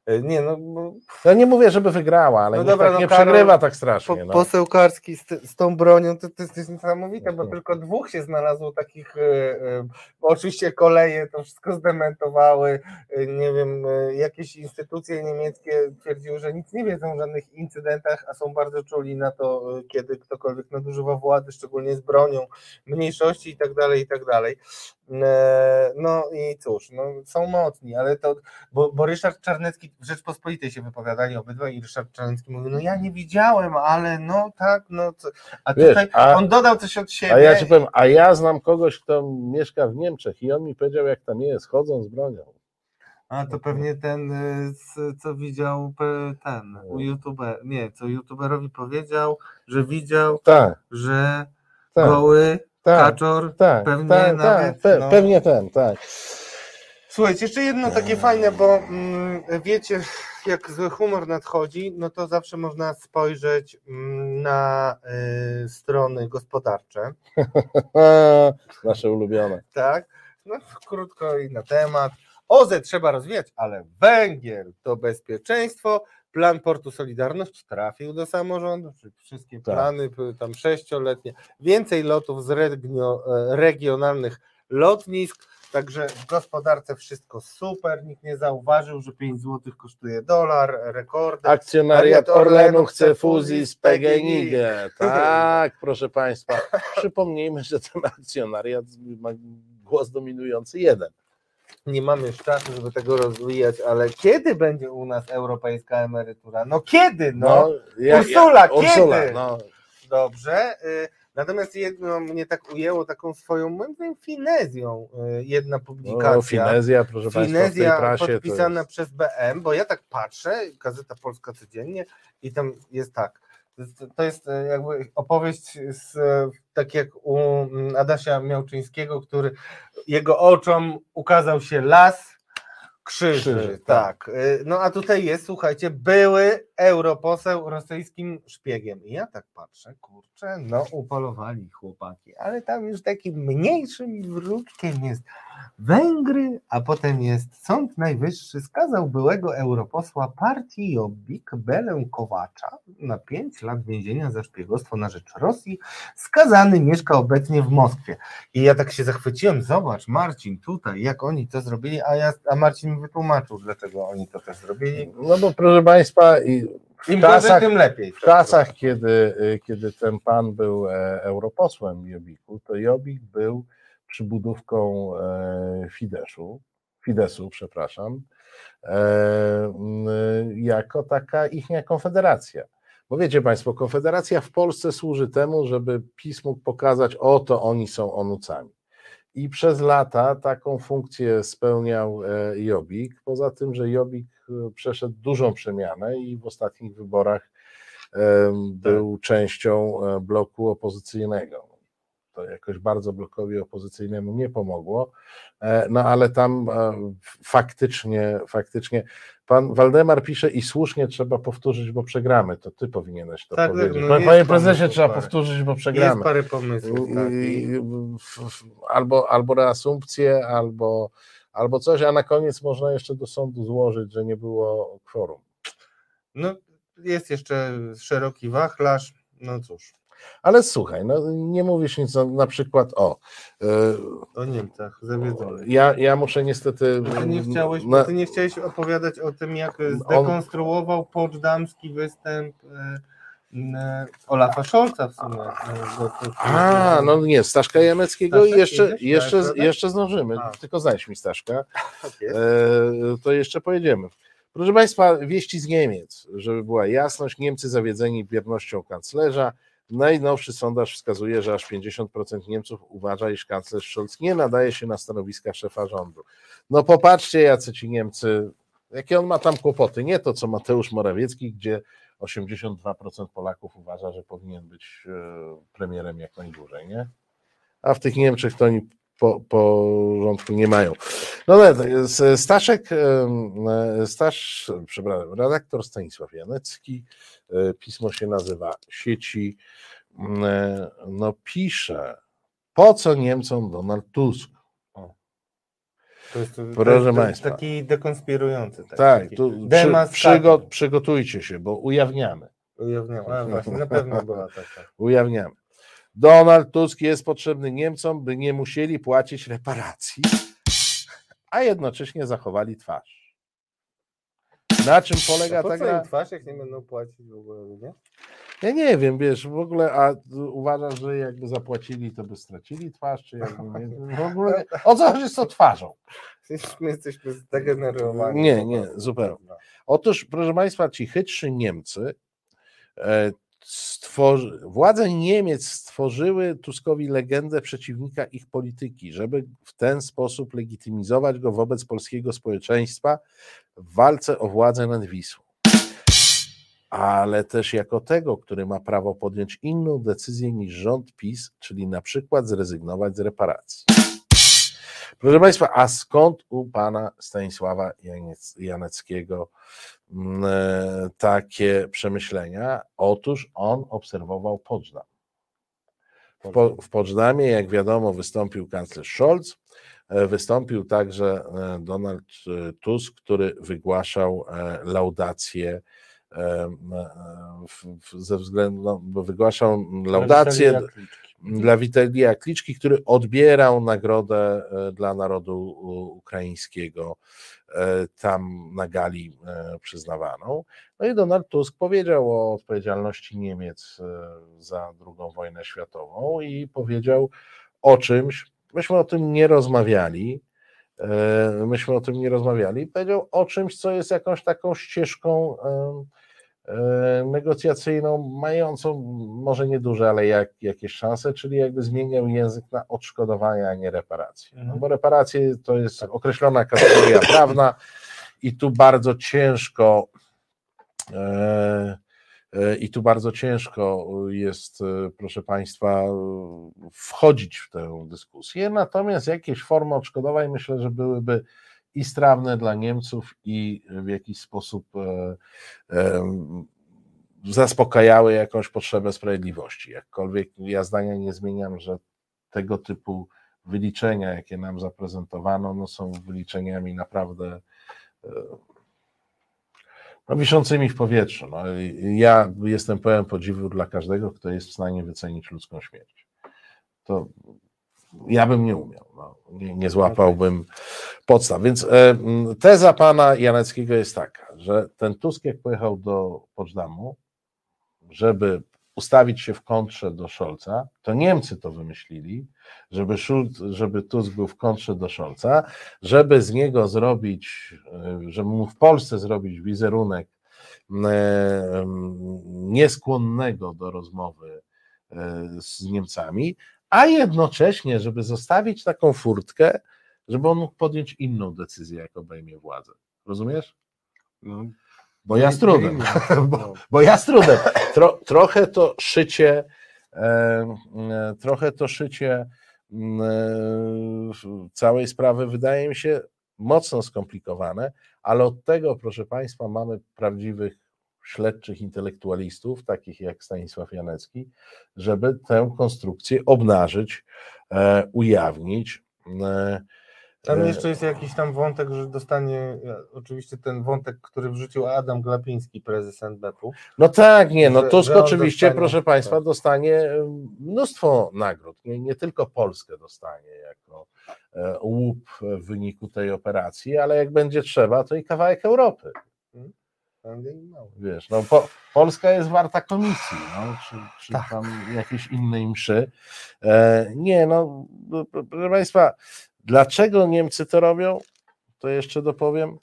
E, Nie, no bo
Ja nie mówię, żeby wygrała, ale
No dobra,
tak
no
nie
Karol,
przegrywa tak
po,
strasznie. No.
poseł Karski z, z tą bronią, to, to jest niesamowite, bo tylko dwóch się znalazło takich, e, bo oczywiście koleje to wszystko zdementowały, e, nie wiem, jakieś instytucje niemieckie twierdziły, że nic nie wiedzą o żadnych incydentach, a są bardzo czuli na to, kiedy ktokolwiek nadużywa władzy, szczególnie z bronią, mniejszości i tak dalej, i tak dalej. E, No i cóż, no, są mocni, ale to, bo, bo Ryszard Czarnecki w Rzeczpospolitej się wypowiadali obydwaj i Ryszard Czarnecki mówił, no ja nie widziałem, ale no tak, no co. a
Wiesz,
tutaj
a-
on dodał coś od siebie.
A ja ci powiem, a ja znam kogoś, kto mieszka w Niemczech i on mi powiedział, jak tam jest, chodzą z bronią.
A to pewnie ten, z- co widział ten u YouTube, nie, co YouTuberowi powiedział, że widział,
Tak,
że
tak,
goły
tak,
kaczor,
tak,
pewnie
tak,
nawet,
tak, pe,
no.
pewnie ten, tak.
Słuchajcie, jeszcze jedno takie fajne, bo mm, wiecie, jak zły humor nadchodzi, no to zawsze można spojrzeć mm, na y, strony gospodarcze,
Nasze ulubione.
tak? No krótko i na temat. OZE trzeba rozwijać, ale węgiel to bezpieczeństwo. Plan Portu Solidarność trafił do samorządu, czyli wszystkie
Tak.
plany tam sześcioletnie. Więcej lotów z regio, e, regionalnych lotnisk, także w gospodarce wszystko super. Nikt nie zauważył, że 5 zł kosztuje dolar, rekordy.
Akcjonariat
Orlenu
Orlenu
chce fuzji z
PGNiG. Tak, proszę Państwa. Przypomnijmy, że ten akcjonariat ma głos dominujący jeden.
Nie mamy już czasu, żeby tego rozwijać, ale kiedy będzie u nas europejska emerytura? No kiedy? No,
ja-
Ursula,
ja- Ursula,
kiedy?
no.
dobrze. y, Natomiast jedno mnie tak ujęło taką swoją, moim zdaniem, finezją. y, Jedna
no,
publikacja.
Finezja, proszę Państwa,
Finezja
to
podpisana
jest-
przez BM, bo ja tak patrzę, Gazeta Polska codziennie i tam jest tak. To jest- e, jakby opowieść z, e, tak jak u Adasia Miałczyńskiego, który jego oczom ukazał się las krzyży.
Krzyży,
tak. E, No a tutaj jest, słuchajcie, były europoseł rosyjskim szpiegiem. I ja tak patrzę, kurczę, no upolowali chłopaki, ale tam już takim mniejszym wróczkiem jest Węgry, a potem jest Sąd Najwyższy skazał byłego europosła partii Jobbik Belę Kowacza na 5 lat więzienia za szpiegostwo na rzecz Rosji. Skazany mieszka obecnie w Moskwie. I ja tak się zachwyciłem, zobacz Marcin tutaj, jak oni to zrobili, a, ja, a Marcin wytłumaczył, dlaczego oni to też zrobili.
No bo proszę Państwa, i w
Im
czasach,
gorzej, tym lepiej.
w czasach kiedy, kiedy ten pan był e, europosłem Jobiku, to Jobik był przybudówką e, Fideszu, Fidesu, przepraszam, e, jako taka ichnia konfederacja. Bo wiecie Państwo, konfederacja w Polsce służy temu, żeby PiS mógł pokazać, oto oni są onucami. I przez lata taką funkcję spełniał e, Jobbik. Poza tym, że Jobbik e, przeszedł dużą przemianę i w ostatnich wyborach e, był częścią e, bloku opozycyjnego. To jakoś bardzo blokowi opozycyjnemu nie pomogło, e, no ale tam e, faktycznie, faktycznie pan Waldemar pisze i słusznie trzeba powtórzyć, bo przegramy. To ty powinieneś to
Tak, tak,
powiedzieć.
no
Panie-
jest pomysł
prezesie, trzeba
parę.
powtórzyć, bo
Jest
przegramy.
parę pomysłów. Tak.
Albo, albo reasumpcję, albo, albo coś, a na koniec można jeszcze do sądu złożyć, że nie było kworum.
no, jest jeszcze szeroki wachlarz. No cóż,
Ale słuchaj, no, nie mówisz nic o, na przykład o. y,
o Niemcach zawiedzony.
Ja, ja muszę niestety.
Ty nie, chciałeś,
na-
ty nie chciałeś opowiadać o tym, jak zdekonstruował poczdamski występ e, Olafa Scholza w sumie. e,
A, no nie, Staszka Jameckiego
Staszek
jeszcze,
jedziesz?
jeszcze,
Tak,
jeszcze zdążymy,
A.
tylko znajdź mi Staszka,
Tak
e, to jeszcze pojedziemy. Proszę Państwa, wieści z Niemiec, żeby była jasność, Niemcy zawiedzeni biernością kanclerza, najnowszy sondaż wskazuje, że aż 50% Niemców uważa, iż kanclerz Scholz nie nadaje się na stanowiska szefa rządu. No popatrzcie, jacy ci Niemcy Jakie on ma tam kłopoty? Nie to, co Mateusz Morawiecki, gdzie 82% Polaków uważa, że powinien być e, premierem jak najdłużej, nie? A w tych Niemczech to oni po, porządku nie mają. No ale Staszek, em, e, Stasz, przepraszam, redaktor Stanisław Janecki, e, pismo się nazywa Sieci, m, e, no pisze, po co Niemcom Donald Tusk?
To jest, to
Proszę
jest
państwa.
taki dekonspirujący. Taki,
Tak,
taki
tu przy, przygo, przygotujcie się, bo ujawniamy.
Ujawniam, a właśnie, na pewno była taka.
Ujawniamy. Donald Tusk jest potrzebny Niemcom, by nie musieli płacić reparacji, a jednocześnie zachowali twarz. Na czym polega
po
ta gra?
twarz, jak nie będą płacić w ogóle ludzie?
Ja nie wiem, wiesz, w ogóle, a uważasz, że jakby zapłacili, to by stracili twarz, czy jakby nie, w ogóle, o co chodzi z tą twarzą?
My jesteśmy zdegenerowani.
Nie, nie, zupełnie. Otóż, proszę Państwa, ci chytrzy Niemcy, e, władze Niemiec stworzyły Tuskowi legendę przeciwnika ich polityki, żeby w ten sposób legitymizować go wobec polskiego społeczeństwa w walce o władzę nad Wisłą. Ale też jako tego, który ma prawo podjąć inną decyzję niż rząd PiS, czyli na przykład zrezygnować z reparacji. Proszę Państwa, a skąd u pana Stanisława Janeckiego mm, e, takie przemyślenia? Otóż on obserwował Poczdam. W, po, w Poczdamie, jak wiadomo, wystąpił kanclerz Scholz, e, wystąpił także e, Donald Tusk, który wygłaszał laudację w, w, ze względu, no, wygłaszał laudację. Dla Witalia Kliczki, który odbierał nagrodę e, dla narodu ukraińskiego e, tam na gali e, przyznawaną. No i Donald Tusk powiedział o odpowiedzialności Niemiec za II wojnę światową i powiedział o czymś, myśmy o tym nie rozmawiali, myśmy o tym nie rozmawiali, powiedział o czymś, co jest jakąś taką ścieżką negocjacyjną, mającą może nieduże, ale jak, jakieś szanse, czyli jakby zmieniał język na odszkodowania, a nie reparacje. No,
Mhm.
bo reparacje to jest określona kategoria prawna i tu bardzo ciężko e, e, i tu bardzo ciężko jest, e, proszę Państwa, e, wchodzić w tę dyskusję. Natomiast jakieś formy odszkodowań myślę, że byłyby i strawne dla Niemców, i w jakiś sposób e, em, zaspokajały jakąś potrzebę sprawiedliwości. Jakkolwiek ja zdania nie zmieniam, że tego typu wyliczenia, jakie nam zaprezentowano, no są wyliczeniami naprawdę e, no, wiszącymi w powietrzu. No, ja jestem pełen podziwu dla każdego, kto jest w stanie wycenić ludzką śmierć. To ja bym nie umiał, no, nie, nie złapałbym podstaw. Więc e, teza pana Janeckiego jest taka, że ten Tusk jak pojechał do Poczdamu, żeby ustawić się w kontrze do Scholza, to Niemcy to wymyślili, żeby, Schulz, żeby Tusk był w kontrze do Scholza, żeby z niego zrobić, e, żeby mu w Polsce zrobić wizerunek e, nieskłonnego do rozmowy e, z Niemcami, a jednocześnie, żeby zostawić taką furtkę, żeby on mógł podjąć inną decyzję, jak obejmie władzę. Rozumiesz?
No,
Bo ja z trudem.
no.
Bo, bo ja z trudem. Tro, trochę to szycie, e, e, trochę to szycie m, e, całej sprawy wydaje mi się mocno skomplikowane, ale od tego, proszę Państwa, mamy prawdziwych śledczych intelektualistów, takich jak Stanisław Janecki, żeby tę konstrukcję obnażyć, e, ujawnić. E,
Tam
e,
jeszcze jest jakiś tam wątek, że dostanie, ja- oczywiście ten wątek, który wrzucił Adam Glapiński, prezes NBP-u.
No tak, nie, no Tusk oczywiście,
dostanie-
proszę Państwa,
tak.
dostanie e, mnóstwo nagród, nie, nie tylko Polskę dostanie jako e, łup w wyniku tej operacji, ale jak będzie trzeba, to i kawałek Europy, Wiesz, no po, Polska jest warta komisji, no, czy, czy
Tak.
tam jakiejś innej mszy. E, nie, no, proszę Państwa, dlaczego Niemcy to robią, to jeszcze dopowiem.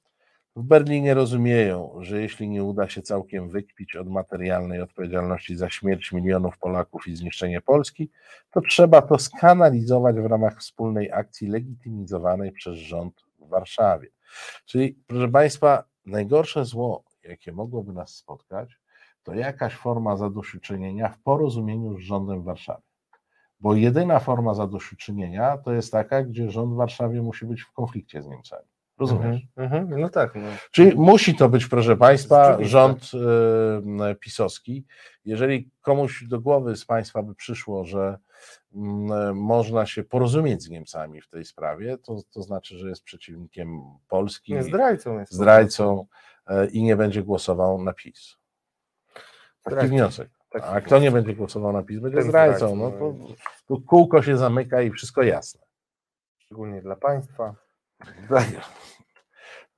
W Berlinie rozumieją, że jeśli nie uda się całkiem wykpić od materialnej odpowiedzialności za śmierć milionów Polaków i zniszczenie Polski, to trzeba to skanalizować w ramach wspólnej akcji legitymizowanej przez rząd w Warszawie. Czyli, proszę Państwa, najgorsze zło, jakie mogłoby nas spotkać, to jakaś forma zadośćuczynienia w porozumieniu z rządem w Warszawie. Bo jedyna forma zadośćuczynienia to jest taka, gdzie rząd w Warszawie musi być w konflikcie z Niemcami. Rozumiesz?
Mhm, mhm. No tak. No.
Czyli musi to być, proszę Państwa, rząd y, pisowski. Jeżeli komuś do głowy z Państwa by przyszło, że mm, można się porozumieć z Niemcami w tej sprawie, to, to znaczy, że jest przeciwnikiem Polski,
Nie, zdrajcą jest.
zdrajcą i nie będzie głosował na PiS. Taki wniosek. A kto nie będzie głosował na PiS, będzie zdrajcą. No
zdrajcą,
to, to kółko się zamyka i wszystko jasne.
Szczególnie dla państwa.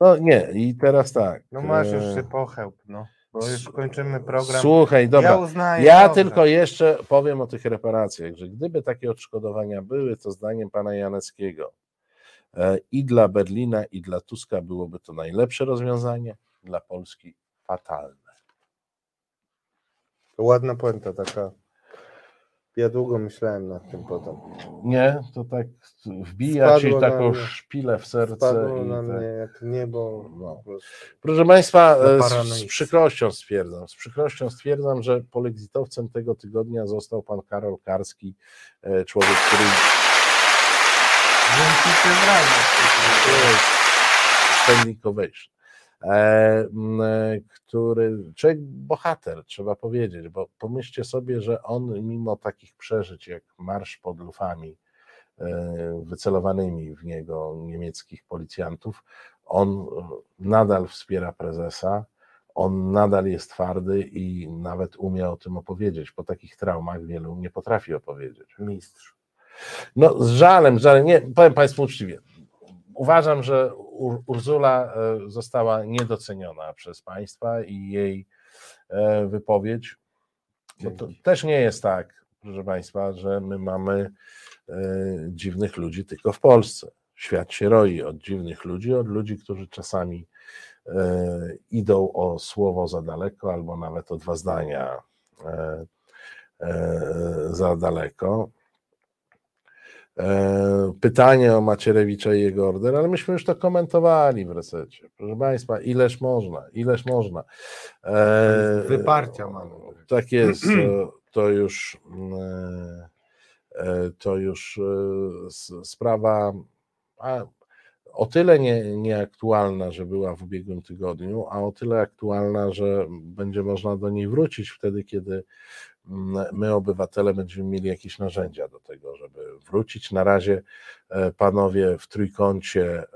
No nie, i teraz tak.
No masz
e,
jeszcze pochełp, no. Bo już kończymy program.
Słuchaj, dobra.
Ja uznaję.
Ja tylko jeszcze powiem o tych reparacjach, że gdyby takie odszkodowania były, to zdaniem pana Janeckiego e, i dla Berlina, i dla Tuska byłoby to najlepsze rozwiązanie, dla Polski fatalne.
To ładna puenta taka. Ja długo myślałem nad tym potem.
Nie, to tak wbija ci taką
mnie.
szpilę w serce.
Spadło
i
na
tak.
mnie jak niebo.
No. Proszę Państwa, e, z, z przykrością stwierdzam, z przykrością stwierdzam, że polexitowcem tego tygodnia został pan Karol Karski, e, człowiek, który
Dzięki tym brawo.
standing ovation. E, e, który, człowiek bohater, trzeba powiedzieć, bo pomyślcie sobie, że on mimo takich przeżyć jak marsz pod lufami e, wycelowanymi w niego niemieckich policjantów, on nadal wspiera prezesa, on nadal jest twardy i nawet umie o tym opowiedzieć. Po takich traumach wielu nie potrafi opowiedzieć.
Mistrz.
No, z żalem, z żalem. Nie, powiem Państwu uczciwie. Uważam, że Ur- Urzula e, została niedoceniona przez Państwa i jej e, wypowiedź. Bo to też nie jest tak, proszę Państwa, że my mamy e, dziwnych ludzi tylko w Polsce. Świat się roi od dziwnych ludzi, od ludzi, którzy czasami idą o słowo za daleko, albo nawet o dwa zdania za daleko. E, Pytanie o Macierewicza i jego order, ale myśmy już to komentowali w resecie. Proszę Państwa, ileż można, ileż można. E,
Wyparcia mamy.
Tak jest, to, już e, e, to już e, sprawa a, o tyle nie, nieaktualna, że była w ubiegłym tygodniu, a o tyle aktualna, że będzie można do niej wrócić wtedy, kiedy mm, my, obywatele, będziemy mieli jakieś narzędzia do tego, żeby wrócić. Na razie e, panowie w trójkącie e,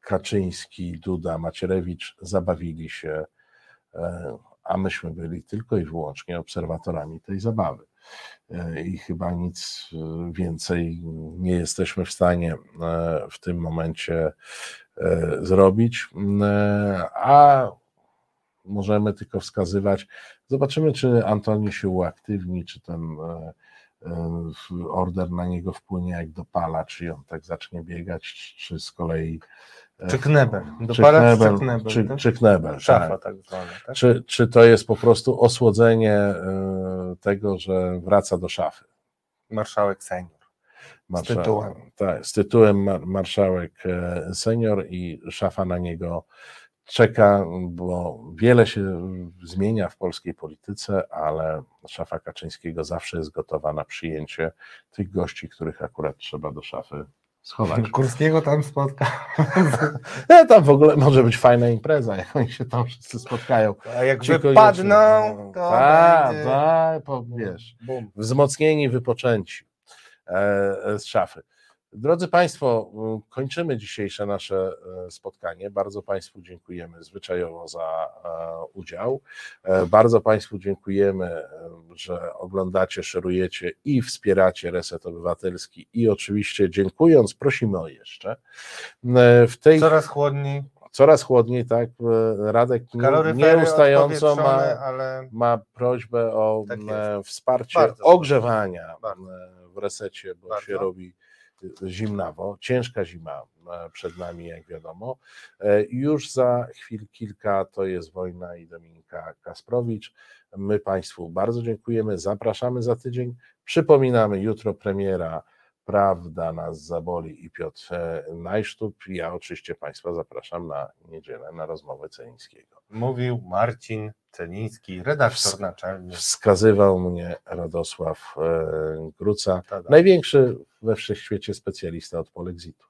Kaczyński, Duda, Macierewicz zabawili się, e, a myśmy byli tylko i wyłącznie obserwatorami tej zabawy. I chyba nic więcej nie jesteśmy w stanie w tym momencie zrobić. A możemy tylko wskazywać. Zobaczymy, czy Antoni się uaktywni, czy ten e, e, order na niego wpłynie jak dopala, czy on tak zacznie biegać, czy z kolei. e,
Czy knebel.
Czy
Dopalacz czy
knebel,
knebel,
czy,
tak?
czy knebel,
Szafa
tak.
tak zwana. Tak?
Czy, czy to jest po prostu osłodzenie tego, że wraca do szafy?
Marszałek senior.
Marszałek,
tytułem.
Tak, z tytułem mar- marszałek senior i szafa na niego czeka, bo wiele się zmienia w polskiej polityce, ale szafa Kaczyńskiego zawsze jest gotowa na przyjęcie tych gości, których akurat trzeba do szafy schować.
Kurskiego tam spotka.
E, tam w ogóle może być fajna impreza, jak oni się tam wszyscy spotkają.
A jak
Ci
wypadną,
koniecznie-
to
Tak,
będzie...
tak, po- wiesz,
Bum.
wzmocnieni, wypoczęci e, z szafy. Drodzy Państwo, kończymy dzisiejsze nasze e, spotkanie. Bardzo Państwu dziękujemy zwyczajowo za e, udział. E, Bardzo Państwu dziękujemy, że oglądacie, szerujecie i wspieracie Reset Obywatelski i oczywiście dziękując prosimy o jeszcze. W tej
Coraz chłodniej.
coraz chłodniej, tak? Radek nieustająco ma,
ale
ma prośbę o
Tak
wsparcie
Bardzo.
ogrzewania
Bardzo.
w resecie, bo
Bardzo.
się robi zimnawo. Ciężka zima e, przed nami, jak wiadomo. E, Już za chwil kilka to jest Wojna i Dominika Kasprowicz. My Państwu bardzo dziękujemy, zapraszamy za tydzień. Przypominamy, jutro premiera prawda nas zaboli i Piotr e, Najsztub. Ja oczywiście Państwa zapraszam na niedzielę na rozmowę Celińskiego.
Mówił Marcin Celiński, redaktor naczelny.
Wskazywał mnie Radosław e, Gruca, największy we wszechświecie specjalista od polexitu.